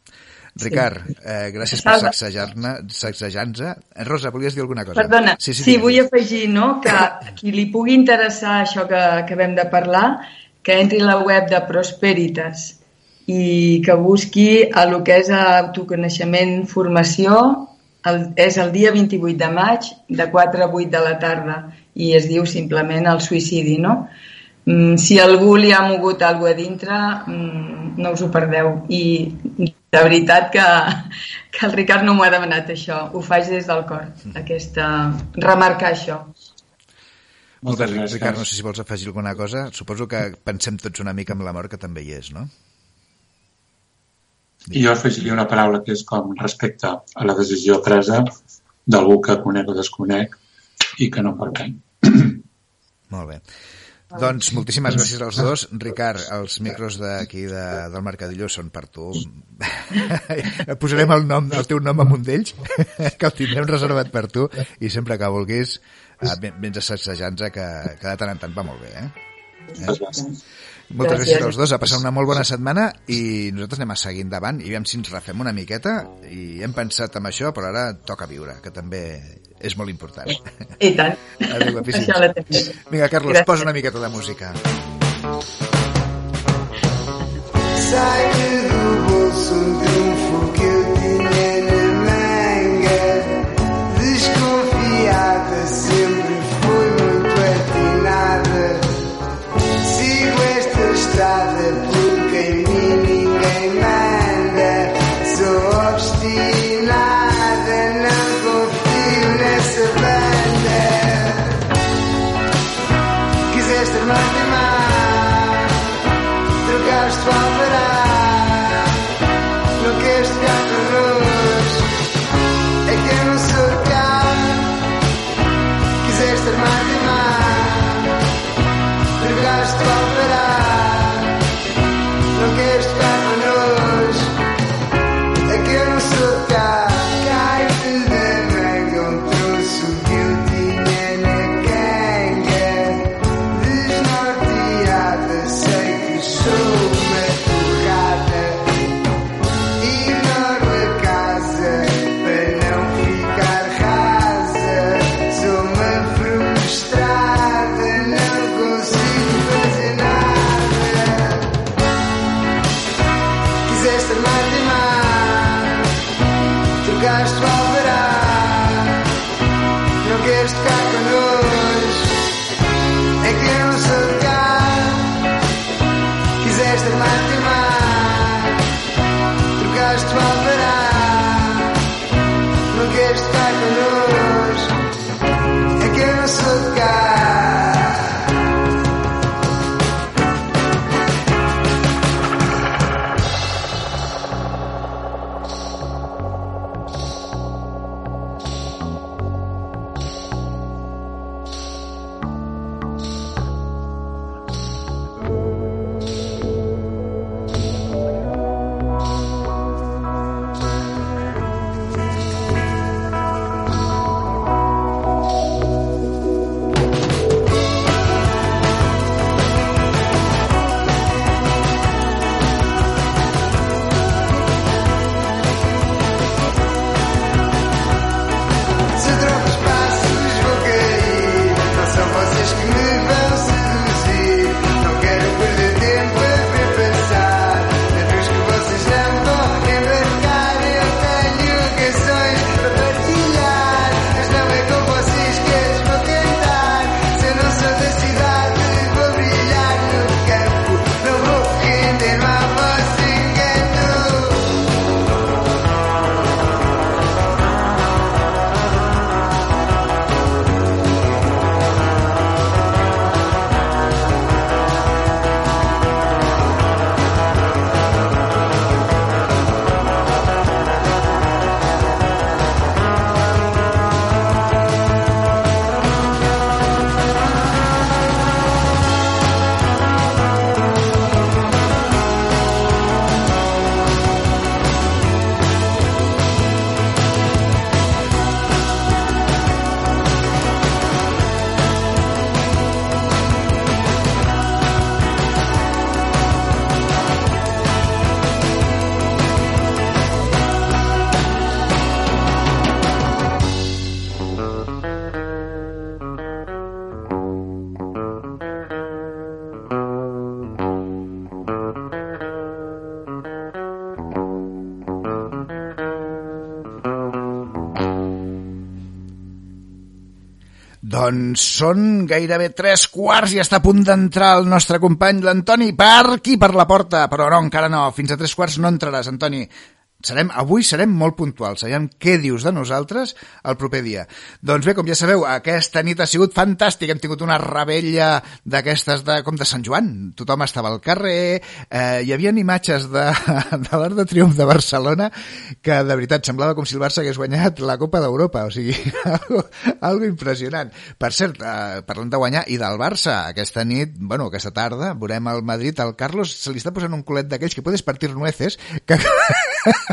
A: Ricard, eh, gràcies per sacsejar-ne- sacsejar-nos. Rosa, volies dir alguna cosa?
E: Perdona,
A: sí, sí,
E: sí, vull afegir no, que qui li pugui interessar això que acabem de parlar, que entri a la web de Prosperitas i que busqui el que és autoconeixement, formació, el, és el dia 28 de maig, de 4 a 8 de la tarda, i es diu simplement el suïcidi, no? Mm, si algú li ha mogut alguna a dintre, mm, no us ho perdeu. I de veritat que, que el Ricard no m'ho ha demanat això. Ho faig des del cor, aquesta, remarcar això.
A: Moltes gràcies. Ricard, no sé si vols afegir alguna cosa. Suposo que pensem tots una mica en la mort, que també hi és, no?
F: I jo afegiria una paraula que és com respecte a la decisió presa d'algú que conec o desconec i que no em pertany.
A: Molt bé. Doncs moltíssimes gràcies als dos. Ricard, els micros d'aquí de, del Mercadillo són per tu. Posarem el, nom, el teu nom en un d'ells, que el tindrem reservat per tu, i sempre que vulguis eh, vens assajant-nos, que, que de tant en tant va molt bé, eh?
F: Moltes gràcies.
A: Moltes gràcies.
E: Gràcies.
A: als dos, a passar una molt bona setmana i nosaltres anem a seguir endavant i veiem si ens refem una miqueta i hem pensat en això, però ara toca viure, que també és molt important.
E: I tant.
A: Adéu. Vinga, Carlos,
E: Gràcies.
A: posa una miqueta de música.
G: Sai do bolso
A: Doncs són gairebé tres quarts i està a punt d'entrar el nostre company, l'Antoni, per aquí, per la porta. Però no, encara no, fins a tres quarts no entraràs, Antoni. Serem, avui serem molt puntuals, sabem què dius de nosaltres el proper dia. Doncs bé, com ja sabeu, aquesta nit ha sigut fantàstica, hem tingut una rebella d'aquestes de, com de Sant Joan, tothom estava al carrer, eh, hi havia imatges de, de l'Arc de Triomf de Barcelona que de veritat semblava com si el Barça hagués guanyat la Copa d'Europa, o sigui, algo, algo impressionant. Per cert, eh, parlant de guanyar i del Barça, aquesta nit, bueno, aquesta tarda, veurem el Madrid, al Carlos se li està posant un culet d'aquells que puedes partir nueces, que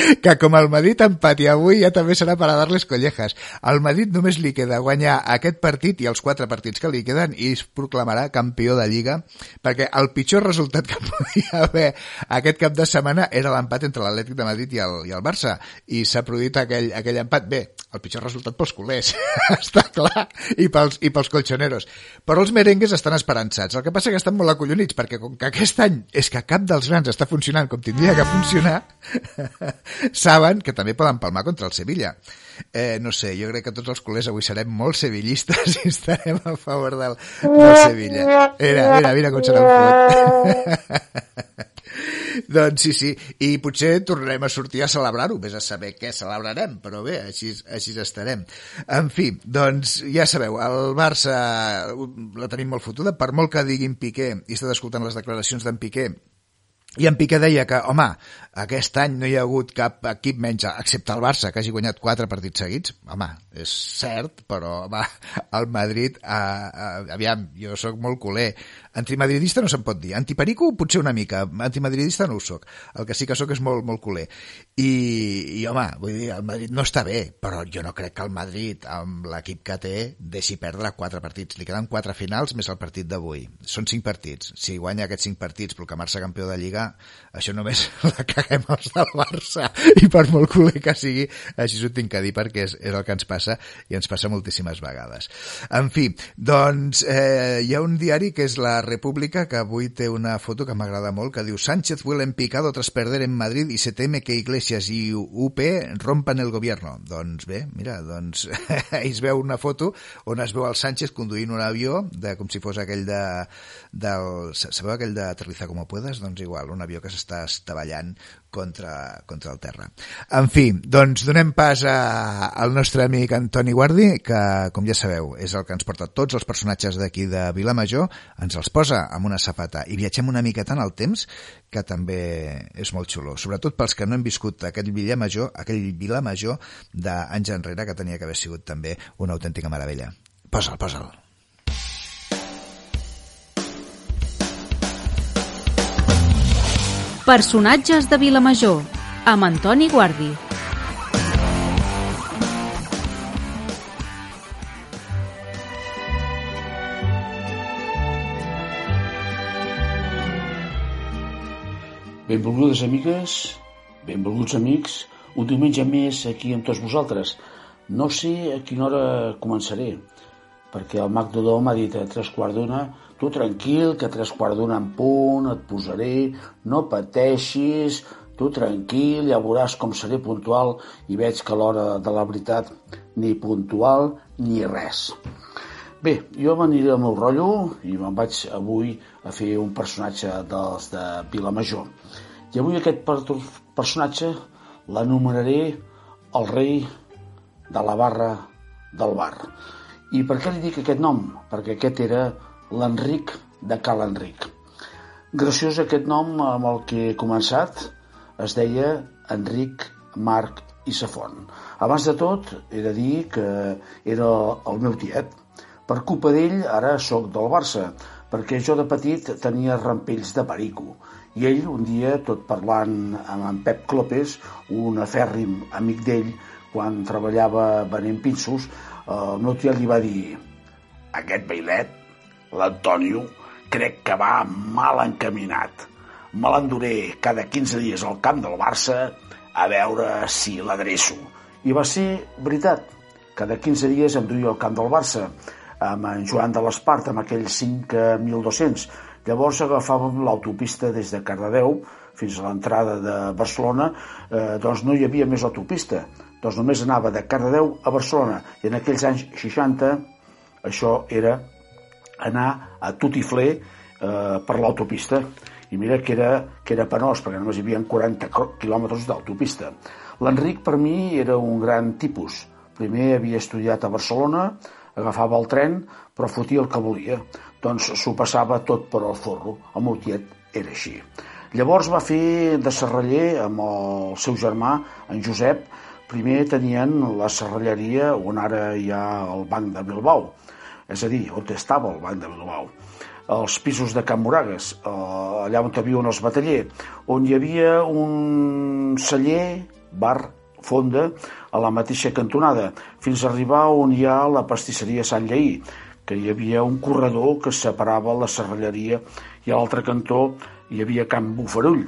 A: que com el Madrid empati avui ja també serà per a darles collejas. Al Madrid només li queda guanyar aquest partit i els quatre partits que li queden i es proclamarà campió de Lliga perquè el pitjor resultat que podia haver aquest cap de setmana era l'empat entre l'Atlètic de Madrid i el, i el Barça i s'ha produït aquell, aquell empat. Bé, el pitjor resultat pels culers, està clar, i pels, i pels colchoneros. Però els merengues estan esperançats. El que passa que estan molt acollonits perquè com que aquest any és que cap dels grans està funcionant com tindria que funcionar, saben que també poden palmar contra el Sevilla. Eh, no sé, jo crec que tots els culers avui serem molt sevillistes i estarem a favor del, del Sevilla. Mira, mira, mira com un fot. doncs sí, sí, i potser tornarem a sortir a celebrar-ho, vés a saber què celebrarem, però bé, així, així estarem. En fi, doncs ja sabeu, el Barça la tenim molt fotuda, per molt que diguin Piqué, i estat escoltant les declaracions d'en Piqué, i en Piqué deia que, home, aquest any no hi ha hagut cap equip menys, excepte el Barça, que hagi guanyat quatre partits seguits. Home, és cert, però, home, el Madrid, eh, eh, aviam, jo sóc molt culer. Antimadridista no se'n pot dir. Antiperico potser una mica, antimadridista no ho sóc. El que sí que sóc és molt, molt culer. I, i, home, vull dir, el Madrid no està bé, però jo no crec que el Madrid, amb l'equip que té, deixi perdre quatre partits. Li queden quatre finals més el partit d'avui. Són cinc partits. Si guanya aquests cinc partits, proclamar-se campió de Lliga, això només la caguem els del Barça i per molt culer que sigui, així s'ho tinc que dir perquè és, és el que ens passa. i ens passa moltíssimes vegades. En fi, doncs eh, hi ha un diari que és La República que avui té una foto que m'agrada molt que diu Sánchez vuelve en picado tras perder en Madrid y se teme que Iglesias y UP rompan el gobierno. Doncs bé, mira, doncs es veu una foto on es veu el Sánchez conduint un avió de, com si fos aquell de, del, sabeu aquell d'aterrizar com puedes? Doncs igual, un avió que s'està estavellant contra, contra el terra. En fi, doncs donem pas a, al nostre amic Antoni Guardi, que, com ja sabeu, és el que ens porta tots els personatges d'aquí de Vilamajor, ens els posa amb una safata i viatgem una miqueta en el temps, que també és molt xulo. Sobretot pels que no hem viscut aquell Vilamajor, aquell Vilamajor d'anys enrere, que tenia que haver sigut també una autèntica meravella. Posa'l, posa'l.
H: Personatges de Vilamajor, amb Antoni Guardi.
I: Benvolgudes amigues, benvolguts amics, un diumenge més aquí amb tots vosaltres. No sé a quina hora començaré, perquè el Mac Dodó m'ha dit a tres quarts d'una tu tranquil, que a tres quarts d'una en punt et posaré, no pateixis, tu tranquil, ja veuràs com seré puntual i veig que a l'hora de la veritat ni puntual ni res. Bé, jo m'aniré al meu rotllo i me'n vaig avui a fer un personatge dels de Vilamajor. I avui aquest personatge l'anomenaré el rei de la barra del bar. I per què li dic aquest nom? Perquè aquest era l'Enric de Cal Enric. Graciós aquest nom amb el que he començat, es deia Enric Marc i Safon. Abans de tot, he de dir que era el meu tiet. Per culpa d'ell, ara sóc del Barça, perquè jo de petit tenia rampells de perico. I ell, un dia, tot parlant amb en Pep Clopes, un afèrrim amic d'ell, quan treballava venent pinços, el meu tiet li va dir aquest bailet, l'Antonio, crec que va mal encaminat. Me l'enduré cada 15 dies al camp del Barça a veure si l'adreço. I va ser veritat. Cada 15 dies em duia al camp del Barça amb en Joan de l'Espart, amb aquells 5.200. Llavors agafàvem l'autopista des de Cardedeu fins a l'entrada de Barcelona, eh, doncs no hi havia més autopista. Doncs només anava de Cardedeu a Barcelona. I en aquells anys 60 això era anar a Tutiflé eh, per l'autopista. I mira que era, que era penós, perquè només hi havia 40 quilòmetres d'autopista. L'Enric, per mi, era un gran tipus. Primer havia estudiat a Barcelona, agafava el tren, però fotia el que volia. Doncs s'ho passava tot per al forro. El meu tiet era així. Llavors va fer de serraller amb el seu germà, en Josep. Primer tenien la serralleria on ara hi ha el Banc de Bilbao, és a dir, on estava el Banc de Bilbao. Els pisos de Can Moragues, eh, allà on havia un els bataller, on hi havia un celler, bar, fonda, a la mateixa cantonada, fins a arribar on hi ha la pastisseria Sant Lleí, que hi havia un corredor que separava la serralleria i a l'altre cantó hi havia Can Bufarull,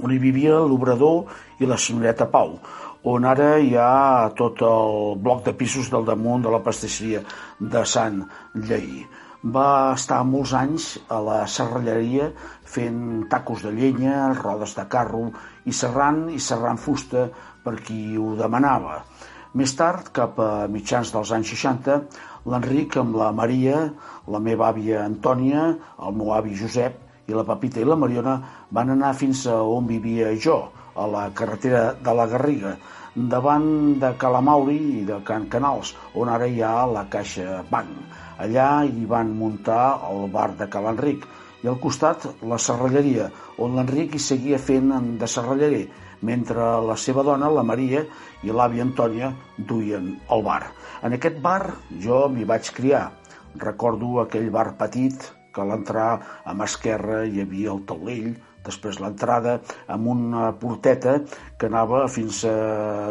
I: on hi vivia l'obrador i la senyoreta Pau, on ara hi ha tot el bloc de pisos del damunt de la pastisseria de Sant Lleí va estar molts anys a la serralleria fent tacos de llenya, rodes de carro i serrant i serrant fusta per qui ho demanava. Més tard, cap a mitjans dels anys 60, l'Enric amb la Maria, la meva àvia Antònia, el meu avi Josep i la Pepita i la Mariona van anar fins a on vivia jo, a la carretera de la Garriga, davant de Calamauri i de Can Canals, on ara hi ha la Caixa Banc. Allà hi van muntar el bar de Cal Enric i al costat la serralleria, on l'Enric hi seguia fent de serraller, mentre la seva dona, la Maria, i l'àvia Antònia duien el bar. En aquest bar jo m'hi vaig criar. Recordo aquell bar petit que a l'entrar a mà esquerra hi havia el taulell després l'entrada amb una porteta que anava fins a,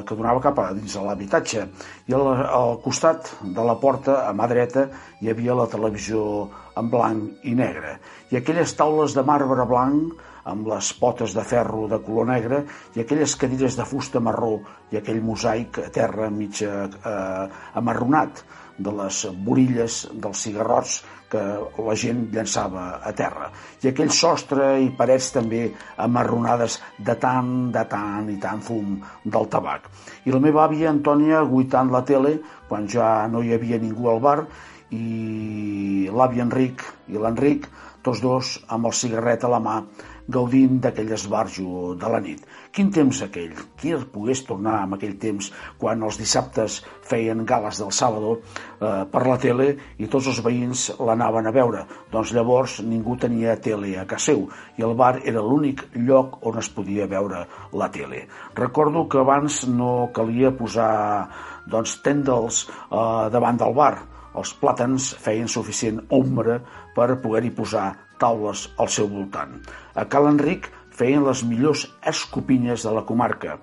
I: que donava cap a dins de l'habitatge. I al, al costat de la porta a mà dreta hi havia la televisió en blanc i negre. I aquelles taules de marbre blanc amb les potes de ferro de color negre i aquelles cadires de fusta marró i aquell mosaic a terra mig eh, amarronat de les borilles dels cigarrots que la gent llançava a terra. I aquell sostre i parets també amarronades de tant, de tant i tant fum del tabac. I la meva àvia Antònia guitant la tele quan ja no hi havia ningú al bar i l'avi Enric i l'Enric, tots dos amb el cigarret a la mà, gaudint d'aquell esbarjo de la nit. Quin temps aquell? Qui el pogués tornar amb aquell temps quan els dissabtes feien gales del sàbado eh, per la tele i tots els veïns l'anaven a veure? Doncs llavors ningú tenia tele a casa seu i el bar era l'únic lloc on es podia veure la tele. Recordo que abans no calia posar doncs, tendals eh, davant del bar. Els plàtans feien suficient ombra per poder-hi posar taules al seu voltant. A Cal Enric feien les millors escopinyes de la comarca.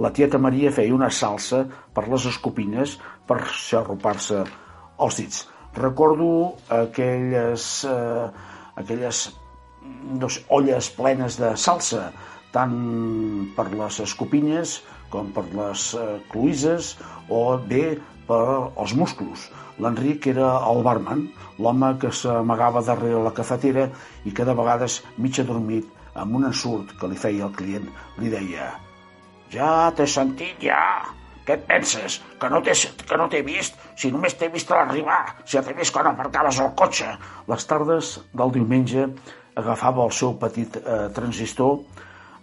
I: La tieta Maria feia una salsa per les escopinyes per xarrupar-se els dits. Recordo aquelles, eh, aquelles sé, olles plenes de salsa, tant per les escopinyes com per les eh, cloïses o bé per als musclos. L'Enric era el barman, l'home que s'amagava darrere la cafetera i que de vegades, mig adormit, amb un ensurt que li feia el client, li deia «Ja t'he sentit, ja! Què et penses? Que no t'he que no t'he vist? Si només t'he vist a l'arribar, si ja t'he vist quan aparcaves el cotxe!» Les tardes del diumenge agafava el seu petit eh, transistor,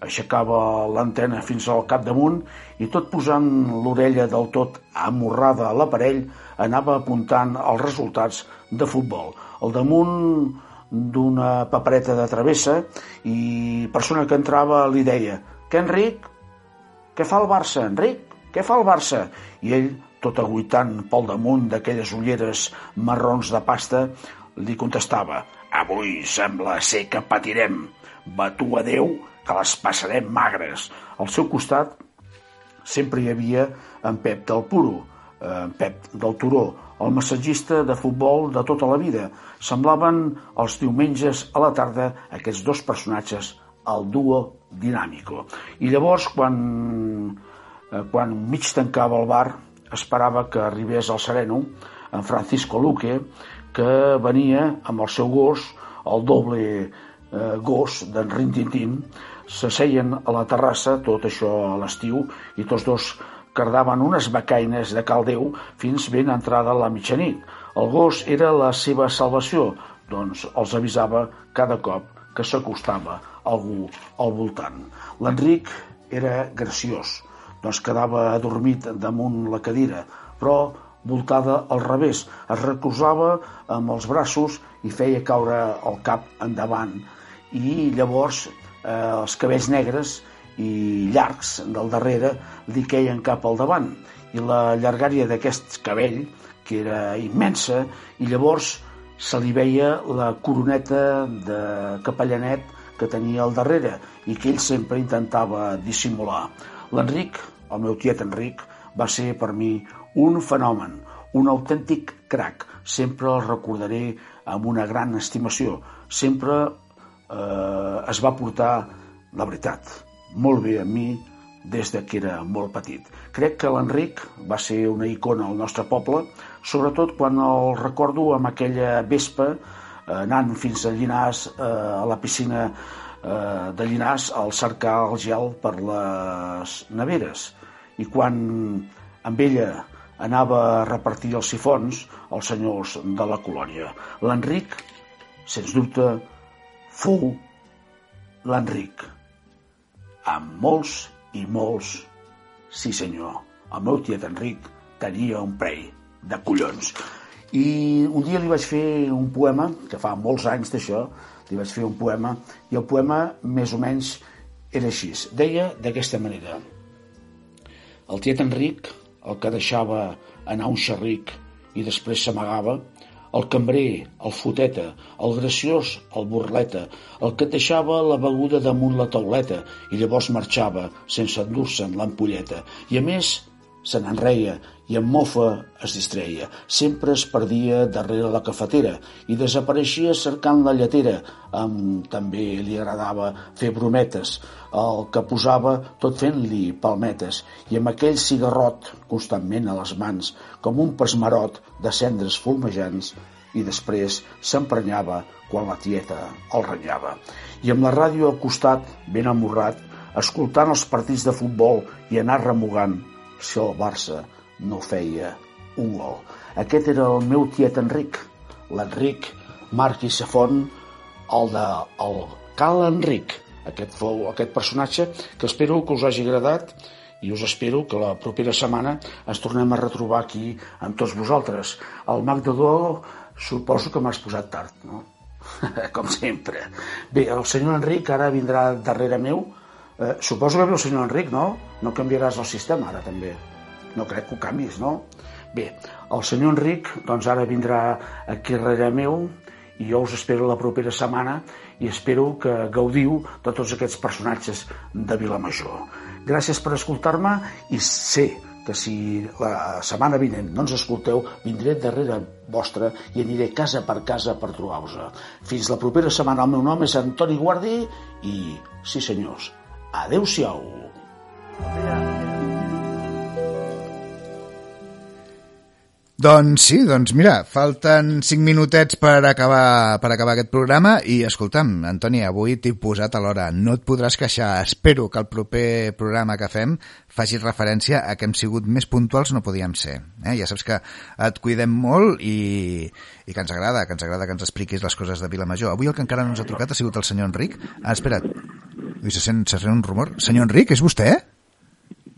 I: aixecava l'antena fins al capdamunt i tot posant l'orella del tot amorrada a l'aparell anava apuntant els resultats de futbol. Al damunt d'una papereta de travessa i persona que entrava li deia «Què, Enric? Què fa el Barça, Enric? Què fa el Barça?» I ell, tot aguitant pel damunt d'aquelles ulleres marrons de pasta, li contestava «Avui sembla ser que patirem. Batu a Déu que les passarem magres. Al seu costat sempre hi havia en Pep del Puro, en Pep del Turó, el massatgista de futbol de tota la vida. Semblaven els diumenges a la tarda aquests dos personatges, el duo dinàmico. I llavors, quan, eh, quan mig tancava el bar, esperava que arribés al sereno, en Francisco Luque, que venia amb el seu gos, el doble eh, gos d'en Rintintín, s'asseien a la terrassa, tot això a l'estiu, i tots dos cardaven unes becaines de caldeu fins ben entrada la mitjanit. El gos era la seva salvació, doncs els avisava cada cop que s'acostava algú al voltant. L'Enric era graciós, doncs quedava adormit damunt la cadira, però voltada al revés, es recolzava amb els braços i feia caure el cap endavant i llavors eh, els cabells negres i llargs del darrere li queien cap al davant i la llargària d'aquest cabell que era immensa i llavors se li veia la coroneta de capellanet que tenia al darrere i que ell sempre intentava dissimular. L'Enric, el meu tiet Enric, va ser per mi un fenomen, un autèntic crac. Sempre el recordaré amb una gran estimació. Sempre eh, es va portar, la veritat, molt bé amb mi des de que era molt petit. Crec que l'Enric va ser una icona al nostre poble, sobretot quan el recordo amb aquella vespa eh, anant fins a Llinars, eh, a la piscina eh, de Llinars, al cercar el gel per les neveres. I quan amb ella anava a repartir els sifons als senyors de la colònia. L'Enric, sens dubte, fou l'Enric. Amb molts i molts, sí senyor, el meu tiet Enric tenia un prei de collons. I un dia li vaig fer un poema, que fa molts anys d'això, li vaig fer un poema, i el poema més o menys era així. Deia d'aquesta manera. El tiet Enric, el que deixava anar un xerric i després s'amagava, el cambrer, el foteta, el graciós, el burleta, el que deixava la beguda damunt la tauleta i llavors marxava sense endur-se'n l'ampolleta. I a més, se n'enreia i amb mofa es distreia. Sempre es perdia darrere la cafetera i desapareixia cercant la lletera. Amb, també li agradava fer brometes, el que posava tot fent-li palmetes i amb aquell cigarrot constantment a les mans, com un pasmarot de cendres fulmejants, i després s'emprenyava quan la tieta el renyava. I amb la ràdio al costat, ben amorrat, escoltant els partits de futbol i anar remugant si el Barça no feia un gol. Aquest era el meu tiet Enric, l'Enric Marc i Safon, el de el Cal Enric. Aquest fou aquest personatge que espero que us hagi agradat i us espero que la propera setmana ens tornem a retrobar aquí amb tots vosaltres. El Mac de Do suposo que m'has posat tard, no? Com sempre. Bé, el senyor Enric ara vindrà darrere meu. Eh, suposo que ve el senyor Enric, no? No canviaràs el sistema ara també. No crec que ho canvis, no? Bé, el senyor Enric doncs ara vindrà aquí darrere meu i jo us espero la propera setmana i espero que gaudiu de tots aquests personatges de Vilamajor. Gràcies per escoltar-me i sé que si la setmana vinent no ens escolteu, vindré darrere vostra i aniré casa per casa per trobar-vos. Fins la propera setmana. El meu nom és Antoni Guardi i, sí senyors, adeu-siau.
A: Doncs sí, doncs mira, falten 5 minutets per acabar, per acabar aquest programa i escolta'm, Antoni, avui t'he posat a l'hora, no et podràs queixar, espero que el proper programa que fem faci referència a que hem sigut més puntuals no podíem ser. Eh? Ja saps que et cuidem molt i, i que ens agrada, que ens agrada que ens expliquis les coses de Vilamajor. Avui el que encara no ens ha trucat ha sigut el senyor Enric. Ah, espera't, Ui, se sent, se sent un rumor. Senyor Enric, és vostè?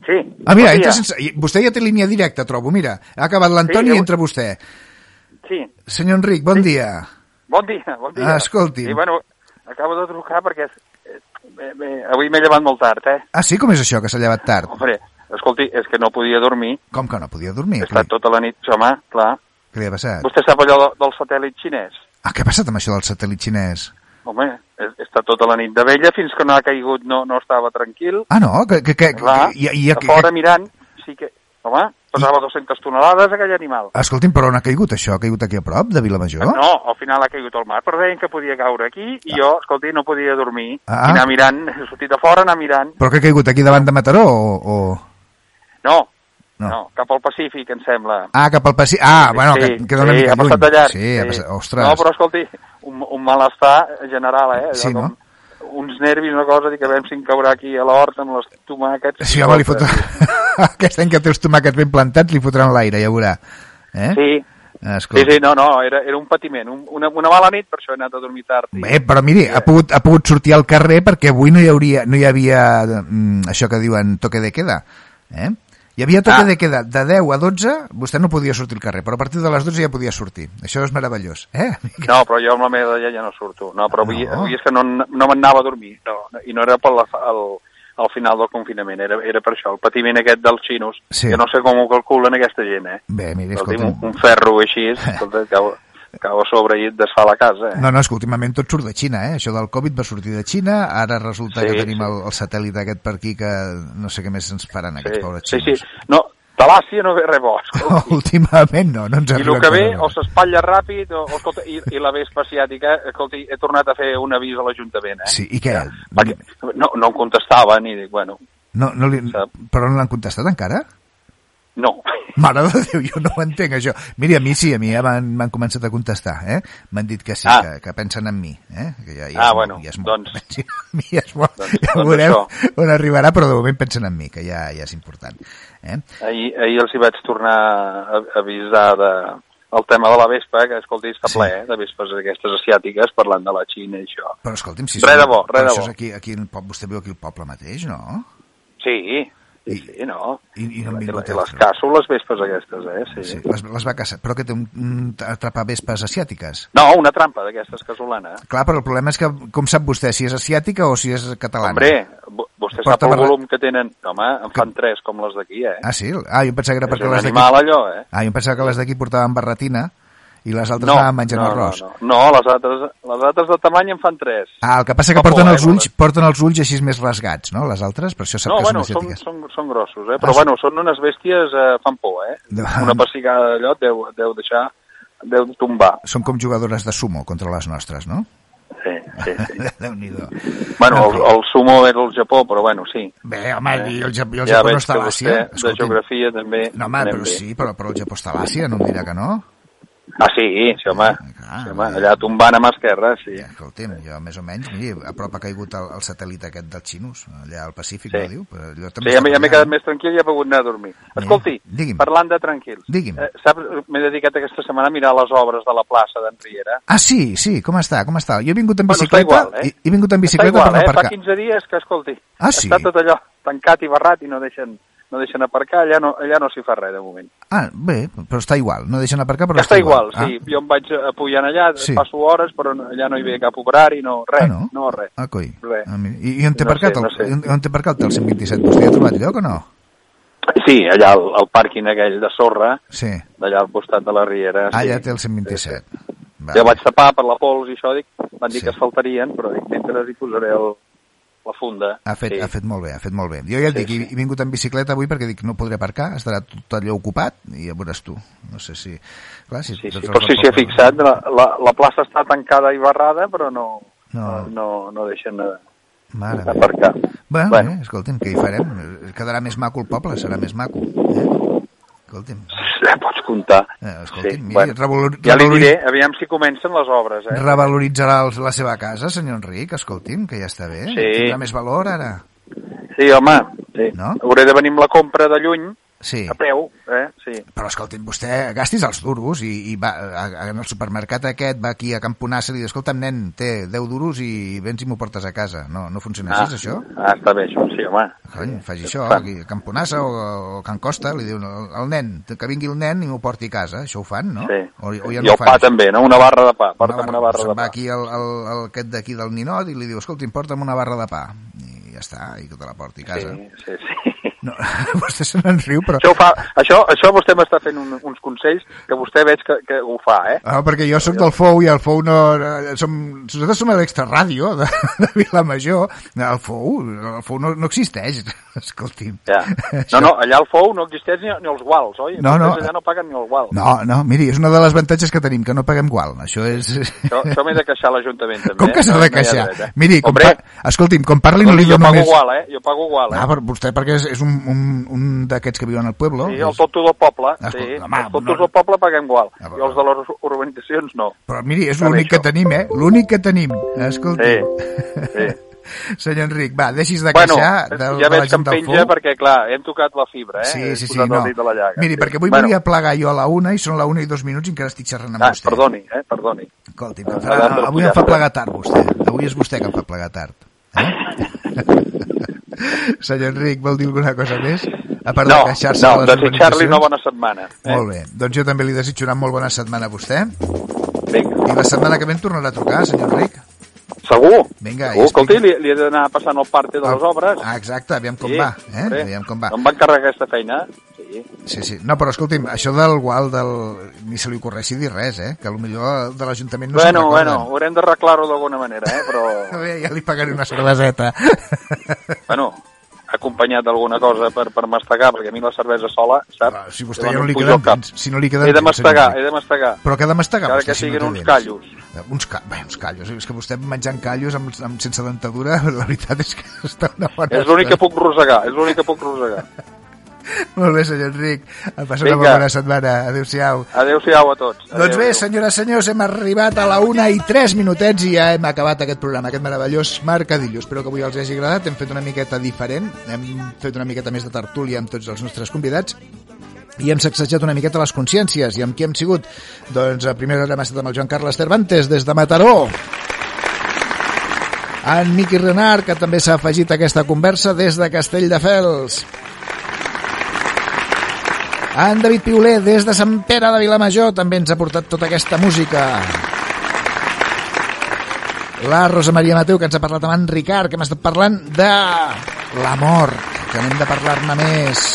J: Sí.
A: Ah, mira,
J: bon
A: sense... i Vostè ja té línia directa, trobo. Mira, ha acabat l'Antoni
J: Sí,
A: i entra vostè.
J: Sí,
A: Senyor Enric, bon dia.
J: bon dia, bon dia.
A: Ah, escolti'm.
J: Sí, bueno, acabo de trucar perquè és, eh, bé, bé, avui m'he llevat molt tard, eh?
A: Ah, sí? Com és això, que s'ha llevat tard?
J: Hombre, escolti, és que no podia dormir.
A: Com que no podia dormir?
J: He estat tota la nit, home, clar.
A: què li ha passat?
J: Vostè sap allò de- del satèl·lit xinès?
A: Ah, què ha passat amb això del satèl·lit xinès?
J: Home, estat tota la nit de vella fins que no ha caigut, no, no estava tranquil.
A: Ah, no? Que, que, que,
J: Clar,
A: i, i,
J: a fora mirant, sí que... Home, pesava 200 tonelades aquell animal.
A: Escolti'm, però on ha caigut això? Ha caigut aquí a prop, de Vilamajor?
J: No, al final ha caigut al mar, però deien que podia caure aquí i jo, escolti, no podia dormir.
A: Ah.
J: I anar mirant, he sortit a fora, anar mirant.
A: Però que ha caigut aquí davant de Mataró o... o...
J: No,
A: No.
J: no, cap al Pacífic, em sembla.
A: Ah, cap al Pacífic. Ah, bueno,
J: sí,
A: que queda una
J: sí,
A: mica
J: ha
A: lluny.
J: passat de llarg.
A: Sí, ha passat... Ostres.
J: No, però escolti, un, un malestar general, eh? Allò
A: Sí, no?
J: com Uns nervis, una cosa, dic, a veure si em caurà aquí a l'hort amb les tomàquets.
A: Sí, home, li fotrà... Aquest any que té els tomàquets ben plantats li fotran l'aire, ja veurà. Eh?
J: Sí,
A: Ah,
J: sí,
A: Escolta.
J: sí, no, no, era, era un patiment, un, una, una mala nit, per això he anat a dormir tard. I...
A: Bé, però miri, ha pogut, ha pogut sortir al carrer perquè avui no hi, hauria, no hi havia mm, això que diuen toque de queda. Eh? Hi havia toque
J: Ah.
A: de queda de 10 a 12, vostè no podia sortir al carrer, però a partir de les 12 ja podia sortir. Això és meravellós. Eh?
J: No, però jo amb la meva della ja no surto. No, però avui,
A: No.
J: avui és que no, no m'anava a dormir. No, I no era per la, el, al final del confinament, era, era per això, el patiment aquest dels xinos,
A: Sí.
J: que no sé com ho calculen aquesta gent, eh?
A: Bé,
J: Escolti'm,
A: escolti'm.
J: un, un ferro així, escolta, cau, cau a sobre i et desfà la casa, eh?
A: No, no, és que últimament tot surt de Xina, eh? Això del Covid va sortir de Xina, ara resulta
J: Sí,
A: que tenim
J: sí.
A: el, el satèl·lit aquest per aquí que no sé què més ens faran aquests pobres
J: sí,
A: xinos.
J: sí. No, de l'Àsia no ve res bo, escolti.
A: últimament no, no ens
J: I el que ve o s'espatlla ràpid o, o, escolta, i, i la vespa asiàtica, escolti, he tornat a fer un avís a l'Ajuntament, eh?
A: Sí, i què?
J: Perquè no, no em contestaven i dic, bueno,
A: No, no li... Però no l'han contestat encara?
J: No.
A: Mare de Déu, jo no ho entenc, això. Miri, a mi sí, a mi ja m'han començat a contestar, eh? M'han dit que sí,
J: Ah.
A: que, que pensen en mi, eh? Que ja, ja
J: Ah, bueno,
A: ja és molt,
J: doncs-
A: en mi, ja és molt,
J: Doncs-
A: ja
J: doncs
A: veurem
J: això.
A: on arribarà, però de moment pensen en mi, que ja, ja és important. Eh?
J: Ahir, ahir els hi vaig tornar a avisar de, el tema de la vespa, que escolti, està ple eh, de vespes aquestes asiàtiques parlant de la Xina i això.
A: Però escolti'm, si...
J: Res de bo, res de
A: això
J: bo.
A: és aquí, aquí vostè veu aquí al poble mateix, no?
J: Sí, sí, sí no.
A: I, i no han
J: I,
A: vingut
J: I les caço, les vespes aquestes, eh? Sí.
A: Sí, les, les va caçar. Però que té un, un atrapar vespes asiàtiques.
J: No, una trampa d'aquestes casolana.
A: Clar, però el problema és que, com sap vostè, si és asiàtica o si és catalana?
J: Hombre, vo- vostè
A: Porta
J: sap el volum que tenen? Home, en fan tres, com les d'aquí, eh?
A: Ah, sí? Ah, jo em pensava que era
J: És
A: perquè
J: un
A: les d'aquí...
J: animal, allò, eh?
A: Ah, jo em pensava que les d'aquí portaven barretina I les altres
J: No,
A: anaven menjant
J: no,
A: arròs.
J: no, no, no, les altres, les altres de tamany en fan tres.
A: Ah, el que passa que porten
J: eh,
A: els ulls,
J: les-
A: porten els ulls així més rasgats, no? Les altres, per això sap
J: No,
A: que
J: bueno,
A: són
J: són,
A: asiàtiques.
J: són, són grossos, eh? però
A: Ah,
J: bueno, són unes bèsties, eh, fan por, eh? Una pessigada d'allò deu, deu deixar, deu tombar.
A: Són com jugadores de sumo contra les nostres, no?
J: Sí, sí, sí.
A: Déu-n'hi-do.
J: Bueno, el, el sumo era el Japó, però bueno, sí.
A: Bé, home, i el, Japó, i el
J: ja
A: Japó no està
J: que
A: a
J: vostè,
A: l'Àsia.
J: de geografia, també
A: No, home, però
J: bé.
A: sí, però, però el Japó està a l'Àsia, no em dirà que no.
J: Ah, sí, sí, home.
A: clar,
J: sí, home. Allà tombant a mà esquerra, sí.
A: Escolti'm, jo més o menys, miri, a prop ha caigut el, el satèl·lit aquest dels xinos, allà al Pacífic,
J: Sí.
A: no diu? Però allò
J: Sí,
A: també
J: ja
A: està
J: m'he ja m'he quedat més tranquil i he pogut anar a dormir. Escolti,
A: digui'm.
J: parlant de tranquils,
A: Digui'm.
J: eh, saps, m'he dedicat aquesta setmana a mirar les obres de la plaça d'en Riera.
A: Ah, sí, sí, com està, com està? Jo he vingut en
J: Bueno,
A: bicicleta,
J: igual, eh?
A: he, he vingut en
J: Està
A: bicicleta
J: igual,
A: per no
J: eh?
A: aparcar.
J: Fa 15 dies que, escolti,
A: Ah, sí?
J: està tot allò tancat i barrat i no deixen, no deixen aparcar, allà no, allà no s'hi fa res de moment.
A: Ah, bé, però està igual, no deixen aparcar, però
J: Ja està igual,
A: Ah,
J: sí. Jo em vaig apujant allà,
A: Sí.
J: passo hores, però no- allà no hi ve cap operari, no, res,
A: Ah, no?
J: no res.
A: Ah, coi.
J: Res.
A: Ah, mira. I, I on té
J: No
A: aparcat,
J: sé, no sé.
A: el, on- on té aparcat el 127? Vostè ha trobat lloc o no?
J: Sí, allà al, al pàrquing aquell de sorra,
A: Sí.
J: d'allà al costat de la Riera.
A: Ah,
J: sí.
A: ja té el 127.
J: Ja vaig tapar per la pols i això, dic, van dir
A: Sí.
J: que es faltarien, però dic, mentre hi posaré el, la funda.
A: Ha fet,
J: sí.
A: ha fet molt bé, ha fet molt bé. Jo ja et
J: Sí,
A: dic, he, he vingut en bicicleta avui perquè dic no podré aparcar, estarà tot allò ocupat i ja veuràs tu. No sé si... Clar, si
J: Sí, sí, però sí,
A: del
J: s'hi ha fixat, la, la, la plaça està tancada i barrada, però no,
A: No.
J: no, no deixen eh,
A: Mare
J: aparcar.
A: Bueno,
J: Bueno.
A: Eh, escolti'm, què hi farem? Quedarà més maco el poble, serà més maco. Eh? Escolti'm,
J: Ja pots comptar.
A: eh, escolti'm
J: Sí,
A: miri,
J: bueno.
A: revalor,
J: Ja li diré, aviam si comencen les obres, eh?
A: revaloritzarà el, la seva casa, senyor Enric, escolti'm, que ja està bé.
J: Sí.
A: Tindrà més valor ara.
J: Sí, home, sí.
A: No?
J: Hauré de venir amb la compra de lluny,
A: Sí.
J: a peu, eh? Sí.
A: Però escolti'm, vostè gastis els duros i, i va a, a, en el supermercat aquest, va aquí a Camponassa i li diu, escolta'm, nen, té 10 duros i vens i m'ho portes a casa. No, no funciona així, això?
J: Ah, està bé, això, sí, home.
A: Cony, faci això,
J: Fan.
A: aquí a Camponassa o, o Can Costa, li diu el nen, que vingui el nen i m'ho porti a casa. Això ho fan, no?
J: Sí.
A: O, o ja
J: I
A: no
J: el
A: ho fan,
J: pa
A: això?
J: també, no? Una barra de pa. Porta'm una barra
A: Se'n
J: de
A: va
J: pa.
A: aquí el, el, el, aquest d'aquí del ninot i li diu, escolti'm, porta'm una barra de pa. I ja està, i que te la porti a casa.
J: Sí, sí, sí.
A: No, vostè se n'en riu, però...
J: Això, fa, això, això vostè m'està fent un, uns consells que vostè veig que, que ho fa, eh?
A: Ah, perquè jo sóc del FOU i el FOU no... eh, Som, nosaltres som a l'extraràdio de, de Vilamajor. El FOU, el FOU no, no existeix, escolti'm.
J: Ja. No, no, allà al FOU no existeix ni, ni els guals, oi?
A: No, no.
J: Allà no paguen ni el gual.
A: No, no, miri, és una de les avantatges que tenim, que no paguem gual. Això és...
J: Això, això m'he de queixar a l'Ajuntament, també.
A: Com que
J: eh?
A: s'ha
J: No,
A: de
J: no
A: queixar?
J: eh?
A: Miri, com
J: Hombre,
A: pa... escolti'm, com parli no li
J: jo pago
A: més...
J: igual, eh? Jo pago igual, eh?
A: Ah, per vostè perquè és, és un, un, un d'aquests que viuen al pueblo.
J: Sí, el tonto del poble,
A: Ah,
J: sí.
A: home,
J: els tontos
A: no-
J: del poble paguem igual.
A: Ah,
J: I els de les urbanitzacions no.
A: Però miri, és l'únic que tenim, eh? L'únic que tenim. Escolti.
J: Sí, sí.
A: Senyor Enric, va, deixis de
J: Bueno,
A: queixar del,
J: ja
A: de la
J: veig que em
A: gent
J: penja perquè, clar, hem tocat la fibra, eh?
A: Sí, sí, sí, no.
J: de la llaga.
A: Miri,
J: sí.
A: perquè avui
J: bueno,
A: volia plegar jo a la una i són la una i dos minuts i encara estic xerrant amb
J: Ah,
A: vostè.
J: perdoni, eh? Perdoni.
A: Escolti,
J: Ah,
A: farà, avui em fa plegar tard vostè. Avui és vostè que em fa plegar tard. Eh? Senyor Enric, vol dir alguna cosa més? A part
J: No,
A: de queixar-se
J: no,
A: de les
J: desitjar-li una bona setmana. Eh?
A: Molt bé. Doncs jo també li desitjo una molt bona setmana a vostè.
J: Vinga.
A: I la setmana que ve em tornarà a trucar, senyor Enric.
J: Segur?
A: Vinga,
J: Segur, escolti, li, li he d'anar passant el parte de les obres.
A: Ah, exacte, aviam com
J: Sí,
A: va. Eh?
J: hombre.
A: Aviam com va.
J: Em van carregar aquesta feina. Sí.
A: Sí, sí. No, però escolti'm, això del gual del... ni se li ocorressi dir res, eh? Que potser de l'Ajuntament no se'n
J: bueno,
A: recorden.
J: bueno, haurem d'arreglar-ho d'alguna manera, eh? Però,
A: Bé, ja li pagaré una cerveseta.
J: bueno, acompanyat d'alguna cosa per, per mastegar, perquè a mi la cervesa sola, saps?
A: Ah, si vostè ja no li queden
J: cap.
A: dents, si no li queden
J: He de mastegar, he de mastegar.
A: Però que ha de mastegar
J: Encara que
A: si
J: siguin
A: no
J: uns callos.
A: Eh, Uns, ca... Bé, uns callos. És que vostè menjant callos amb, amb, sense dentadura, la veritat és que està una bona
J: És l'únic que puc rosegar, és l'únic que puc rosegar.
A: Molt bé, senyor Enric. Passa una bona setmana. Adéu-siau.
J: Adéu-siau a tots. Adéu,
A: Doncs bé, senyores i senyors, hem arribat a la una i tres minutets i ja hem acabat aquest programa, aquest meravellós Mercadillo. Espero que avui els hagi agradat. Hem fet una miqueta diferent, hem fet una miqueta més de tertúlia amb tots els nostres convidats i hem sacsejat una miqueta les consciències. I amb qui hem sigut? Doncs a primera hora hem estat amb el Joan Carles Cervantes, des de Mataró. En Miqui Renard, que també s'ha afegit a aquesta conversa des de Castelldefels. En David Piuler, des de Sant Pere de Vilamajor, també ens ha portat tota aquesta música. La Rosa Maria Mateu, que ens ha parlat amb en Ricard, que hem estat parlant de l'amor, que n'hem de parlar-ne més.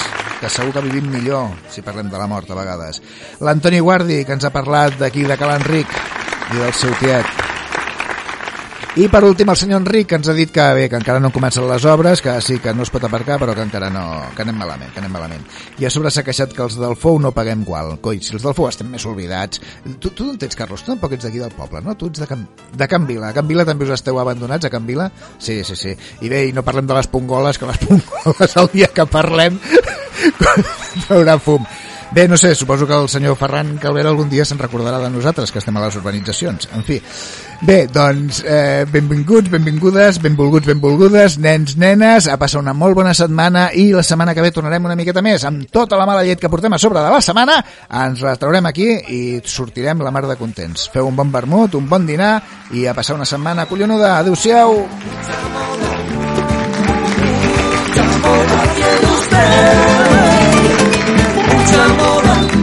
A: que segur que vivim millor si parlem de la mort a vegades. L'Antoni Guardi, que ens ha parlat d'aquí de Cal Enric i del seu tiet. I per últim el senyor Enric ens ha dit que bé, que encara no comencen les obres, que sí que no es pot aparcar però que encara no, que anem malament, que anem malament. I a sobre s'ha queixat que els del Fou no paguem qual. Coi, si els del Fou estem més oblidats. Tu, tu d'on ets, Carlos? Tu tampoc ets d'aquí del poble, no? Tu ets de Can, de Can Vila. A Can Vila també us esteu abandonats, a Can Vila? Sí, sí, sí. I bé, i no parlem de les pongoles, que les pongoles el dia que parlem haurà fum. Bé, no sé, suposo que el senyor Ferran Calvera algun dia se'n recordarà de nosaltres, que estem a les urbanitzacions. En fi, bé, doncs, eh, benvinguts, benvingudes, benvolguts, benvolgudes, nens, nenes, a passar una molt bona setmana i la setmana que ve tornarem una miqueta més amb tota la mala llet que portem a sobre de la setmana, ens la traurem aquí i sortirem la mar de contents. Feu un bon vermut, un bon dinar i a passar una setmana collonuda. Adéu-siau!
G: mucho amor